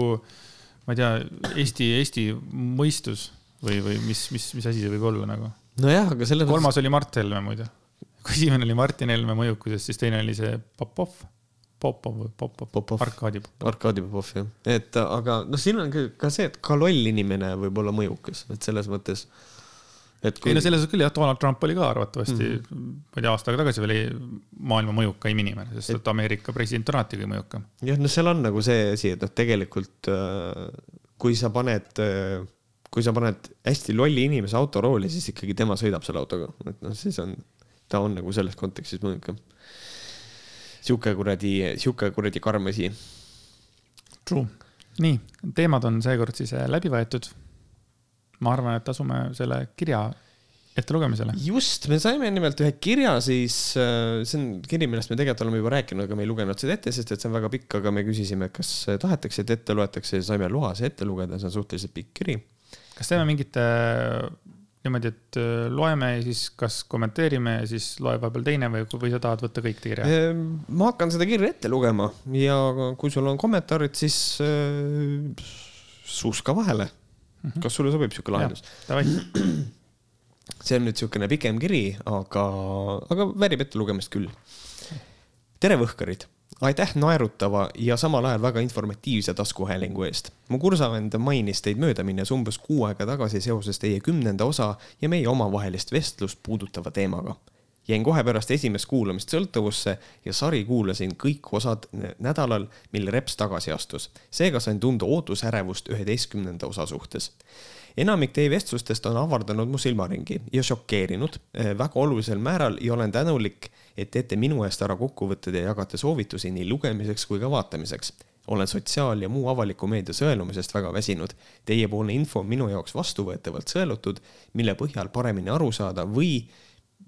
ma ei tea, Eesti, Eesti mõistus või, või mis, mis, mis asi see võib olla nagu? nojah, aga selles kolmas mõttes... oli Mart Helme muide. kui esimene oli Martin Helme mõjukusest, siis teine oli see Popov Popov või Popov, Popov., Arkadi Popov. Arkadi Popov jah, et aga noh, siin on ka see, et ka loll inimene võib olla mõjukas, et selles mõttes. Kui... ei no selles küll jah, Donald Trump oli ka arvatavasti mm, -hmm. ma ei tea, aasta aega tagasi veel maailma mõjukaim inimene, sest et, et Ameerika president on alati kõige mõjukam. jah, no seal on nagu see asi, et noh, tegelikult äh, kui sa paned, äh, kui sa paned hästi lolli inimese autorooli, siis ikkagi tema sõidab selle autoga, et noh, siis on, ta on nagu selles kontekstis mõjukam sihuke kuradi, sihuke kuradi karm asi. True, nii, teemad on seekord siis äh, läbi võetud. ma arvan, et asume selle kirja ettelugemisele. just, me saime nimelt ühe kirja siis, äh, see on kiri, millest me tegelikult oleme juba rääkinud, aga me ei lugenud seda ette, sest et see on väga pikk, aga me küsisime, kas tahetakse, et ette loetakse ja saime loa see ette lugeda, see on suhteliselt pikk kiri. kas teeme mingite niimoodi, et äh, loeme ja siis kas kommenteerime ja siis loeb vahepeal teine või, või sa tahad võtta kõik kirja? Ehm, ma hakkan seda kirja ette lugema ja kui sul on kommentaarid, siis äh, suuska vahele mm. -hmm. kas sulle sobib sihuke lahendus? [clears throat] see on nüüd niisugune pikem kiri, aga, aga väärib ettelugemist küll. tere, Võhkarid aitäh naerutava ja samal ajal väga informatiivse taskuhäälingu eest. mu kursavend mainis teid mööda minnes umbes kuu aega tagasi seoses teie kümnenda osa ja meie omavahelist vestlust puudutava teemaga. jäin kohe pärast esimest kuulamist sõltuvusse ja sari kuulasin kõik osad nädalal, mil Reps tagasi astus. seega sain tunda ootusärevust üheteistkümnenda osa suhtes enamik teie vestlustest on avardanud mu silmaringi ja šokeerinud väga olulisel määral ja olen tänulik, et teete minu eest ära kokkuvõtted ja jagate soovitusi nii lugemiseks kui ka vaatamiseks. olen sotsiaal- ja muu avaliku meedia sõelumisest väga väsinud. Teiepoolne info on minu jaoks vastuvõetavalt sõelutud, mille põhjal paremini aru saada või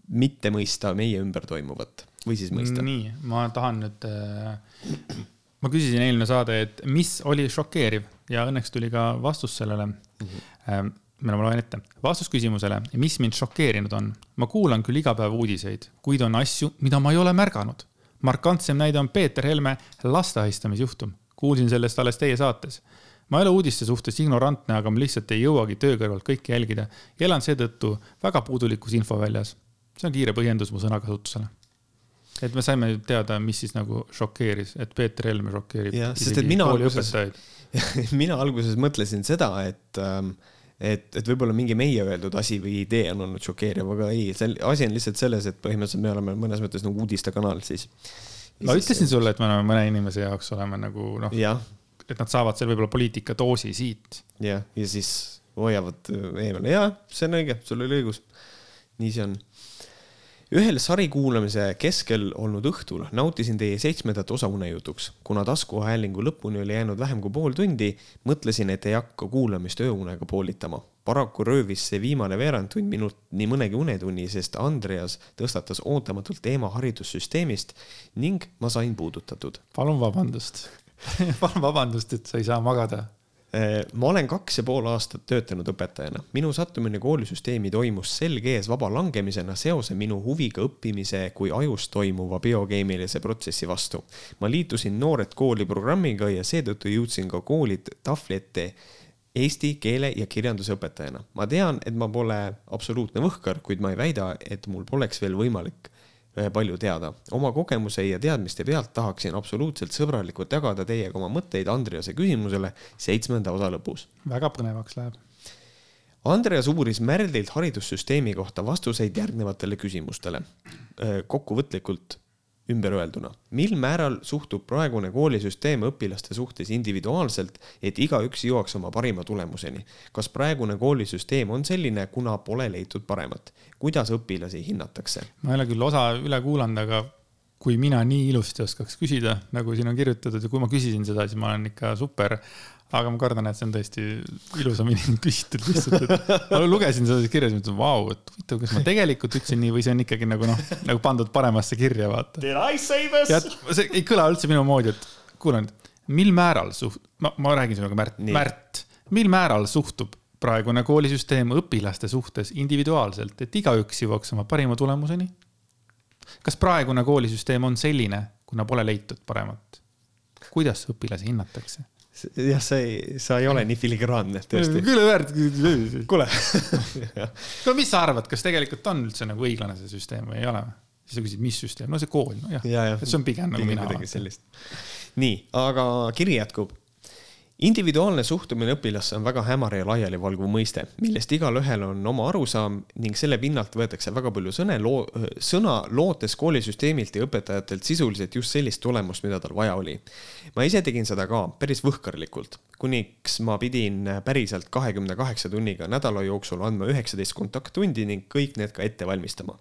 mitte mõista meie ümber toimuvat või siis mõista. nii, ma tahan nüüd äh ma küsisin eelmine saade, et mis oli šokeeriv ja õnneks tuli ka vastus sellele mm. -hmm. Ma loen ette. vastus küsimusele, mis mind šokeerinud on. ma kuulan küll iga päev uudiseid, kuid on asju, mida ma ei ole märganud. markantsem näide on Peeter Helme laste ahistamisjuhtum. kuulsin sellest alles teie saates. ma ei ole uudiste suhtes ignorantne, aga ma lihtsalt ei jõuagi töö kõrvalt kõike jälgida ja elan seetõttu väga puudulikus infoväljas. see on kiire põhjendus mu sõnakasutusele et me saime teada, mis siis nagu šokeeris, et Peeter Helme šokeerib. jah, sest et mina alguses, [laughs] mina alguses mõtlesin seda, et ähm, et, et võib-olla mingi meie öeldud asi või idee on olnud šokeeriv, aga ei, see asi on lihtsalt selles, et põhimõtteliselt me oleme mõnes mõttes nagu uudistekanal siis. ma siis... ütlesin sulle, et me oleme mõne inimese jaoks oleme nagu noh, et nad saavad seal võib-olla poliitikadoosi siit. jah, ja siis hoiavad eemale, jaa, see on õige, sul oli õigus. nii see on ühel sari kuulamise keskel olnud õhtul nautisin teie seitsmendat osa unejutuks. kuna taskuhäälingu lõpuni oli jäänud vähem kui pool tundi, mõtlesin, et ei hakka kuulamist ööunega poolitama. paraku röövis see viimane veerandtund minult nii mõnegi unetunni, sest Andreas tõstatas ootamatult teema haridussüsteemist ning ma sain puudutatud. palun vabandust [laughs] palun vabandust, et sa ei saa magada ma olen kaks ja pool aastat töötanud õpetajana. minu sattumine koolisüsteemi toimus selge ees vaba langemisena seose minu huviga õppimise kui ajus toimuva biokeemilise protsessi vastu. ma liitusin Noored Kooli programmiga ja seetõttu jõudsin ka kooli tahvli ette eesti keele ja kirjanduse õpetajana. ma tean, et ma pole absoluutne võhkar, kuid ma ei väida, et mul poleks veel võimalik Äh, palju teada. oma kogemuse ja teadmiste pealt tahaksin absoluutselt sõbralikult jagada teiega oma mõtteid Andrease küsimusele seitsmenda osa lõpus. väga põnevaks läheb. Andreas uuris Märdilt haridussüsteemi kohta vastuseid järgnevatele küsimustele. Äh, kokkuvõtlikult ümberöelduna, mil määral suhtub praegune koolisüsteem õpilaste suhtes individuaalselt, et igaüks jõuaks oma parima tulemuseni? kas praegune koolisüsteem on selline, kuna pole leitud paremat? kuidas õpilasi hinnatakse? ma ei ole küll osa üle kuulanud, aga kui mina nii ilusti oskaks küsida, nagu siin on kirjutatud ja kui ma küsisin seda, siis ma olen ikka super aga ma kardan, et see on tõesti ilusamini küsitud lihtsalt, et ma lugesin seda kirja, siis mõtlesin, vau, et huvitav, kas ma tegelikult ütlesin nii või see on ikkagi nagu noh, nagu pandud paremasse kirja, vaata. Did I say this? see ei kõla üldse minu moodi, et kuule nüüd, mil määral suht-, ma, ma räägin sinuga, Märt, Märt, mil määral suhtub praegune koolisüsteem õpilaste suhtes individuaalselt, et igaüks jõuaks oma parima tulemuseni? kas praegune koolisüsteem on selline, kuna pole leitud paremat? kuidas õpilasi hinnatakse? Jah, sa ei, sa ei ole nii filigraanne, tõesti. küll väärt. kuule [laughs] no mis sa arvad, kas tegelikult on üldse nagu õiglane see süsteem või ei ole? siis sa küsid, mis süsteem, no see kool, nojah ja, ja, see on pigem nagu mina. nii, aga kiri jätkub individuaalne suhtumine õpilasse on väga hämar ja laialivalguv mõiste, millest igalühel on oma arusaam ning selle pinnalt võetakse väga palju sõne, loo, sõna lootes koolisüsteemilt ja õpetajatelt sisuliselt just sellist tulemust, mida tal vaja oli. ma ise tegin seda ka päris võhkarlikult, kuniks ma pidin päriselt kahekümne kaheksa tunniga nädala jooksul andma üheksateist kontakttundi ning kõik need ka ette valmistama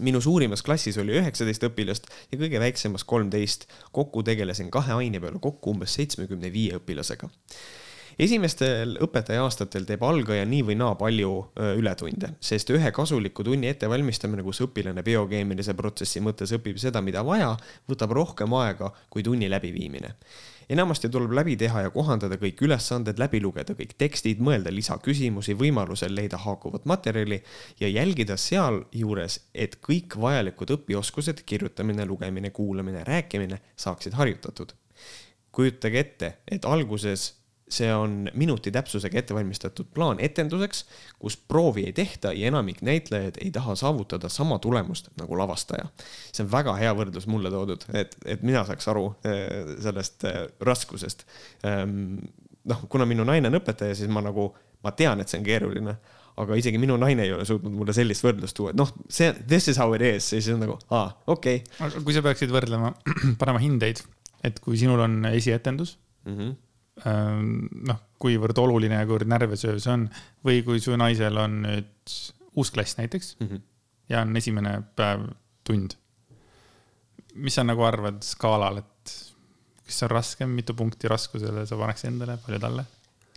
minu suurimas klassis oli üheksateist õpilast ja kõige väiksemas kolmteist. kokku tegelesin kahe aine peale kokku umbes seitsmekümne viie õpilasega. esimestel õpetaja aastatel teeb algaja nii või naa palju ületunde, sest ühe kasuliku tunni ettevalmistamine, kus õpilane biokeemilise protsessi mõttes õpib seda, mida vaja, võtab rohkem aega kui tunni läbiviimine enamasti tuleb läbi teha ja kohandada kõik ülesanded, läbi lugeda kõik tekstid, mõelda lisaküsimusi, võimalusel leida haakuvat materjali ja jälgida sealjuures, et kõik vajalikud õpioskused, kirjutamine, lugemine, kuulamine, rääkimine saaksid harjutatud. kujutage ette, et alguses see on minuti täpsusega ette valmistatud plaan etenduseks, kus proovi ei tehta ja enamik näitlejaid ei taha saavutada sama tulemust nagu lavastaja. see on väga hea võrdlus mulle toodud, et, et mina saaks aru eh, sellest eh, raskusest. Ehm, noh, kuna minu naine on õpetaja, siis ma nagu, ma tean, et see on keeruline aga isegi minu naine ei ole suutnud mulle sellist võrdlust tuua, et noh, see, this is how it is, siis on nagu, aa, okei okay.. kui sa peaksid võrdlema, [clears throat] panema hindeid, et kui sinul on esietendus mm, -hmm noh, kuivõrd oluline ja kuivõrd närvesööv see on. või kui su naisel on nüüd uus klass näiteks mm -hmm. ja on esimene päev tund. mis sa nagu arvad skaalal, et kas see on raskem, mitu punkti raskusele sa paneks endale, palju talle?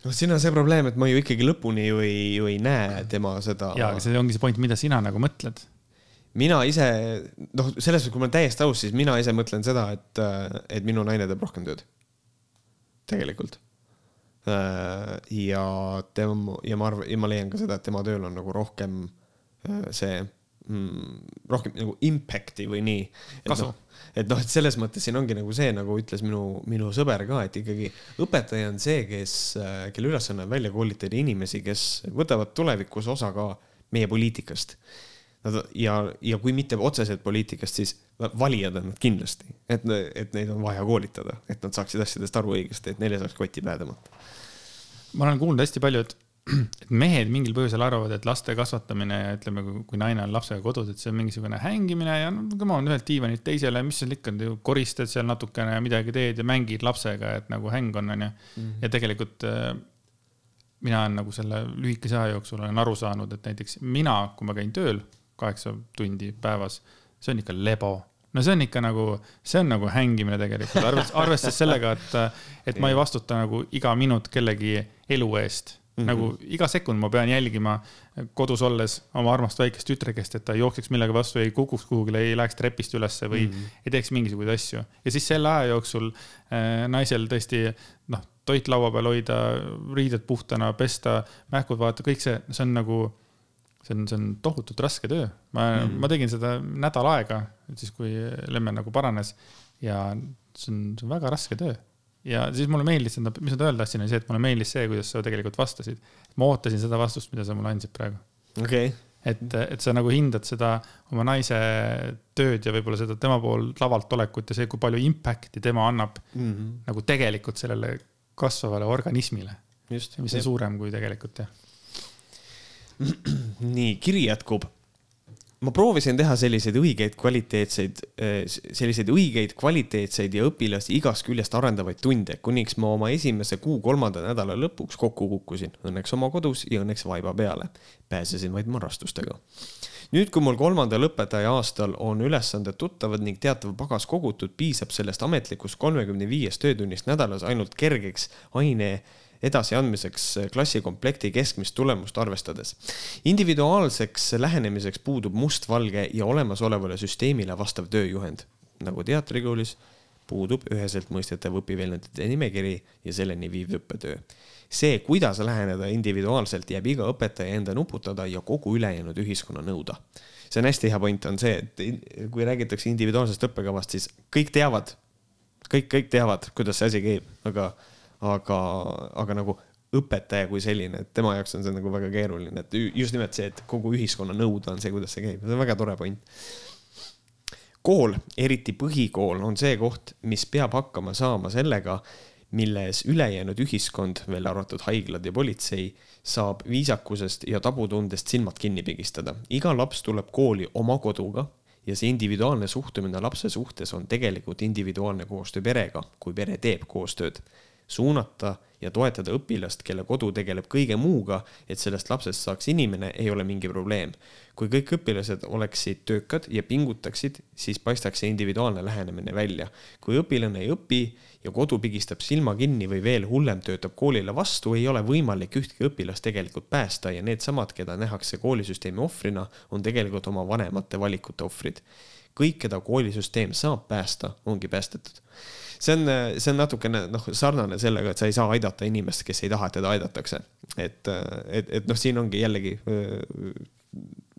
noh, siin on see probleem, et ma ju ikkagi lõpuni ju ei, ju ei näe tema seda. ja, aga see ongi see point, mida sina nagu mõtled mina ise, noh, selles suhtes, kui ma olen täiesti aus, siis mina ise mõtlen seda, et, et minu naine teeb rohkem tööd tegelikult. Äh, ja tema, ja ma arvan, ja ma leian ka seda, et tema tööl on nagu rohkem äh, see mm, rohkem nagu impact'i või nii. kasu no, et noh, et selles mõttes siin ongi nagu see, nagu ütles minu, minu sõber ka, et ikkagi õpetaja on see, kes, äh, kelle ülesanne on välja koolitada inimesi, kes võtavad tulevikus osa ka meie poliitikast Nad ja, ja kui mitte otseselt poliitikast, siis valijad on nad kindlasti, et, et neid on vaja koolitada, et nad saaksid asjadest aru õigesti, et neil ei saaks kotti päädemata. ma olen kuulnud hästi palju, et, [clears throat] et mehed mingil põhjusel arvavad, et laste kasvatamine ja ütleme, kui naine on lapsega kodus, et see on mingisugune hängimine ja no come on, ühelt diivanilt teisele, mis seal ikka, koristad seal natukene ja midagi teed ja mängid lapsega, et nagu häng on, onju. Mhm. ja tegelikult äh, mina olen nagu selle lühikese aja jooksul olen aru saanud, et näiteks mina, kui ma käin tööl kaheksa tundi päevas, see on ikka lebo no see on ikka nagu, see on nagu hängimine tegelikult, arvestades, arvestades sellega, et, et ma ei vastuta nagu iga minut kellegi elu eest Mm -hmm. nagu iga sekund ma pean jälgima kodus olles oma armast väikest tütrekest, et ta ei jookseks millegi vastu, ei kukuks kuhugile, ei läheks trepist ülesse või mm -hmm. ei teeks mingisuguseid asju. ja siis selle aja jooksul äh, naisel tõesti noh, toit laua peal hoida, riided puhtana pesta, mähkud vaata, kõik see, see on nagu see on, see on tohutult raske töö. ma mm., ma tegin seda nädal aega, siis kui lemme nagu paranes ja see on, see on väga raske töö. ja siis mulle meeldis, mis ma öelda tahtsin, oli see, et mulle meeldis see, kuidas sa tegelikult vastasid. ma ootasin seda vastust, mida sa mulle andsid praegu. okei okay. et, et sa nagu hindad seda oma naise tööd ja võib-olla seda tema pool lavalt olekut ja see, kui palju impact'i tema annab mm -hmm. nagu tegelikult sellele kasvavale organismile. mis on suurem kui tegelikult jah [clears throat] nii, kiri jätkub. ma proovisin teha selliseid õigeid kvaliteetseid, eh, selliseid õigeid kvaliteetseid ja õpilasi igast küljest arendavaid tunde, kuniks ma oma esimese kuu kolmanda nädala lõpuks kokku kukkusin. Õnneks oma kodus ja õnneks vaiba peale. pääsesin vaid marrastustega nüüd, kui mul kolmandal õpetaja aastal on ülesanded tuttavad ning teatav pagas kogutud, piisab sellest ametlikust kolmekümne viiest töötunnist nädalas ainult kergeks aine edasiandmiseks klassikomplekti keskmist tulemust arvestades. individuaalseks lähenemiseks puudub mustvalge ja olemasolevale süsteemile vastav tööjuhend, nagu teatrikoolis puudub üheselt mõistetav õpiväljundite nimekiri ja selleni viiv õppetöö. see, kuidas läheneda individuaalselt, jääb iga õpetaja enda nuputada ja kogu ülejäänud ühiskonna nõuda. see on hästi hea point, on see, et kui räägitakse individuaalsest õppekavast, siis kõik teavad, kõik, kõik teavad, kuidas see asi käib, aga aga, aga nagu õpetaja kui selline, et tema jaoks on see nagu väga keeruline, et just nimelt see, et kogu ühiskonna nõude on see, kuidas see käib, see on väga tore point. kool, eriti põhikool, on see koht, mis peab hakkama saama sellega, milles ülejäänud ühiskond, välja arvatud haiglad ja politsei, saab viisakusest ja tabutundest silmad kinni pigistada. iga laps tuleb kooli oma koduga ja see individuaalne suhtumine lapse suhtes on tegelikult individuaalne koostöö perega, kui pere teeb koostööd suunata ja toetada õpilast, kelle kodu tegeleb kõige muuga, et sellest lapsest saaks inimene, ei ole mingi probleem. kui kõik õpilased oleksid töökad ja pingutaksid, siis paistaks see individuaalne lähenemine välja. kui õpilane ei õpi ja kodu pigistab silma kinni või veel hullem, töötab koolile vastu, ei ole võimalik ühtki õpilast tegelikult päästa ja needsamad, keda nähakse koolisüsteemi ohvrina, on tegelikult oma vanemate valikute ohvrid. Kõik, keda koolisüsteem saab päästa, ongi päästetud see on, see on natukene noh, sarnane sellega, et sa ei saa aidata inimest, kes ei taha, et teda aidatakse. et, et, et noh, siin ongi jällegi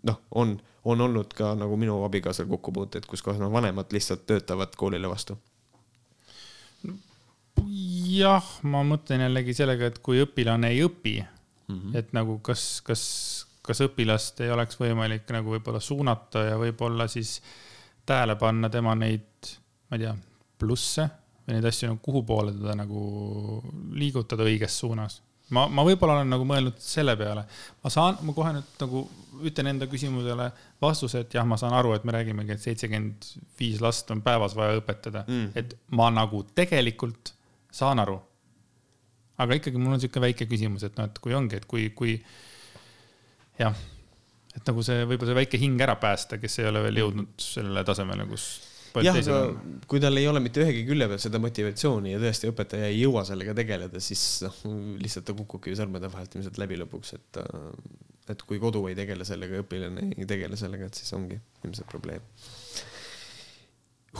noh, on, on olnud ka nagu minu abikaasal kokkupuuteid, kus kohas no vanemad lihtsalt töötavad koolile vastu. jah, ma mõtlen jällegi sellega, et kui õpilane ei õpi mm, -hmm. et nagu kas, kas, kas õpilast ei oleks võimalik nagu võib-olla suunata ja võib-olla siis tähele panna tema neid, ma ei tea, plusse või neid asju nagu kuhu poole teda nagu liigutada õiges suunas. ma, ma võib-olla olen nagu mõelnud selle peale, ma saan, ma kohe nüüd nagu ütlen enda küsimusele vastuse, et jah, ma saan aru, et me räägimegi, et seitsekümmend viis last on päevas vaja õpetada mm., et ma nagu tegelikult saan aru. aga ikkagi mul on niisugune väike küsimus, et noh, et kui ongi, et kui, kui jah, et nagu see, võib-olla see väike hing ära päästa, kes ei ole veel jõudnud sellele tasemele, kus jah, aga kui tal ei ole mitte ühegi külje peal seda motivatsiooni ja tõesti õpetaja ei jõua sellega tegeleda, siis noh, lihtsalt ta kukubki sõrmede vahelt ilmselt läbi lõpuks, et, et kui kodu ei tegele sellega, õpilane ei tegele sellega, et siis ongi ilmselt probleem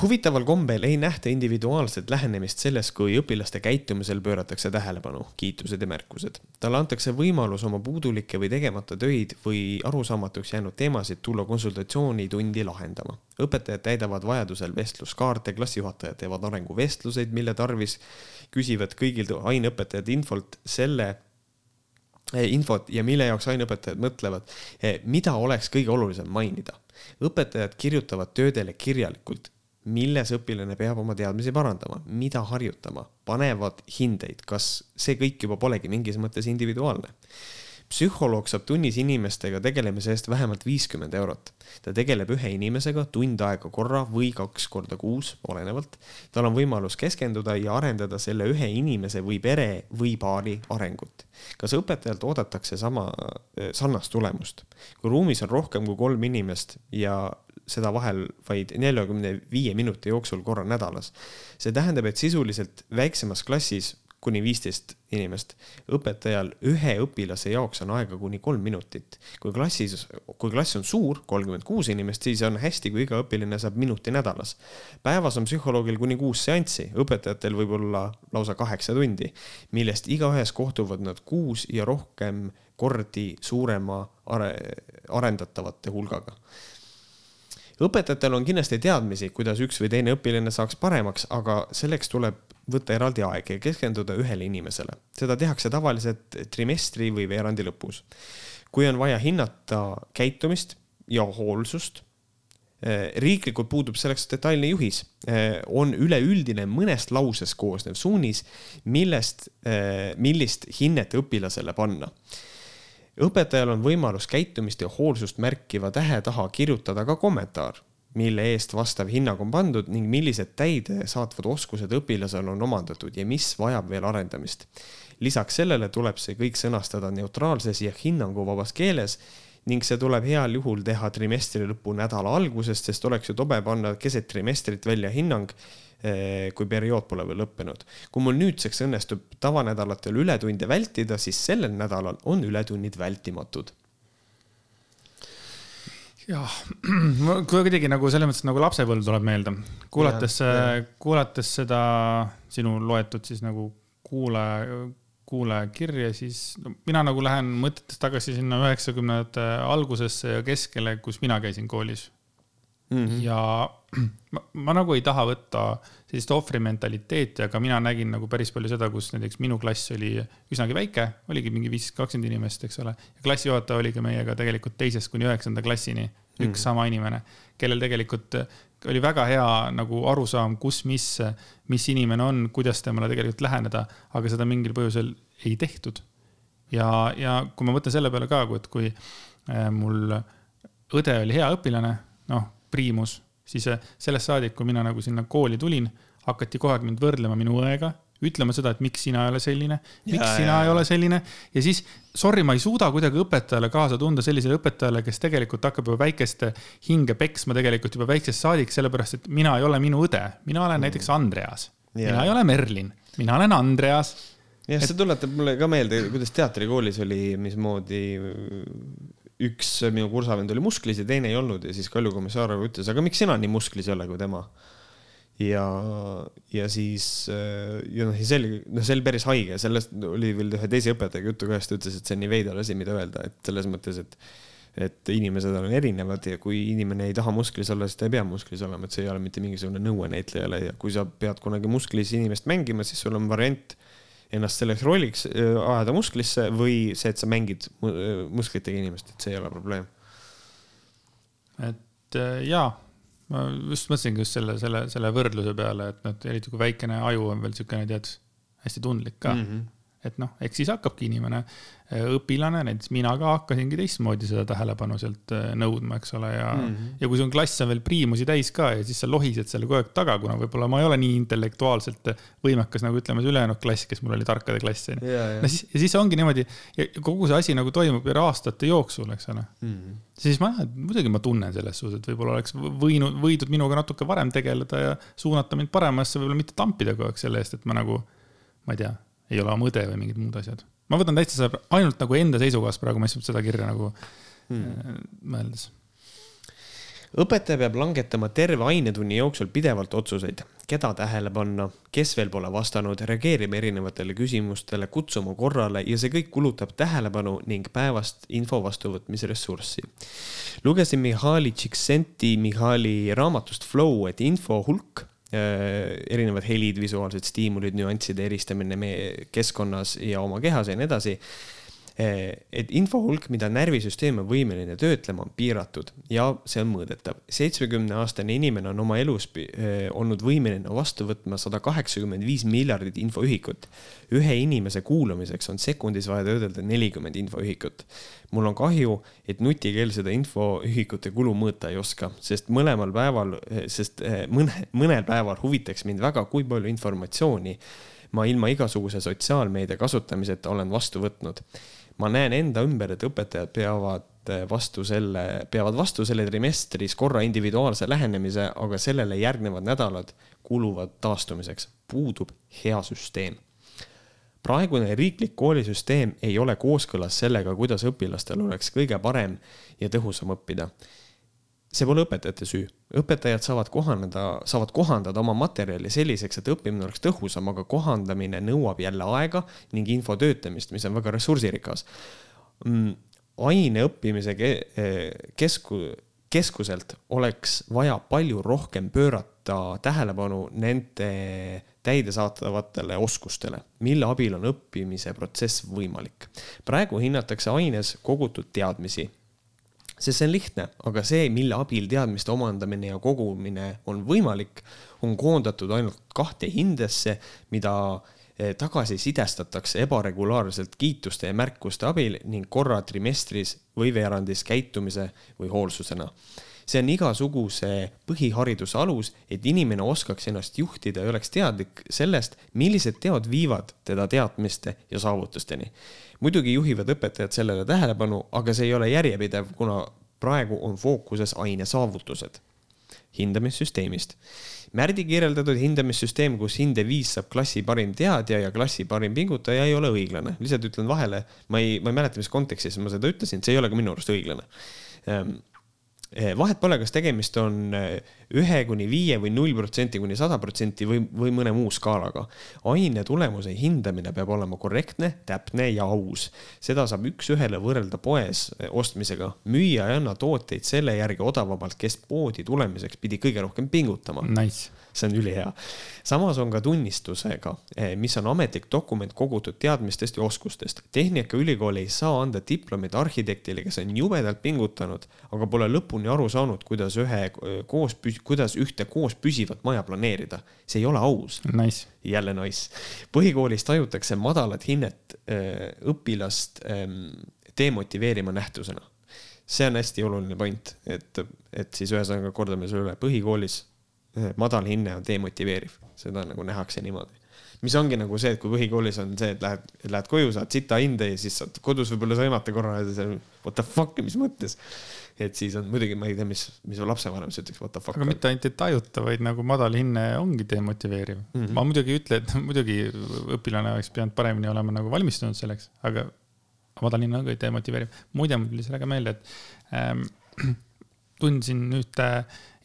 huvitaval kombel ei nähta individuaalset lähenemist selles, kui õpilaste käitumisel pööratakse tähelepanu, kiitused ja märkused. talle antakse võimalus oma puudulikke või tegemata töid või arusaamatuks jäänud teemasid tulla konsultatsioonitundi lahendama. õpetajad täidavad vajadusel vestluskaarte, klassijuhatajad teevad arenguvestluseid, mille tarvis küsivad kõigilt aineõpetajad infolt selle eh, infot ja mille jaoks aineõpetajad mõtlevad, eh, mida oleks kõige olulisem mainida. õpetajad kirjutavad töödele kirjalikult milles õpilane peab oma teadmisi parandama, mida harjutama, panevad hindeid, kas see kõik juba polegi mingis mõttes individuaalne. psühholoog saab tunnis inimestega tegelemise eest vähemalt viiskümmend eurot. ta tegeleb ühe inimesega tund aega korra või kaks korda kuus, olenevalt. tal on võimalus keskenduda ja arendada selle ühe inimese või pere või paari arengut. kas õpetajalt oodatakse sama, sarnast tulemust? kui ruumis on rohkem kui kolm inimest ja seda vahel vaid neljakümne viie minuti jooksul korra nädalas. see tähendab, et sisuliselt väiksemas klassis kuni viisteist inimest, õpetajal ühe õpilase jaoks on aega kuni kolm minutit. kui klassis, kui klass on suur, kolmkümmend kuus inimest, siis on hästi, kui iga õpilane saab minuti nädalas. päevas on psühholoogil kuni kuus seanssi, õpetajatel võib olla lausa kaheksa tundi, millest igaühes kohtuvad nad kuus ja rohkem kordi suurema are, arendatavate hulgaga õpetajatel on kindlasti teadmisi, kuidas üks või teine õpilane saaks paremaks, aga selleks tuleb võtta eraldi aeg ja keskenduda ühele inimesele. seda tehakse tavaliselt trimestri või veerandi lõpus. kui on vaja hinnata käitumist ja hoolsust, eh, riiklikult puudub selleks detailne juhis, eh, on üleüldine mõnest lausest koosnev suunis, millest, eh, millist hinnet õpilasele panna õpetajal on võimalus käitumist ja hoolsust märkiva tähe taha kirjutada ka kommentaar, mille eest vastav hinnang on pandud ning millised täidesaatvad oskused õpilasel on omandatud ja mis vajab veel arendamist. lisaks sellele tuleb see kõik sõnastada neutraalses ja hinnanguvabas keeles ning see tuleb heal juhul teha trimestri lõpu nädala algusest, sest oleks ju tobe panna keset trimestrit välja hinnang Eh, kui periood pole veel lõppenud. kui mul nüüdseks õnnestub tavanädalatel ületunde vältida, siis sellel nädalal on ületunnid vältimatud. Jah, [clears throat] kuidagi nagu selles mõttes nagu lapsepõlv tuleb meelde, kuulates, kuulates seda sinu loetud siis nagu kuulaja, kuulajakirja, siis no, mina nagu lähen mõtetes tagasi sinna üheksakümnendate algusesse ja keskele, kus mina käisin koolis mm. -hmm. ja [clears throat] ma, ma nagu ei taha võtta sellist ohvrimentaliteeti, aga mina nägin nagu päris palju seda, kus näiteks minu klass oli üsnagi väike, oligi mingi viisteist, kakskümmend inimest, eks ole. ja klassijuhataja oli ka meiega tegelikult teisest kuni üheksanda klassini üks mm. sama inimene, kellel tegelikult oli väga hea nagu arusaam, kus, mis, mis inimene on, kuidas temale tegelikult läheneda, aga seda mingil põhjusel ei tehtud. ja, ja kui ma mõtlen selle peale ka, et kui äh, mul õde oli hea õpilane, noh, priimus siis äh, sellest saadik, kui mina nagu sinna kooli tulin, hakati kogu aeg mind võrdlema minu õega, ütlema seda, et miks sina ei ole selline, miks ja, sina ja, ei ole selline. ja siis, sorry, ma ei suuda kuidagi õpetajale kaasa tunda sellisele õpetajale, kes tegelikult hakkab juba väikest hinge peksma tegelikult juba väiksest saadik, sellepärast et mina ei ole minu õde, mina olen mm. näiteks Andreas. mina ei ole Merlin, mina olen Andreas jah, see tuletab mulle ka meelde, kuidas teatrikoolis oli, mismoodi üks minu kursavend oli musklis ja teine ei olnud ja siis Kalju Komisarov ütles, aga miks sina nii musklis ei ole kui tema? Ja, ja siis ja noh, ja see oli, noh, see oli päris haige, sellest oli veel ühe teise õpetajaga juttu ka, siis ta ütles, et see on nii veider asi, mida öelda, et selles mõttes, et et inimesed on erinevad ja kui inimene ei taha musklis olla, siis ta ei pea musklis olema, et see ei ole mitte mingisugune nõue näitlejale ja kui sa pead kunagi musklis inimest mängima, siis sul on variant ennast selleks rolliks äh, ajada musklisse või see, et sa mängid äh, musklitega inimest, et see ei ole probleem. et äh, jaa, ma just mõtlesingi just selle, selle, selle võrdluse peale, et noh, eriti kui väikene aju on veel niisugune, tead, hästi tundlik ka mm. -hmm et noh, eks siis hakkabki inimene, õpilane, näiteks mina ka hakkasingi teistmoodi seda tähelepanu sealt äh, nõudma, eks ole, ja mm. -hmm. ja kui sul klass on veel priimusi täis ka ja siis sa lohised selle kogu aeg taga, kuna võib-olla ma ei ole nii intellektuaalselt võimekas nagu ütleme, see ülejäänud klass, kes mul oli tarkade klass on ju. no siis, ja siis ongi niimoodi, kogu see asi nagu toimub aastate jooksul, eks ole mm. -hmm. siis ma, muidugi ma tunnen selles suhtes, et võib-olla oleks võinud, võidud minuga natuke varem tegeleda ja suunata mind paremasse, võib-olla mitte tampida kogu aeg selle eest, et ma nagu, ma ei tea ei ole oma õde või mingid muud asjad. Ma võtan täitsa seda ainult nagu enda seisukohast praegu, ma lihtsalt seda kirja nagu hmm. Äh, mõeldes. õpetaja peab langetama terve ainetunni jooksul pidevalt otsuseid, keda tähele panna, kes veel pole vastanud, reageerima erinevatele küsimustele, kutsuma korrale ja see kõik kulutab tähelepanu ning päevast info vastuvõtmise ressurssi. lugesin Mihhaili Csikszenti Mihhaili raamatust Flow, et info hulk erinevad helid, visuaalsed stiimulid, nüansside eristamine meie keskkonnas ja oma kehas ja nii edasi et info hulk, mida närvisüsteem on võimeline töötlema, on piiratud ja see on mõõdetav. seitsmekümne aastane inimene on oma elus eh, olnud võimeline vastu võtma sada kaheksakümmend viis miljardit infoühikut. ühe inimese kuulamiseks on sekundis vaja töödelda nelikümmend infoühikut. mul on kahju, et nutikeel seda infoühikute kulu mõõta ei oska, sest mõlemal päeval, eh, sest mõne, mõnel päeval huvitaks mind väga, kui palju informatsiooni ma ilma igasuguse sotsiaalmeedia kasutamiseta olen vastu võtnud ma näen enda ümber, et õpetajad peavad eh, vastu selle, peavad vastu selle trimestris korra individuaalse lähenemise, aga sellele järgnevad nädalad kuluvad taastumiseks. puudub hea süsteem. praegune riiklik koolisüsteem ei ole kooskõlas sellega, kuidas õpilastel oleks kõige parem ja tõhusam õppida see pole õpetajate süü. õpetajad saavad kohaneda, saavad kohandada oma materjali selliseks, et õppimine oleks tõhusam, aga kohandamine nõuab jälle aega ning info töötlemist, mis on väga ressursirikas. Mm, aine õppimise kesku, keskuselt oleks vaja palju rohkem pöörata tähelepanu nende täidesaatavatele oskustele, mille abil on õppimise protsess võimalik. praegu hinnatakse aines kogutud teadmisi sest see on lihtne, aga see, mille abil teadmiste omandamine ja kogumine on võimalik, on koondatud ainult kahte hindesse, mida eh, tagasisidestatakse ebaregulaarselt kiituste ja märkuste abil ning korra trimestris või veerandis käitumise või hoolsusena. See on igasuguse põhihariduse alus, et inimene oskaks ennast juhtida ja oleks teadlik sellest, millised teod viivad teda teadmiste ja saavutusteni muidugi juhivad õpetajad sellele tähelepanu, aga see ei ole järjepidev, kuna praegu on fookuses aine saavutused hindamissüsteemist. Märdi kirjeldatud hindamissüsteem, kus hinde viis saab klassi parim teadja ja klassi parim pingutaja, ei ole õiglane. lihtsalt ütlen vahele, ma ei, ma ei mäleta, mis kontekstis ma seda ütlesin, see ei ole ka minu arust õiglane. Eh, vahet pole, kas tegemist on eh, ühe kuni viie või null protsenti kuni sada protsenti või, või mõne muu skaalaga. aine tulemuse hindamine peab olema korrektne, täpne ja aus. seda saab üks-ühele võrrelda poes eh, ostmisega. müüja ei anna tooteid selle järgi odavamalt, kes poodi tulemiseks pidi kõige rohkem pingutama nice see on ülihea. samas on ka tunnistusega, eh, mis on ametlik dokument kogutud teadmistest ja oskustest. Tehnikaülikool ei saa anda diplomit arhitektile, kes on jubedalt pingutanud, aga pole lõpuni aru saanud, kuidas ühe eh, koos, kuidas ühte koos püsivat maja planeerida. see ei ole aus nice.. jälle nice. põhikoolis tajutakse madalat hinnet äh, õpilast äh, demotiveerima nähtusena see on hästi oluline point, et, et siis ühesõnaga kordame selle üle, põhikoolis madal hinne on demotiveeriv, seda nagu nähakse niimoodi. mis ongi nagu see, et kui põhikoolis on see, et lähed, lähed koju, saad sita hinde ja siis saad kodus võib-olla sõimata korra ja see what the fuck, mis mõttes. et siis on muidugi, ma ei tea, mis, mis lapsevanem siis ütleks what the fuck. aga mitte ainult ei tajuta, vaid nagu madal hinne ongi demotiveeriv mm. -hmm. ma muidugi ei ütle, et [laughs] muidugi õpilane oleks pidanud paremini olema nagu valmistunud selleks, aga madal hinne on ka demotiveeriv. muide, mul tuli sellega meelde, et ähm, [clears throat] tundsin ühte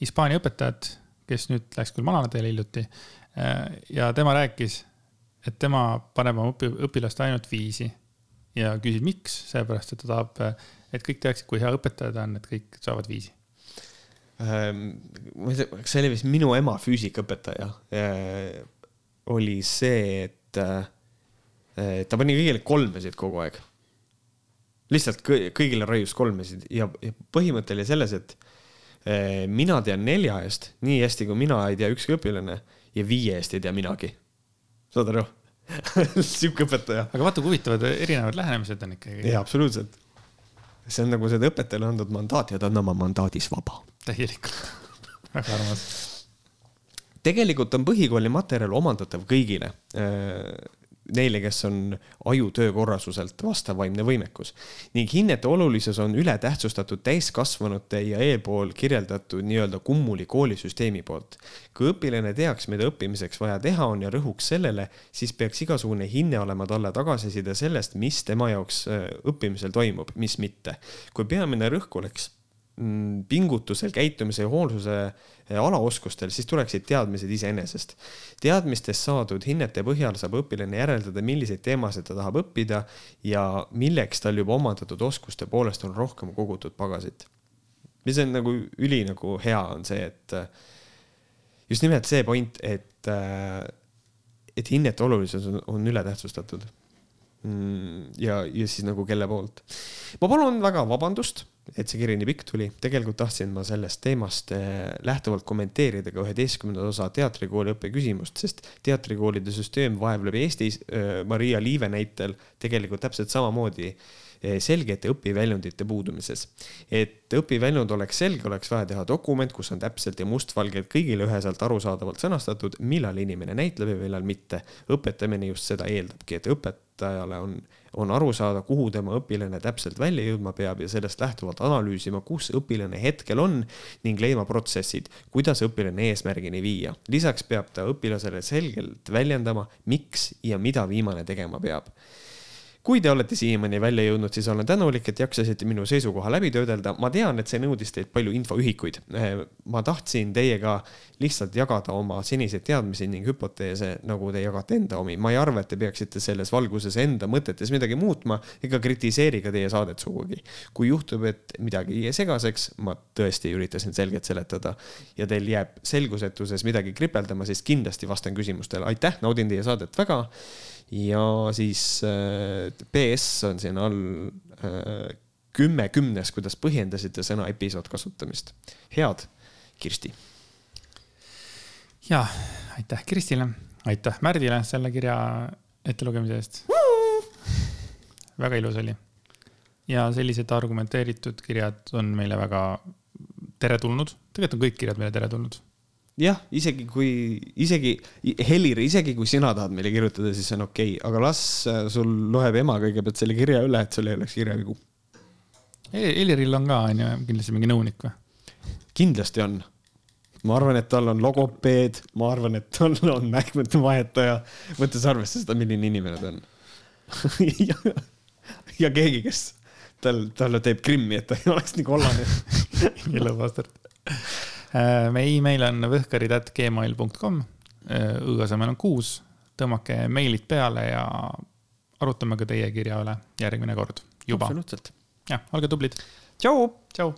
Hispaania õpetajat kes nüüd läks küll manalateele hiljuti. Äh, ja tema rääkis, et tema paneb oma õpi, õpilast ainult viisi ja küsib, miks, seepärast et ta tahab, et kõik teaksid, kui hea õpetaja ta on, et kõik saavad viisi ähm,. ma ei tea, kas see oli vist minu ema füüsikaõpetaja äh,. oli see, et äh, ta pani kõigile kolmesid kogu aeg. lihtsalt kõigile raius kolmesid ja, ja põhimõte oli selles, et mina tean nelja eest nii hästi, kui mina ei tea ükski õpilane ja viie eest ei tea minagi. saad aru [laughs] sihuke õpetaja. aga vaata, kui huvitavad erinevad lähenemised on ikkagi. jaa, absoluutselt. see on nagu seda õpetajale antud mandaat ja ta on oma mandaadis vaba. täielikult [laughs] väga armas. tegelikult on põhikooli materjal omandatav kõigile eh, neile, kes on ajutöö korrasuselt vastav vaimne võimekus. ning hinnete olulisus on ületähtsustatud täiskasvanute ja eelpool kirjeldatud nii-öelda kummuli koolisüsteemi poolt. kui õpilane teaks, mida õppimiseks vaja teha on ja rõhuks sellele, siis peaks igasugune hinne olema talle tagasiside sellest, mis tema jaoks äh, õppimisel toimub, mis mitte. kui peamine rõhk oleks pingutusel, käitumise ja hoolsuse eh, alaoskustel, siis tuleksid teadmised iseenesest. teadmistest saadud hinnete põhjal saab õpilane järeldada, milliseid teemasid ta tahab õppida ja milleks tal juba omandatud oskuste poolest on rohkem kogutud pagasit. mis on nagu üli nagu hea, on see, et eh, just nimelt see point, et, eh, et hinnete olulisus on, on ületähtsustatud mm, ja, ja siis nagu kelle poolt. ma palun väga vabandust et see kiri nii pikk tuli. tegelikult tahtsin ma sellest teemast eh, lähtuvalt kommenteerida ka üheteistkümnenda osa teatrikooli õppeküsimust, sest teatrikoolide süsteem vaevleb Eestis eh, Maria Liive näitel tegelikult täpselt samamoodi eh, selgete õpiväljundite puudumises. et õpiväljund oleks selge, oleks vaja teha dokument, kus on täpselt ja mustvalgelt kõigile üheselt arusaadavalt sõnastatud, millal inimene näitleb ja millal mitte. õpetamine just seda eeldabki, et õpetajale on on aru saada, kuhu tema õpilane täpselt välja jõudma peab ja sellest lähtuvalt analüüsima, kus õpilane hetkel on ning leidma protsessid, kuidas õpilane eesmärgini viia. lisaks peab ta õpilasele selgelt väljendama, miks ja mida viimane tegema peab kui te olete siiamaani välja jõudnud, siis olen tänulik, et jaksasite minu seisukoha läbi töödelda. ma tean, et see nõudis teilt palju infoühikuid. Eh, ma tahtsin teiega lihtsalt jagada oma seniseid teadmisi ning hüpoteese, nagu te jagate enda omi. ma ei arva, et te peaksite selles valguses enda mõtetes midagi muutma ega kritiseeri ka teie saadet sugugi. kui juhtub, et midagi jäi segaseks, ma tõesti üritasin selgelt seletada ja teil jääb selgusetuses midagi kripeldama, siis kindlasti vastan küsimustele. aitäh, naudin teie saadet väga ja siis äh, PS on siin all äh, kümme kümnes, kuidas põhjendasite sõna episood kasutamist. head, Kirsti. ja aitäh Kirstile, aitäh Märdile selle kirja ettelugemise eest. väga ilus oli. ja sellised argumenteeritud kirjad on meile väga teretulnud, tegelikult on kõik kirjad meile teretulnud jah, isegi kui, isegi Helir, isegi kui sina tahad meile kirjutada, siis see on okei okay., aga las äh, sul loeb ema kõigepealt selle kirja üle, et sul ei oleks kirjavigu. Heliril on ka, on ju, kindlasti mingi nõunik või? kindlasti on. ma arvan, et tal on logopeed, ma arvan, et tal on mähkmete vahetaja, võttes arvesse seda, milline inimene ta on [laughs] ja, ja keegi, kes tal, talle teeb krimmi, et ta ei oleks nii kollane [laughs] ilubastard. Meie email on võhkarid.gmail.com, õ asemel on kuus, tõmmake meilid peale ja arutame ka teie kirja üle järgmine kord juba. absoluutselt. jah, olge tublid. tšau. tšau